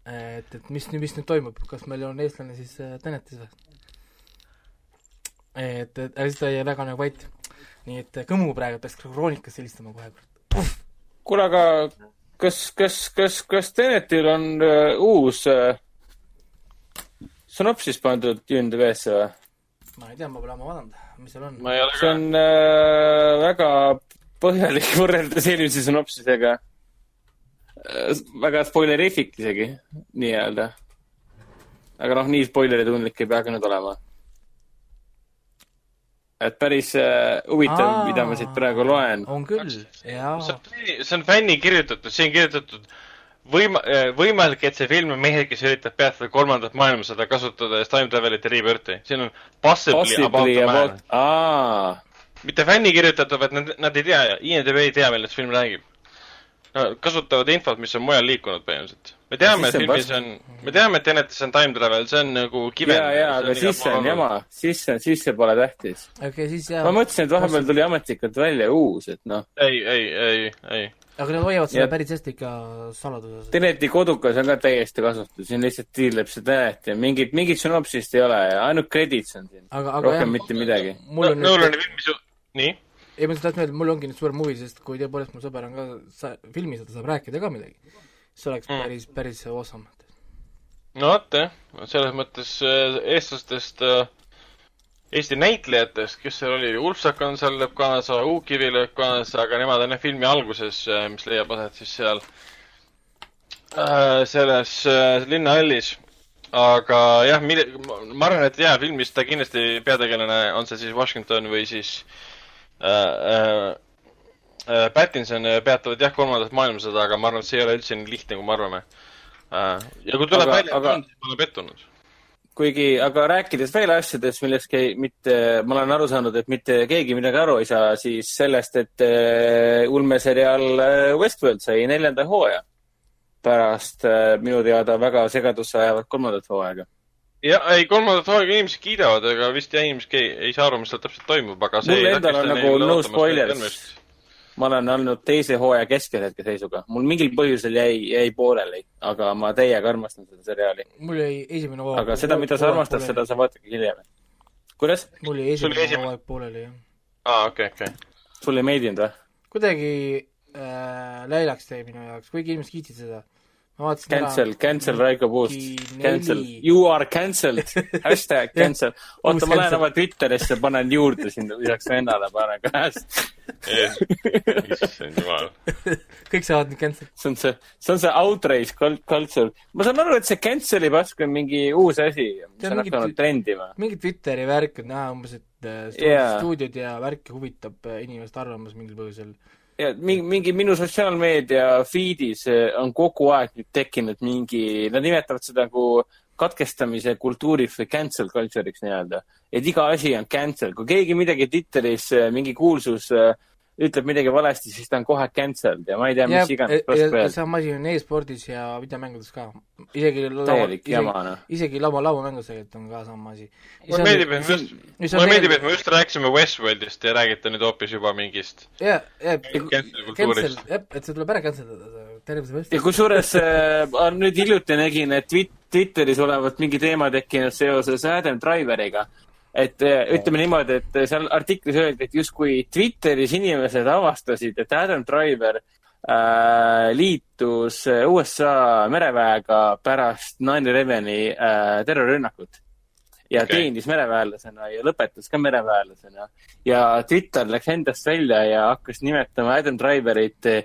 et, et mis, mis nüüd toimub, kas meil on eestlane siis äh, Tenetis või? Et, et aga siis ta jäi väga nagu vait. nii et Kõmu praegu peaks kroonikasse helistama kohe. kuule, aga kas, kas, kas, kas Tenetil on uh, uus uh, sünopsis pandud IMDB-sse või? ma ei tea, ma pole ammu vaadanud, mis seal on. see on uh, väga põhjalik võrreldes eelmise sünopsisega uh,. väga spoilerifik isegi, nii-öelda. aga noh, nii spoileritundlik ei pea ka nüüd olema et päris äh, huvitav, mida ma siit praegu loen. on küll, jaa. see on fänni kirjutatud, siin kirjutatud võima-, äh, võimalik, et see film on mehe, kes üritab peatada kolmandat maailmasõda, kasutades time travel'it ja rebirth'i. siin on possibly, possibly about the man. Aa. mitte fänni kirjutatud, vaid nad, nad ei tea, IMDB ei tea, millest film räägib kasutavad infot, mis on mujal liikunud põhimõtteliselt. me teame, et filmis on, me teame, et Tenetis on time travel, see on nagu kive. ja, ja, aga siis see on jama, siis see, siis see pole tähtis. okei okay,, siis jah. ma mõtlesin, et vahepeal tuli ametlikult välja uus, et noh. ei, ei, ei, ei. aga nad hoiavad seda päris hästi ikka saladuses. Teneti kodukas on ka täiesti kasutus, siin lihtsalt tiirleb see Tenet ja mingit, mingit sünopsist ei ole ja ainult credits on siin. rohkem jah, mitte midagi. Nolani filmis ju, nii ei, ma tahtsin öelda, mul ongi nüüd suurem huvi, sest kui tõepoolest mu sõber on ka sa-, filmis ja ta saab rääkida ka midagi, siis oleks mm. päris, päris awesome. no vot jah, selles mõttes äh, eestlastest äh, Eesti näitlejatest, kes seal oli, Ulfsakan seal lööb kaasa, Uukivi lööb kaasa, aga nemad on jah filmi alguses, äh, mis leiab aset siis seal äh, selles äh, linnahallis. aga jah, ma arvan, et jaa, filmis ta kindlasti peategelane, on see siis Washington või siis äh, Pattinson peatavad jah, kolmandat maailmasõda, aga ma arvan, et see ei ole üldse nii lihtne, kui me arvame. ja kui tuleb aga, välja, et on, siis ma olen pettunud. kuigi, aga rääkides veel asjadest, millest ei, mitte, ma olen aru saanud, et mitte keegi midagi aru ei saa, siis sellest, et uh, ulmeseriaal Westworld sai neljanda hooaja pärast uh, minu teada väga segadusse ajavat kolmandat hooaega ja ei, kolmandat hooaega inimesed kiidavad, aga vist jah, inimesed ei, ei saa aru, mis seal täpselt toimub, aga see mul endal on nagu no spoilers. ma olen olnud teise hooaja keskel hetkeseisuga, mul mingil põhjusel jäi, jäi pooleli, aga ma täiega armastan seda seriaali. mul jäi esimene hooaeg aga seda, mida sa armastad, seda sa vaatadki hiljem. kuidas? mul jäi esimene hooaeg pooleli, jah. aa, okei, okei. sulle ei meeldinud või? kuidagi äh, läilaks jäi minu jaoks, kuigi inimesed kiitsid seda. Cancel, cancel Raiko Puust, Mingi cancel you are cancelled, hashtag cancel. oota, ma lähen oma Twitterisse, panen juurde sinna lisaks vennale, panen ka hashtag. issand jumal. kõik saavad nüüd cancel. see on see, see on see outrage cult- culture. ma saan aru, et see cancel'i pask on mingi uus asi, mis on hakanud trendima. mingi Twitteri värk on näha umbes, et äh, stuudiod ja värk huvitab äh, inimeste arvamus mingil põhjusel. Ja mingi, mingi minu sotsiaalmeedia feed'is eh, on kogu aeg nüüd tekkinud mingi, nad nimetavad seda nagu katkestamise kultuuriks või cancel culture'iks nii-öelda. et iga asi on cancel, kui keegi midagi Twitteris, mingi kuulsus eh, ütleb midagi valesti, siis ta on kohe cancelled ja ma ei tea, mis iganes veel. sama asi on e-spordis ja videomängudes ka. isegi laua, täielik isegi, jama, noh. isegi laua, lauamängus tegelikult on ka sama asi. mulle meeldib, et me just, mulle meeldib, et me just rääkisime Westworldist ja räägite nüüd hoopis juba mingist jah, jah, jah, et see tuleb ära cancel dada, terve see ja festival. kusjuures äh, nüüd hiljuti nägin, et Twit- Twitteris olevat mingi teema tekkinud seoses Adam Driveriga. Et äh, ütleme niimoodi, et seal artiklis öeldi, et justkui Twitteris inimesed avastasid, et Adam Driver äh, liitus USA mereväega pärast 9-11-i äh, terrorirünnakut ja okay. teenis mereväelasena ja lõpetas ka mereväelasena. ja Twitter läks endast välja ja hakkas nimetama Adam Driverit eh,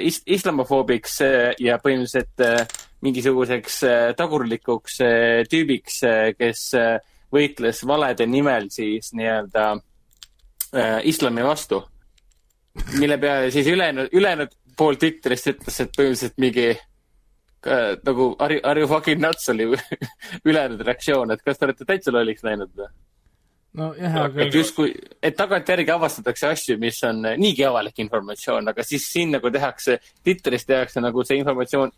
is islamofoobiks eh, ja põhimõtteliselt eh, mingisuguseks eh, tagurlikuks eh, tüübiks, kes eh, võitles valede nimel siis nii-öelda islami vastu. mille peale siis ülejäänud, ülejäänud pool Twitterist ütles, et põhimõtteliselt mingi ka, nagu are you, are you fucking nuts oli ülejäänud reaktsioon, et kas te olete täitsa lolliks läinud või? nojah, aga et justkui, et tagantjärgi avastatakse asju, mis on niigi avalik informatsioon, aga siis siin nagu tehakse, Twitteris tehakse nagu see informatsioon,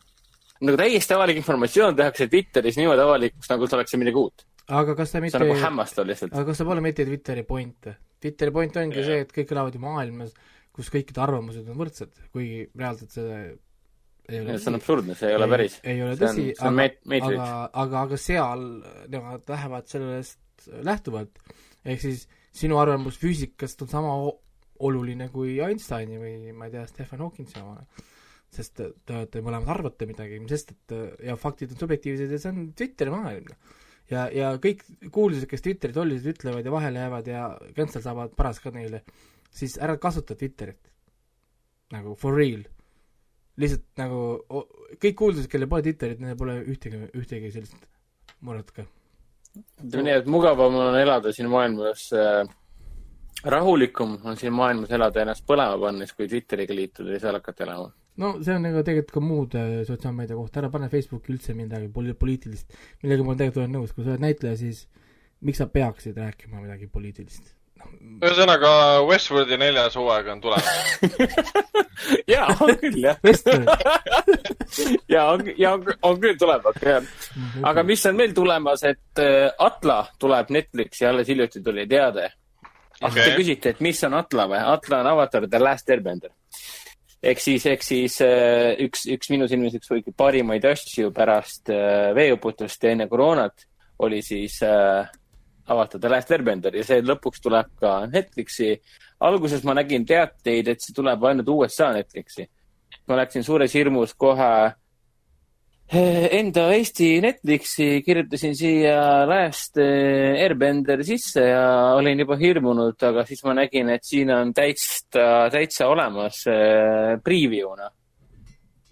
nagu täiesti avalik informatsioon tehakse Twitteris niimoodi avalikuks, nagu see oleks see midagi uut. aga kas ta see mitte on nagu hämmastav lihtsalt. aga kas see pole mitte Twitteri point? Twitteri point ongi Jah. see, et kõik elavad ju maailmas, kus kõikide arvamused on võrdsed, kuigi reaalselt see ei ole see on absurdne, see ei ole päris. ei ole see tõsi, see aga, aga, aga, aga seal nemad lähevad sellest lähtuvalt. ehk siis sinu arvamus füüsikast on sama oluline kui Einsteini või ma ei tea, Stephen Hawkingsi oma. Sest te te mõlemad arvate midagi, sest et ja faktid on subjektiivsed ja see on Twitteri maailm. ja, ja kõik kuulsused, kes Twitterit ollisid, ütlevad ja vahele jäävad ja cancel saavad paras ka neile, siis ära kasuta Twitterit. nagu for real. lihtsalt nagu kõik kuulsused, kellel pole Twitterit, neil pole ühtegi, ühtegi sellist muret ka. ütleme nii, et mugavam on elada siin maailmas äh,, rahulikum on siin maailmas elada ennast põlema pannes, kui Twitteriga liituda ja seal hakata elama. No see on nagu tegelikult ka muude sotsiaalmeedia kohta, ära pane Facebooki üldse midagi poli-, poliitilist, millega ma tegelikult olen nõus, kui sa oled näitleja, siis miks sa peaksid rääkima midagi poliitilist? ühesõnaga, Westworldi neljas hooaeg on tulemas. jaa, on küll jah. Westworld, ja on, ja on, on küll tulemas, jah. aga mis on veel tulemas, et äh, Atla tuleb Netflixi, alles hiljuti tuli teade. Okei. okay. Te küsite, et mis on Atla või? Atla on Avatar The Last Airbender. Ehk siis, ehk siis äh, üks, üks minu silmis üks parimaid asju pärast äh, veeuputust ja enne koroonat oli siis äh, Avatar The Last Airbender ja see lõpuks tuleb ka Netflixi. alguses ma nägin teateid, et see tuleb ainult USA Netflixi. ma läksin suures hirmus kohe enda Eesti Netflixi, kirjutasin siia Last eh, Airbender sisse ja olin juba hirmunud, aga siis ma nägin, et siin on täitsa, täitsa olemas eh, preview'na.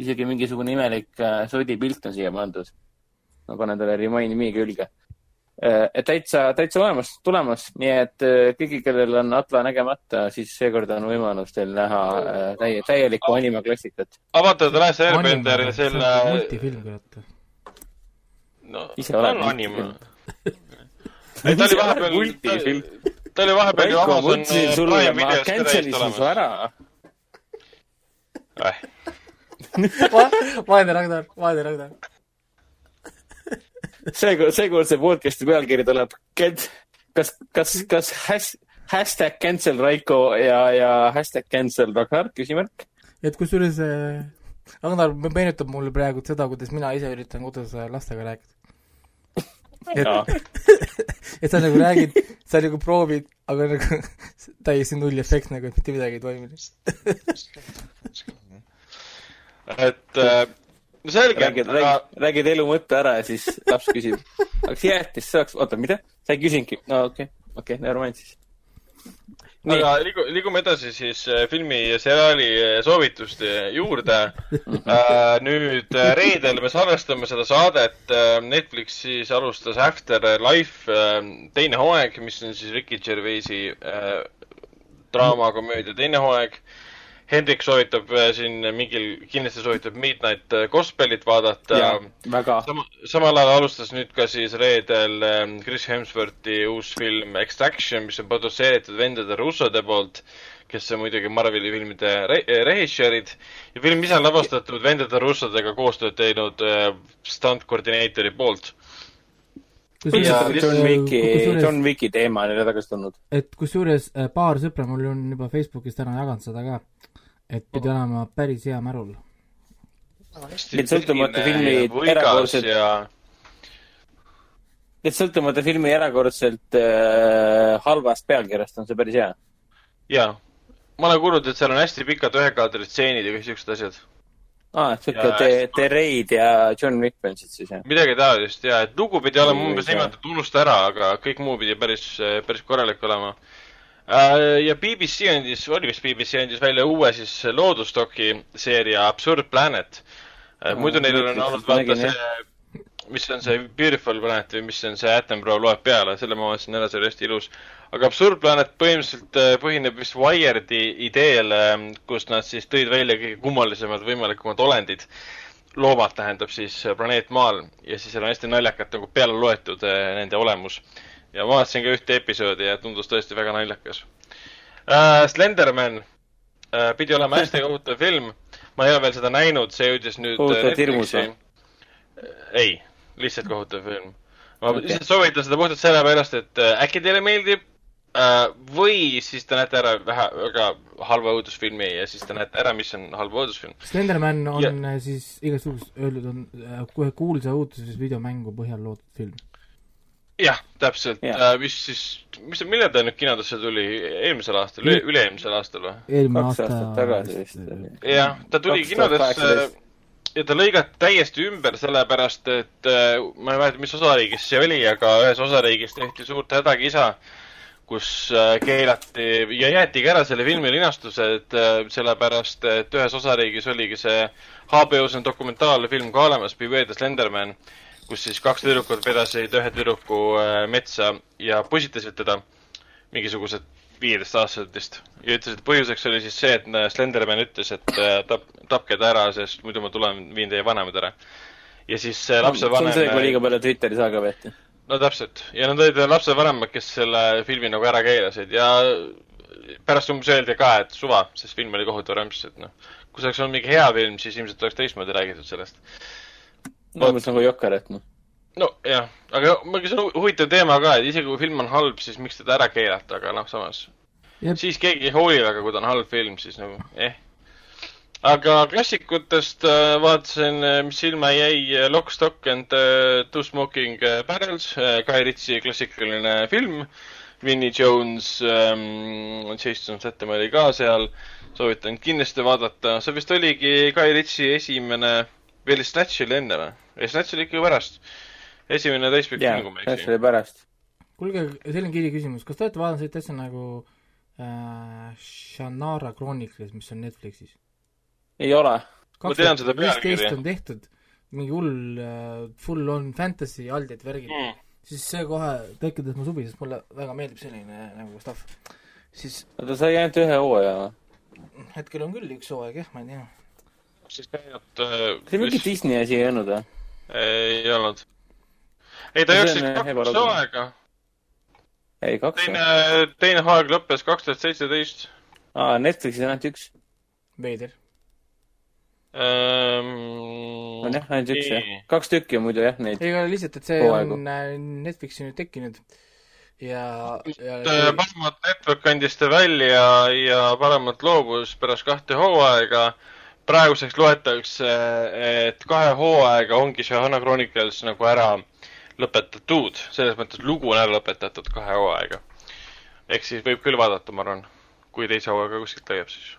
isegi mingisugune imelik eh, sodipilt on siia pandud. ma panen talle remind me külge. Et täitsa, täitsa olemas, tulemas, nii et eh, kõigil, kellel on Atla nägemata, siis seekord on võimalus teil näha eh, täie, täielikku animaklassikat. Avatar The Last Airbender ja selle, multifilm, kurat. no Ise ta on anim. multifilm. ei, ta oli vahepeal multifilm., ta oli vahepeal ju Amazon Prime ma videos ka cancel täiesti isin su ära. vaene Ragnar, vaene Ragnar. seekord, seekord see podcast'i pealkiri tuleb, kas, kas, kas has, hashtag cancel Raiko ja, ja hashtag cancel Ragnar, küsimärk. et kusjuures äh, Ragnar meenutab mulle praegu seda, kuidas mina ise üritan kodus äh, lastega rääkida. et, et sa nagu räägid, sa nagu proovid, aga nagu täiesti null efekt nagu, et mitte midagi ei toiminud. et äh, no selge, räägid, aga räägid, elu mõtte ära ja siis laps küsib, aga kas jäätist saaks, oota, mida? sa ei küsinudki? no okei okay., okei okay,, never mind siis. nii, aga liigu-, liigume edasi siis äh, filmi ja seriaali äh, soovituste juurde äh,. nüüd äh, reedel me salvestame seda saadet. Netflix siis alustas After Life teine hooaeg, mis on siis Ricky Gervaisi draamakomöödia teine hooaeg. Hendrik soovitab äh, siin mingil, kindlasti soovitab Midnight äh, Gospelit vaadata sama, samal ajal alustas nüüd ka siis reedel ähm, Chris Hemsworthi uus film Extraction, mis on produtseeritud vendade Russode poolt, kes on muidugi Marveli filmide re režissöörid. ja film ise on lavastatud vendade Russodega koostööd teinud äh, stunt-koordineetori poolt. on John Wicki, kusjuures- John Wicki teema on jälle tagasi tulnud. et kusjuures äh, paar sõpra mul on juba Facebookis täna jaganud seda ka, et pidi olema päris hea märul. Need sõltumata filmi erakordselt- ja et sõltumata filmi erakordselt äh, halvast pealkirjast on see päris hea. ja ma olen kuulnud, et seal on hästi pikad ühekaadrised stseenid ja kõik siuksed asjad. aa, et siuke Ja The, The Raid ja John Wick on siis jah? midagi taolist ja, et lugu pidi olema umbes niimoodi, et unusta ära, aga kõik muu pidi päris, päris korralik olema. Ja BBC andis, oli vist BBC andis välja uue siis loodusdoki seeria Absurd Planet. muidu neil on olnud vaata see, mis on see Beautiful Planet või mis on see Attenborough loeb peale, selle ma vaatasin ära, see oli hästi ilus. aga Absurd Planet põhimõtteliselt äh, põhineb vist Wired'i ideel, kus nad siis tõid välja kõige kummalisemad võimalikumad olendid loomad tähendab siis äh, planeet Maal ja siis seal on hästi naljakalt nagu peale loetud äh, nende olemus. Ja ma vaatasin ka ühte episoodi ja tundus tõesti väga naljakas äh,. Slenderman äh, pidi olema hästi kohutav film. ma ei ole veel seda näinud, see jõudis nüüd äh, Kohutavalt hirmus Netflixi. ei, lihtsalt kohutav film. ma okay. lihtsalt soovitan seda puhtalt sellepärast, et äkki teile meeldib äh, või siis te näete ära vähe, väga halva õudusfilmi ja siis te näete ära, mis on halb õudusfilm. Slenderman on Ja- siis igasugust öeldud, on kohe kuulsa õuduses videomängu põhjal loodud film. jah, täpselt Jah. yeah., mis siis, mis, millal ta nüüd kinodesse tuli, eelmisel aastal, Üle- üle-eelmisel aastal või? eelmine kaks aasta aastat tagasi vist oli. jah, ta tuli kinodesse 2018. ja ta lõigati täiesti ümber, sellepärast et äh, ma ei mäleta, mis osariigis see oli, aga ühes osariigis tehti suurt hädakisa, kus äh, keelati ja jäetigi ära selle filmi linastused äh, sellepärast, et ühes osariigis oligi see HBO-s on dokumentaalfilm ka olemas, Beware the Slenderman, kus siis kaks tüdrukut vedasid ühe tüdruku äh, metsa ja pusitasid teda, mingisugused viieteistaastased vist. ja ütles, et põhjuseks oli siis see, et äh, Slenderman ütles, et äh, tap-, tapke ta ära, sest muidu ma tulen, viin teie vanemad ära. ja siis äh, see on lapsevanem see, kui liiga palju Twitteris aega veeti. no täpselt, ja nad olid lapsevanemad, kes selle filmi nagu ära keelasid ja pärast umbes öeldi ka, et suva, sest film oli kohutav rõmps, et noh, kui see oleks olnud mingi hea film, siis ilmselt oleks teistmoodi räägitud sellest. Umbes nagu Jokker, et noh. nojah, aga muidugi see on hu- huvitav teema ka, et isegi kui film on halb, siis miks teda ära keelata, aga noh, samas Jep. siis keegi ei hooli väga, kui ta on halb film, siis nagu eh. aga klassikutest äh, vaatasin, mis silma jäi, Lock, Stock and äh, Two Smoking äh, Barrels äh,, Guy Ritchie klassikaline film. Vinnie Jones ähm,, Jason Statham oli ka seal, soovitan kindlasti vaadata, see vist oligi Guy Ritchie esimene, või oli Snatch oli enne või? ei, Snatch oli ikka pärast. esimene täispikk jaa film, kui ma ei, see eksi. oli pärast. kuulge, selline kiire küsimus, kas te olete vaadanud sellist asja nagu äh, Shannara Chronicles, mis on Netflixis? ei ole. Ma tean seda viisteist pealkirja. on tehtud, mingi hull äh, full on fantasy aldid värgid mm., siis see kohe tekitas mu suvi, sest mulle väga meeldib selline nagu stuff. siis ta sai ainult ühe hooaja või? hetkel on küll üks hooaeg jah, ma ei tea. Siis käinud äh,. see mingi Disney asi ei olnud või? ei olnud. ei, ta jooksis on, kaks hooaega. ei, kaks teine teine hooaeg lõppes kaks tuhat seitseteist. aa, Netflixis on ainult üks. veider. Ehm, on jah, ainult üks jah. kaks tükki on muidu jah neid. ei, aga lihtsalt, et see Hooaegu. on äh, Netflixi nüüd tekkinud ja, ja Äh, paremat network andis ta välja ja paremat loobus pärast kahte hooaega. Praeguseks loetakse, et kahe hooaega ongi Shahana Chronicles nagu ära lõpetatud, selles mõttes lugu on ära lõpetatud kahe hooaega. ehk siis võib küll vaadata, ma arvan, kui teise hooaega kuskilt leiab siis.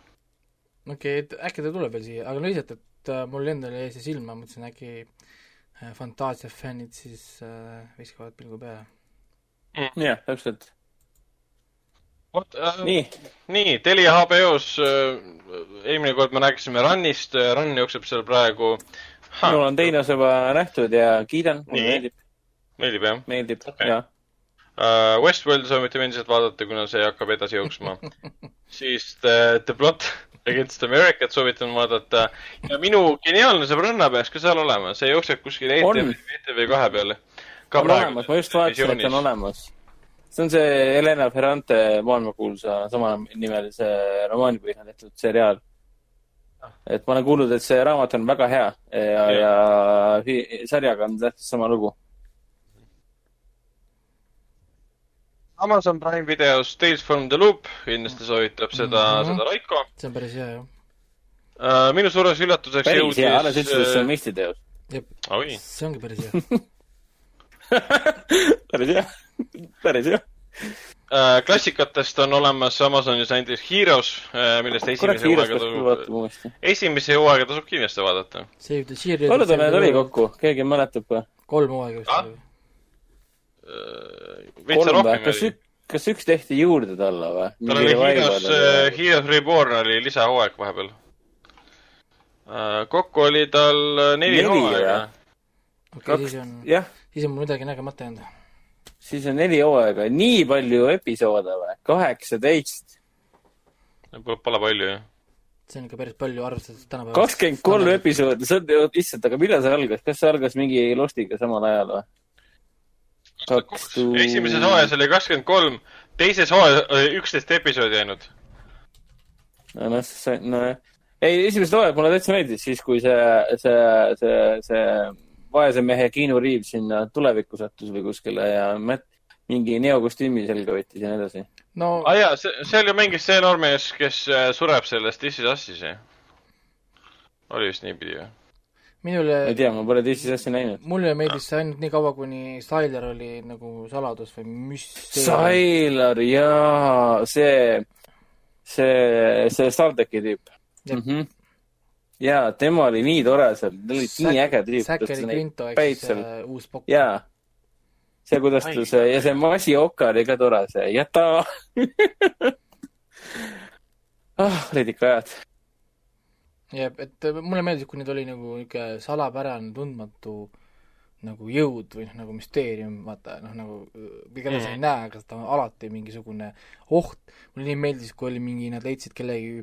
okei okay,, et äkki ta tuleb veel siia, aga no lihtsalt, et äh, mul endal jäi see silma, mõtlesin äkki äh, Fantaasia fännid siis äh, viskavad pilgu peale mm.. jah, täpselt. Vot äh,, nii, nii, Telia HBO-s äh, eelmine kord me rääkisime Runist, Run jookseb seal praegu. minul on teine osa juba nähtud ja kiidan, mulle meeldib. meeldib jah? meeldib okay., jah uh,. Westworldi soovitame endiselt vaadata, kuna see hakkab edasi jooksma siis The, The Plot Against Americat soovitan vaadata ja minu geniaalne sõbranna peaks ka seal olema, see jookseb kuskil ETV, ETV kahe peale. on olemas, ma just vaatasin, et on olemas. See on see Helena Ferrante maailmakuulsa samanimelise romaani põhjal tehtud seriaal. et ma olen kuulnud, et see raamat on väga hea ja, ja, ja sarjaga on täpselt sama lugu Amazon Prime videos Tales from the Loop, kindlasti soovitab seda mm, -hmm. seda Raiko. see on päris hea, jah uh,. minu suureks üllatuseks päris jõudis... hea, alles ütlesid, et see on meistriteos. see ongi päris hea päris hea, päris hea uh,. klassikatest on olemas Amazonis näiteks Heroes uh,, millest esimese hooaega tasub, esimese hooaega tasub kindlasti vaadata. palju ta need oli kokku, keegi mäletab või? kolm hooaega vist ah?. Äh, veitsa rohkem kas oli. kas üks tehti juurde talle või? tal oli Heroes, Heroes Reborn oli lisahooaeg vahepeal. Äh, kokku oli tal neli, hooaega. okei, siis on, siis on mul midagi nägemata jäänud. Siis on neli hooaega, nii palju episoode või? kaheksateist. Pole palju, jah see on ikka päris palju arvestades tänapäeval. kakskümmend kolm episoodi, see on, issand, aga millal see algas, kas see algas mingi Lostiga samal ajal või? kaks tuhat. esimeses hooajas oli kakskümmend kolm, teises hooajas oli üksteist episoodi ainult. no noh, see, nojah. ei, esimesed hooajad mulle täitsa meeldis, siis kui see, see, see, see vaese mehe Keanu Reaves sinna tulevikku sattus või kuskile ja Matt mingi neokostüümi selga võttis ja nii edasi. no ah, jaa, see, seal ju mängis see noormees, kes äh, sureb selles This is Us'is ju. oli vist niipidi või? minule ei tea, ma pole teisi asju näinud. mulle meeldis see ainult nii kaua, kuni Styler oli nagu saladus või müsteerium. Styler, jaa, see, see, see Stardeki tüüp. Mm -hmm. Jaa, tema oli nii tore seal, ta oli Säk, nii äge tüüp. Zachary Quinto ehk siis uh, uus pokk. jaa, see, kuidas ta see ja see Masioka oli ka tore, see jäta ah, olid ikka ajad jah, et äh, mulle meeldis, kuni ta oli nagu niisugune salapärane, tundmatu nagu jõud või noh, nagu müsteerium, vaata noh, nagu keda mm. sa ei näe, aga ta on alati mingisugune oht. mulle nii meeldis, kui oli mingi, nad leidsid kellegi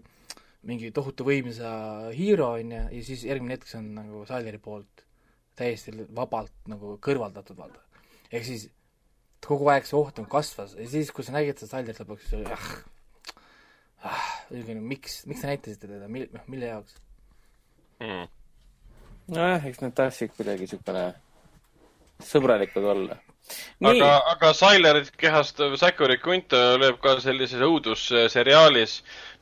mingi tohutu võimsa hiiro, on ju, ja siis järgmine hetk see on nagu Saljeri poolt täiesti vabalt nagu kõrvaldatud, vaata. ehk siis kogu aeg see oht on kasvas ja siis, kui sa nägid seda Saljerit lõpuks, siis oli ah, ah, miks, miks te näitasite teda, mil-, noh, mille jaoks mm.? nojah, eks nad tahtsid kuidagi niisugune sõbralikud olla. Aga, aga Sailerit kehastav Zachary Quinto lööb ka sellises õudusseriaalis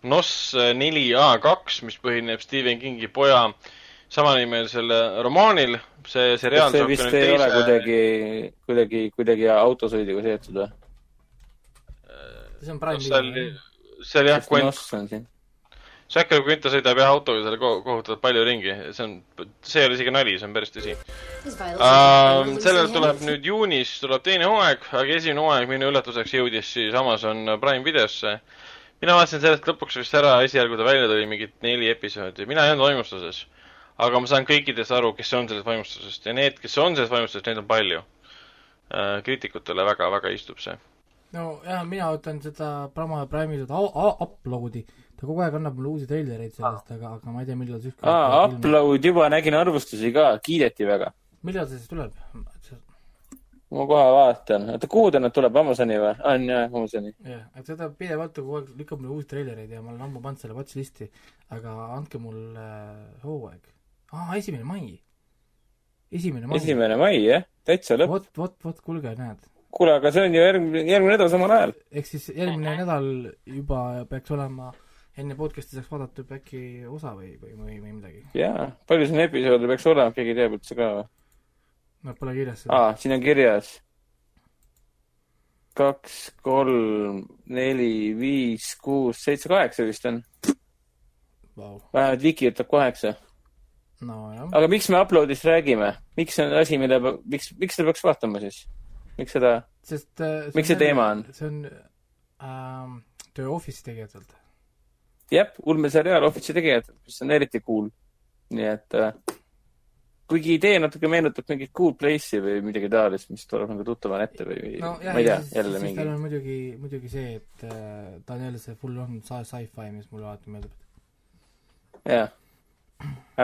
NOS neli A kaks, mis põhineb Stephen Kingi poja samanimelisel romaanil. see seriaal see vist ei teise... ole kuidagi, kuidagi, kuidagi autosõiduga seotud või? see on Prime Video see oli jah, Quint. Shackle Quinta sõidab jah autoga seal kohutavalt palju ringi, see on, see ei ole isegi nali, see on päris tõsi uh,. sellel tuleb nüüd juunis tuleb teine hooaeg, aga esimene hooaeg minu üllatuseks jõudis siis Amazon Prime videosse. mina vaatasin sellest lõpuks vist ära, esialgu ta välja tuli mingid neli episoodi, mina ei olnud vaimustuses. aga ma saan kõikidest aru, kes on sellest vaimustusest ja need, kes on sellest vaimustusest, neid on palju uh,. kriitikutele väga-väga istub see nojah, mina ootan seda Prama Prime'i seda upload'i, ta kogu aeg annab mulle uusi treilereid sellest, aga, aga ma ei tea, millal see ükskord aa, upload juba, nägin arvustusi ka, kiideti väga. millal see siis tuleb? ma kohe vaatan, oota, kuhu ta nüüd tuleb, Amazoni või? on jah, Amazoni. jah, et seda pidevalt kogu aeg lükkab mulle uusi treilereid ja ma olen ammu pannud selle watch list'i, aga andke mulle hooaeg. aa, esimene mai. esimene mai. esimene mai, jah, täitsa lõpp. vot, vot, vot, kuulge, näed kuule, aga see on ju järgmine, järgmine nädal samal ajal. ehk siis järgmine nädal juba peaks olema, enne podcast'i saaks vaadata juba äkki osa või, või, või, või midagi. jaa, palju siin episoode peaks olema, keegi teab üldse ka või? no pole kirjas seda. aa, siin on kirjas. kaks, kolm, neli, viis, kuus, seitse, kaheksa vist on wow.. vähemalt Viki ütleb kaheksa. nojah. aga miks me upload'ist räägime? miks see on asi, mille, miks, miks seda peaks vaatama siis? miks seda, äh, miks see teema on? see on ähm, The Office'i tegijatelt. Jah, ulmeseriaal Office'i tegijatelt, mis on eriti cool. nii et äh, kuigi idee natuke meenutab mingit Cool Place'i või midagi taolist, mis tuleb nagu tuttavana ette või no, jah, ma ei tea, jälle mingi. tal on muidugi, muidugi see, et äh, ta on jälle see full on sci-fi, mis mulle alati meeldib. jah,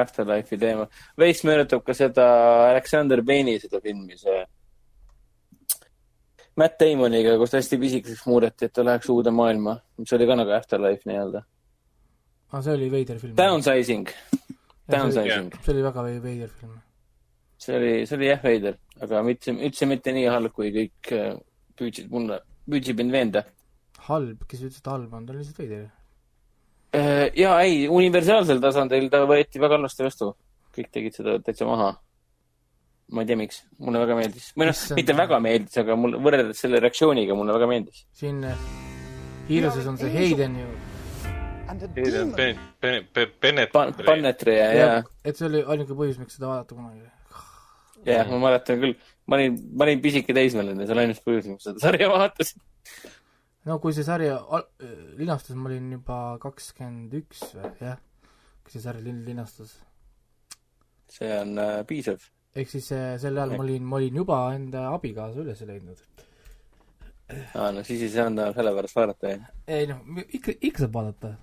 Afterlife'i teema. veits meenutab ka seda Alexander Payne'i seda filmi, see Matt Damoniga, kus hästi pisikeseks muudeti, et ta läheks uude maailma, mis oli ka nagu Afterlife nii-öelda. Aa, Ah, see oli veider film. Downsizing, Downsizing. see oli väga veider film. see oli, see oli jah veider, aga mitte, üldse mitte nii halb, kui kõik äh, püüdsid mulle, püüdsid mind veenda. halb, kes ütles, et halb on, ta on lihtsalt veider. Äh, jaa, ei, universaalsel tasandil ta võeti väga halvasti vastu. kõik tegid seda täitsa maha. ma ei tea, miks, mulle väga meeldis. või noh, mitte väga meeldis, aga mul, võrreldes selle reaktsiooniga mulle väga meeldis. siin Hiiruses on see Hayden ju, Bennett, Bennett, Bennett. Pan-, Pannetri ja, ja, et see oli ainuke põhjus, miks seda vaadata kunagi. ja ma mäletan küll, ma olin, ma olin pisike teismeline, see oli ainus põhjus, miks seda sarja vaatasin. no kui see sarja al- linastus, ma olin juba kakskümmend üks või, jah, kui see sari lin-, linastus. see on äh, piisav. ehk siis äh, sel ajal ma olin, ma olin juba enda abikaasa üles leidnud. aa, no siis ei saanud enam sellepärast vaadata, jah. ei noh, ikka, ikka saab vaadata.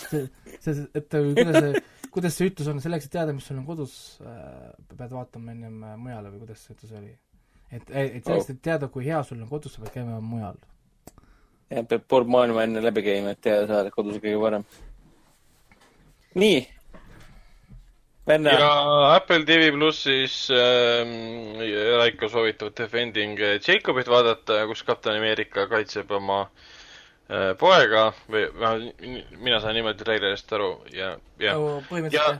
See, see, et kuidas see, kuidas see ütlus on, selleks, et teada, mis sul on kodus äh,, pead vaatama ennem äh, mujale või kuidas see ütlus oli? et, et selleks, et teada, kui hea sul on kodus, sa pead käima mujal. jah, peab pool maailma enne läbi käima, et teada saada, et kodus on kõige parem. nii. Venna. ja Apple TV plussis ähm, Raiko soovitab Defending Jacobit vaadata, kus kapten Ameerika kaitseb oma äh, poega või vähemalt mina saan niimoodi treilerist aru ja, ja põhimõtteliselt jah.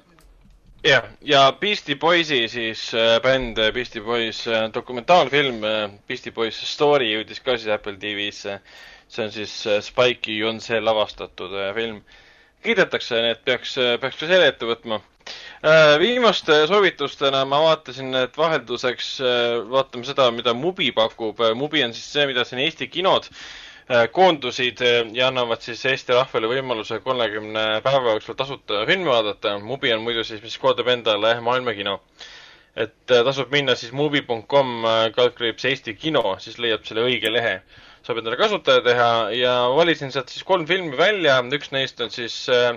jah, ja Beastie Boysi siis äh, bänd äh, Beastie Boys äh, dokumentaalfilm äh, Beastie Boys Story jõudis ka siis Apple TV-sse. see on siis äh, Spike'i Jonse lavastatud äh, film. kiidetakse, nii et peaks äh,, peaks ka selle ette võtma äh,. viimaste soovitustena ma vaatasin, et vahelduseks äh, vaatame seda, mida Mubi pakub. Mubi on siis see, mida siin Eesti kinod äh, koondusid äh, ja annavad siis Eesti rahvale võimaluse kolmekümne päeva jooksul tasuta filmi vaadata. Mubi on muidu siis, mis koondab endale maailmakino. et äh, tasub minna siis mubi.com äh, kaldkriips Eesti kino, siis leiab selle õige lehe. saab endale kasutaja teha ja valisin sealt siis kolm filmi välja. üks neist on siis äh,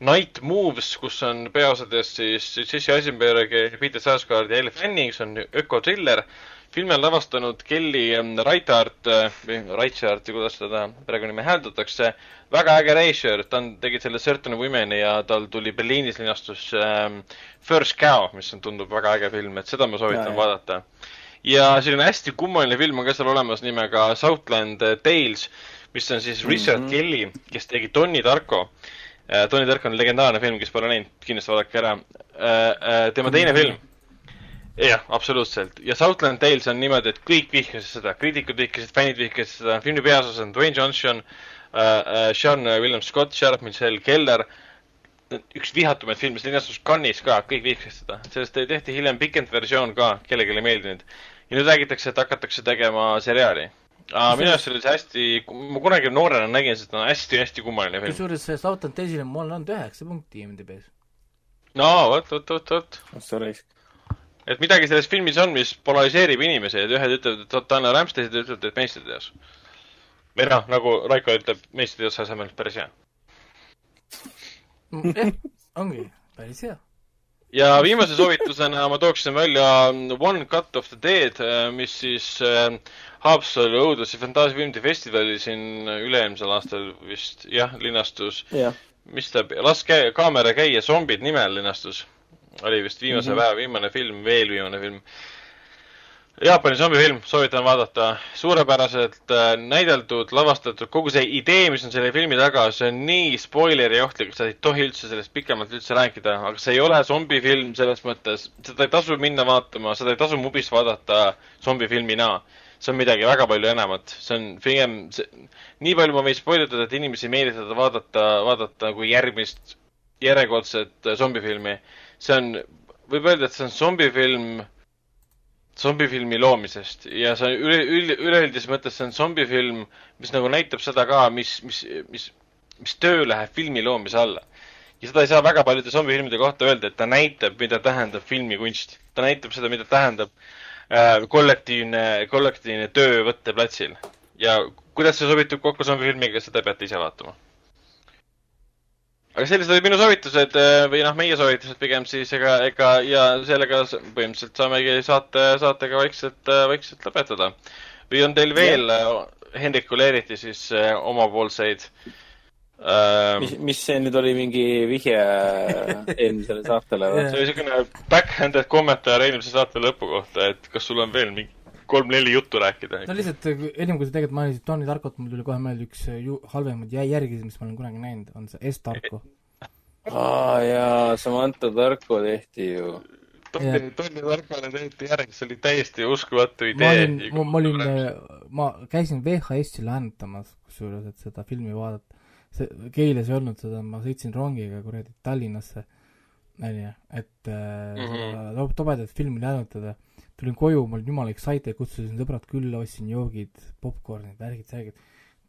Night Moves, kus on peaosades siis Jesse Eisenberg, Peter Sarsgaard ja Elle Fanning, see on ökotriller. Filmi on lavastanud Kelly Reichardt või Reichardt või kuidas seda perekonnanime hääldatakse. väga äge reisijal, ta on, tegi selle Certain Women'i ja tal tuli Berliinis linastus ähm, First Cow, mis on, tundub väga äge film, et seda ma soovitan Ja, vaadata. ja selline hästi kummaline film on ka seal olemas nimega Southland Tales, mis on siis Richard mm -hmm. Kelly, kes tegi Donnie Darko Äh, Tony Tark on legendaarne film, kes pole näinud, kindlasti vaadake ära. tema teine film. Jah, absoluutselt. ja Southland Tales on niimoodi, et kõik vihkasid seda, kriitikud vihkasid, fännid vihkasid seda, filmi peaosas on Dwayne Johnson äh,, Sean William Scott, Sheriff Michelle Keller. üks vihatumaid filme, see linastus Cannes'is ka, kõik vihkasid seda. sellest tehti hiljem pikend versioon ka, kellelegi ei meeldinud. ja nüüd räägitakse, et hakatakse tegema seriaali Aa, minu arust oli see hästi, ma kunagi noorena nägin seda, hästi-hästi kummaline film. kusjuures see Southern Daisyle mul on üheksa punkti IMDB-s. no vot, vot, vot, vot. sa raisk. Et midagi selles filmis on, mis polariseerib inimesi, et ühed ütlevad, et Anna Rämps, teised ütlevad, et meistriteos. või noh, nagu Raiko ütleb, meistriteose asemel päris hea. jah, ongi, päris hea. ja viimase soovitusena ma tooksin välja One Cut of the Dead, mis siis äh, Haapsalu õudus- ja fantaasiafilmide festivali siin üle-eelmisel aastal vist jah, linastus. mis ta, Las käi-, kaamera käia zombid nimel linastus. Oli vist viimase mm -hmm. päeva viimane film, veel viimane film. Jaapani zombifilm, soovitan vaadata. suurepäraselt äh, näideldud, lavastatud, kogu see idee, mis on selle filmi taga, see on nii spoileri ohtlik, sa ei tohi üldse sellest pikemalt üldse rääkida, aga see ei ole zombifilm selles mõttes, seda ei tasu minna vaatama, seda ei tasu mubis vaadata zombifilmina see on midagi väga palju enamat, see on pigem, nii palju ma võin spoilitada, et inimesi meelitada vaadata, vaadata nagu järgmist, järjekordset zombifilmi. See on, võib öelda, et see on zombifilm zombifilmi loomisest ja see on üle, üle, üleüldises mõttes see on zombifilm, mis nagu näitab seda ka, mis, mis, mis, mis töö läheb filmi loomise alla. ja seda ei saa väga paljude zombifilmide kohta öelda, et ta näitab, mida tähendab filmikunst. ta näitab seda, mida tähendab äh, kollektiivne, kollektiivne töö võtteplatsil. ja kuidas see sobitub kokku zombifilmiga, seda peate ise vaatama aga sellised olid minu soovitused äh, või noh, meie soovitused pigem siis, ega, ega ja sellega põhimõtteliselt saamegi saate, saatega vaikselt, äh, vaikselt lõpetada. või on teil veel. Äh, Hendrikule eriti siis omapoolseid äh,? mis, mis see nüüd oli, mingi vihje eelmisele saatele või? see oli niisugune backhanded kommentaar eelmise saate lõpu kohta, et kas sul on veel mingi kolm-neli juttu rääkida. no lihtsalt, ennem kui sa tegelikult mainisid Tony Tarkot, mul tuli kohe meelde üks äh, ju halvemaid järgi, mis ma olen kunagi näinud, on see S Tarko. aa jaa, Samantha Tarko tehti ju. Tony, Tony Tarkole tehti järgi, see oli täiesti uskumatu idee. ma olin, ma olin, äh, ma käisin VHS-i laenutamas, kusjuures, et seda filmi vaadata. see, Keilas ei olnud seda, ma sõitsin rongiga kuradi Tallinnasse, onju, et äh, mm -hmm. tobedat filmi laenutada tulin koju, ma olin jumala excited, kutsusin sõbrad külla, ostsin joogid, popkornid, värgid, särgid.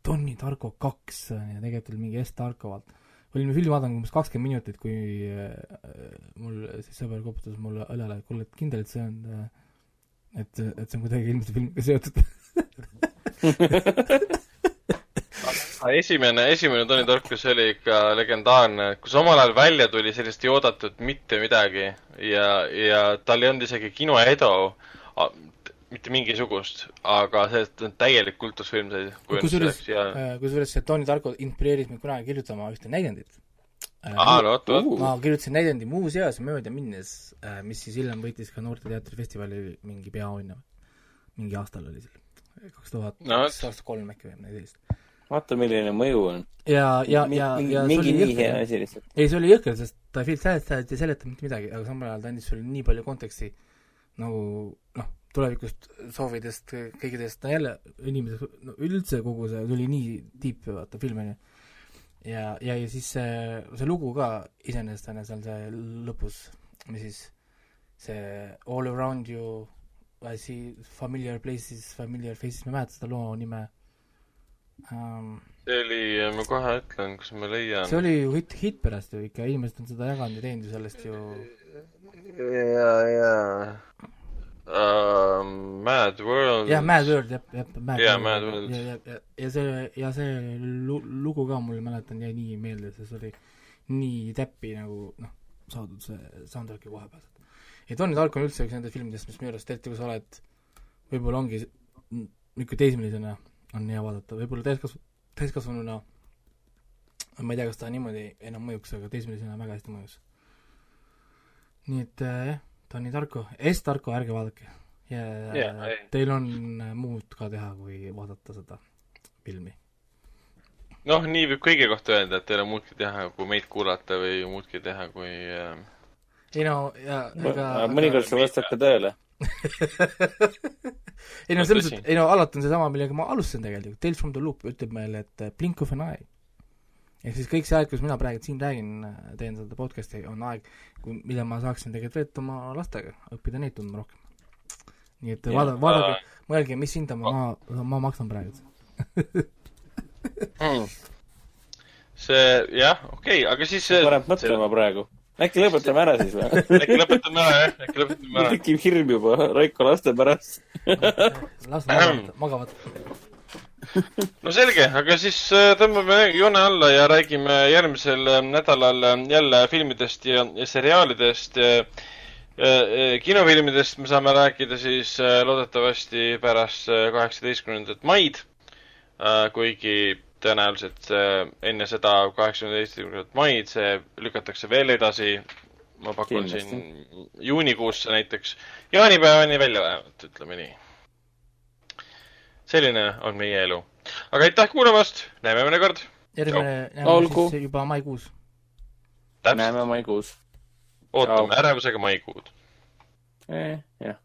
Tonni Tarko kaks on ju, tegelikult oli mingi S Tarko vaat. olime filmi vaadanud umbes kakskümmend minutit, kui äh, mul siis sõber koputas mulle õlale, et kuule, et kindel, et see on äh,, et, et see on kuidagi eelmise filmiga seotud esimene, esimene Tony Tarkus oli ikka legendaarne, kus omal ajal välja tuli, sellest ei oodatud mitte midagi ja, ja tal ei olnud isegi kinoedu, mitte mingisugust, aga see on täielik kultusfilm see kusjuures, äh, kusjuures see Tony Tarko inspireeris mind kunagi kirjutama ühte näidendit. Äh, aa, no vot, vot. ma kirjutasin näidendi muuseas mööda minnes, äh, mis siis hiljem võitis ka Noorte Teatrifestivali mingi peaauhinna. mingi aastal oli see, kaks tuhat, kaks tuhat kolm äkki või midagi sellist vaata, milline mõju on. ja, ja, ja, ja mingi nii hea asi lihtsalt. ei, see oli jõhker, sest ta ei seletas, ei seleta mitte midagi, aga samal ajal ta andis sulle nii palju konteksti nagu noh, tulevikust, soovidest, kõigidest, no jälle inimese, no üldse kogu see, oli nii deep, vaata, film on ju. ja, ja, ja siis see, see lugu ka iseenesest on seal see lõpus, mis siis see All around you I see familiar places, familiar faces, ma ei mäleta seda loo nime um,. see oli, ma kohe ütlen, kus ma leian. see oli ju hitt, hitt pärast ju ikka, inimesed on seda jaganud ja teinud ju sellest ju. ja, ja uh,. Mad World. jah, Mad World, jah, jah, Mad yeah, World. Mad World. ja, ja, ja, ja see, ja see lu-, lugu ka mul, mäletan, jäi nii meelde, sest see oli nii täppi nagu noh, saadud see soundtrack'i koha pealt. ja Tony Talk on üldse üks nendest filmidest, mis minu arust, eriti kui sa oled, võib-olla ongi niisugune teismelisena on hea vaadata, võib-olla täiskasv-, täiskasvanuna ma ei tea, kas ta niimoodi enam mõjuks, aga teismelisena väga hästi mõjus. nii et äh, jah äh,, ta on nii tarku, S-tarku ärge vaadake. ja yeah, teil on äh, muud ka teha, kui vaadata seda filmi. noh, nii võib kõige kohta öelda, et teil on muudki teha, kui meid kuulata või muudki teha, kui äh... ei no, ja ega mõnikord see vastab ka tõele ei no selles mõttes, ei no alati on seesama, millega ma alustasin tegelikult, Tales from the Loop ütleb meile, et blink of an eye. ehk siis kõik see aeg, kus mina praegu siin räägin, teen seda podcast'i, on aeg, kui, mida ma saaksin tegelikult veeta oma lastega, õppida neid tundma rohkem. nii et vaada, vaadake, mõelge, mis hinda ma, ma, ma maksan praegu mm. see, jah, okei okay,, aga siis paneb mõtlema praegu äkki lõpetame ära siis või? äkki lõpetame ära, jah, äkki lõpetame ära. tekib hirm juba Raiko laste pärast las nad magavad. no selge, aga siis äh, tõmbame joone alla ja räägime järgmisel äh, nädalal äh, jälle filmidest ja, ja seriaalidest. kinofilmidest me saame rääkida siis loodetavasti pärast kaheksateistkümnendat maid. kuigi tõenäoliselt enne seda kaheksateistkümnendat maid see lükatakse veel edasi. ma pakun Kindlasti. siin juunikuusse näiteks, jaanipäevani välja vähemalt, ütleme nii. selline on meie elu. aga aitäh kuulamast, näeme mõne kord. järgmine, näeme siis juba maikuus. näeme maikuus. ootame ärevusega maikuud eh,. jah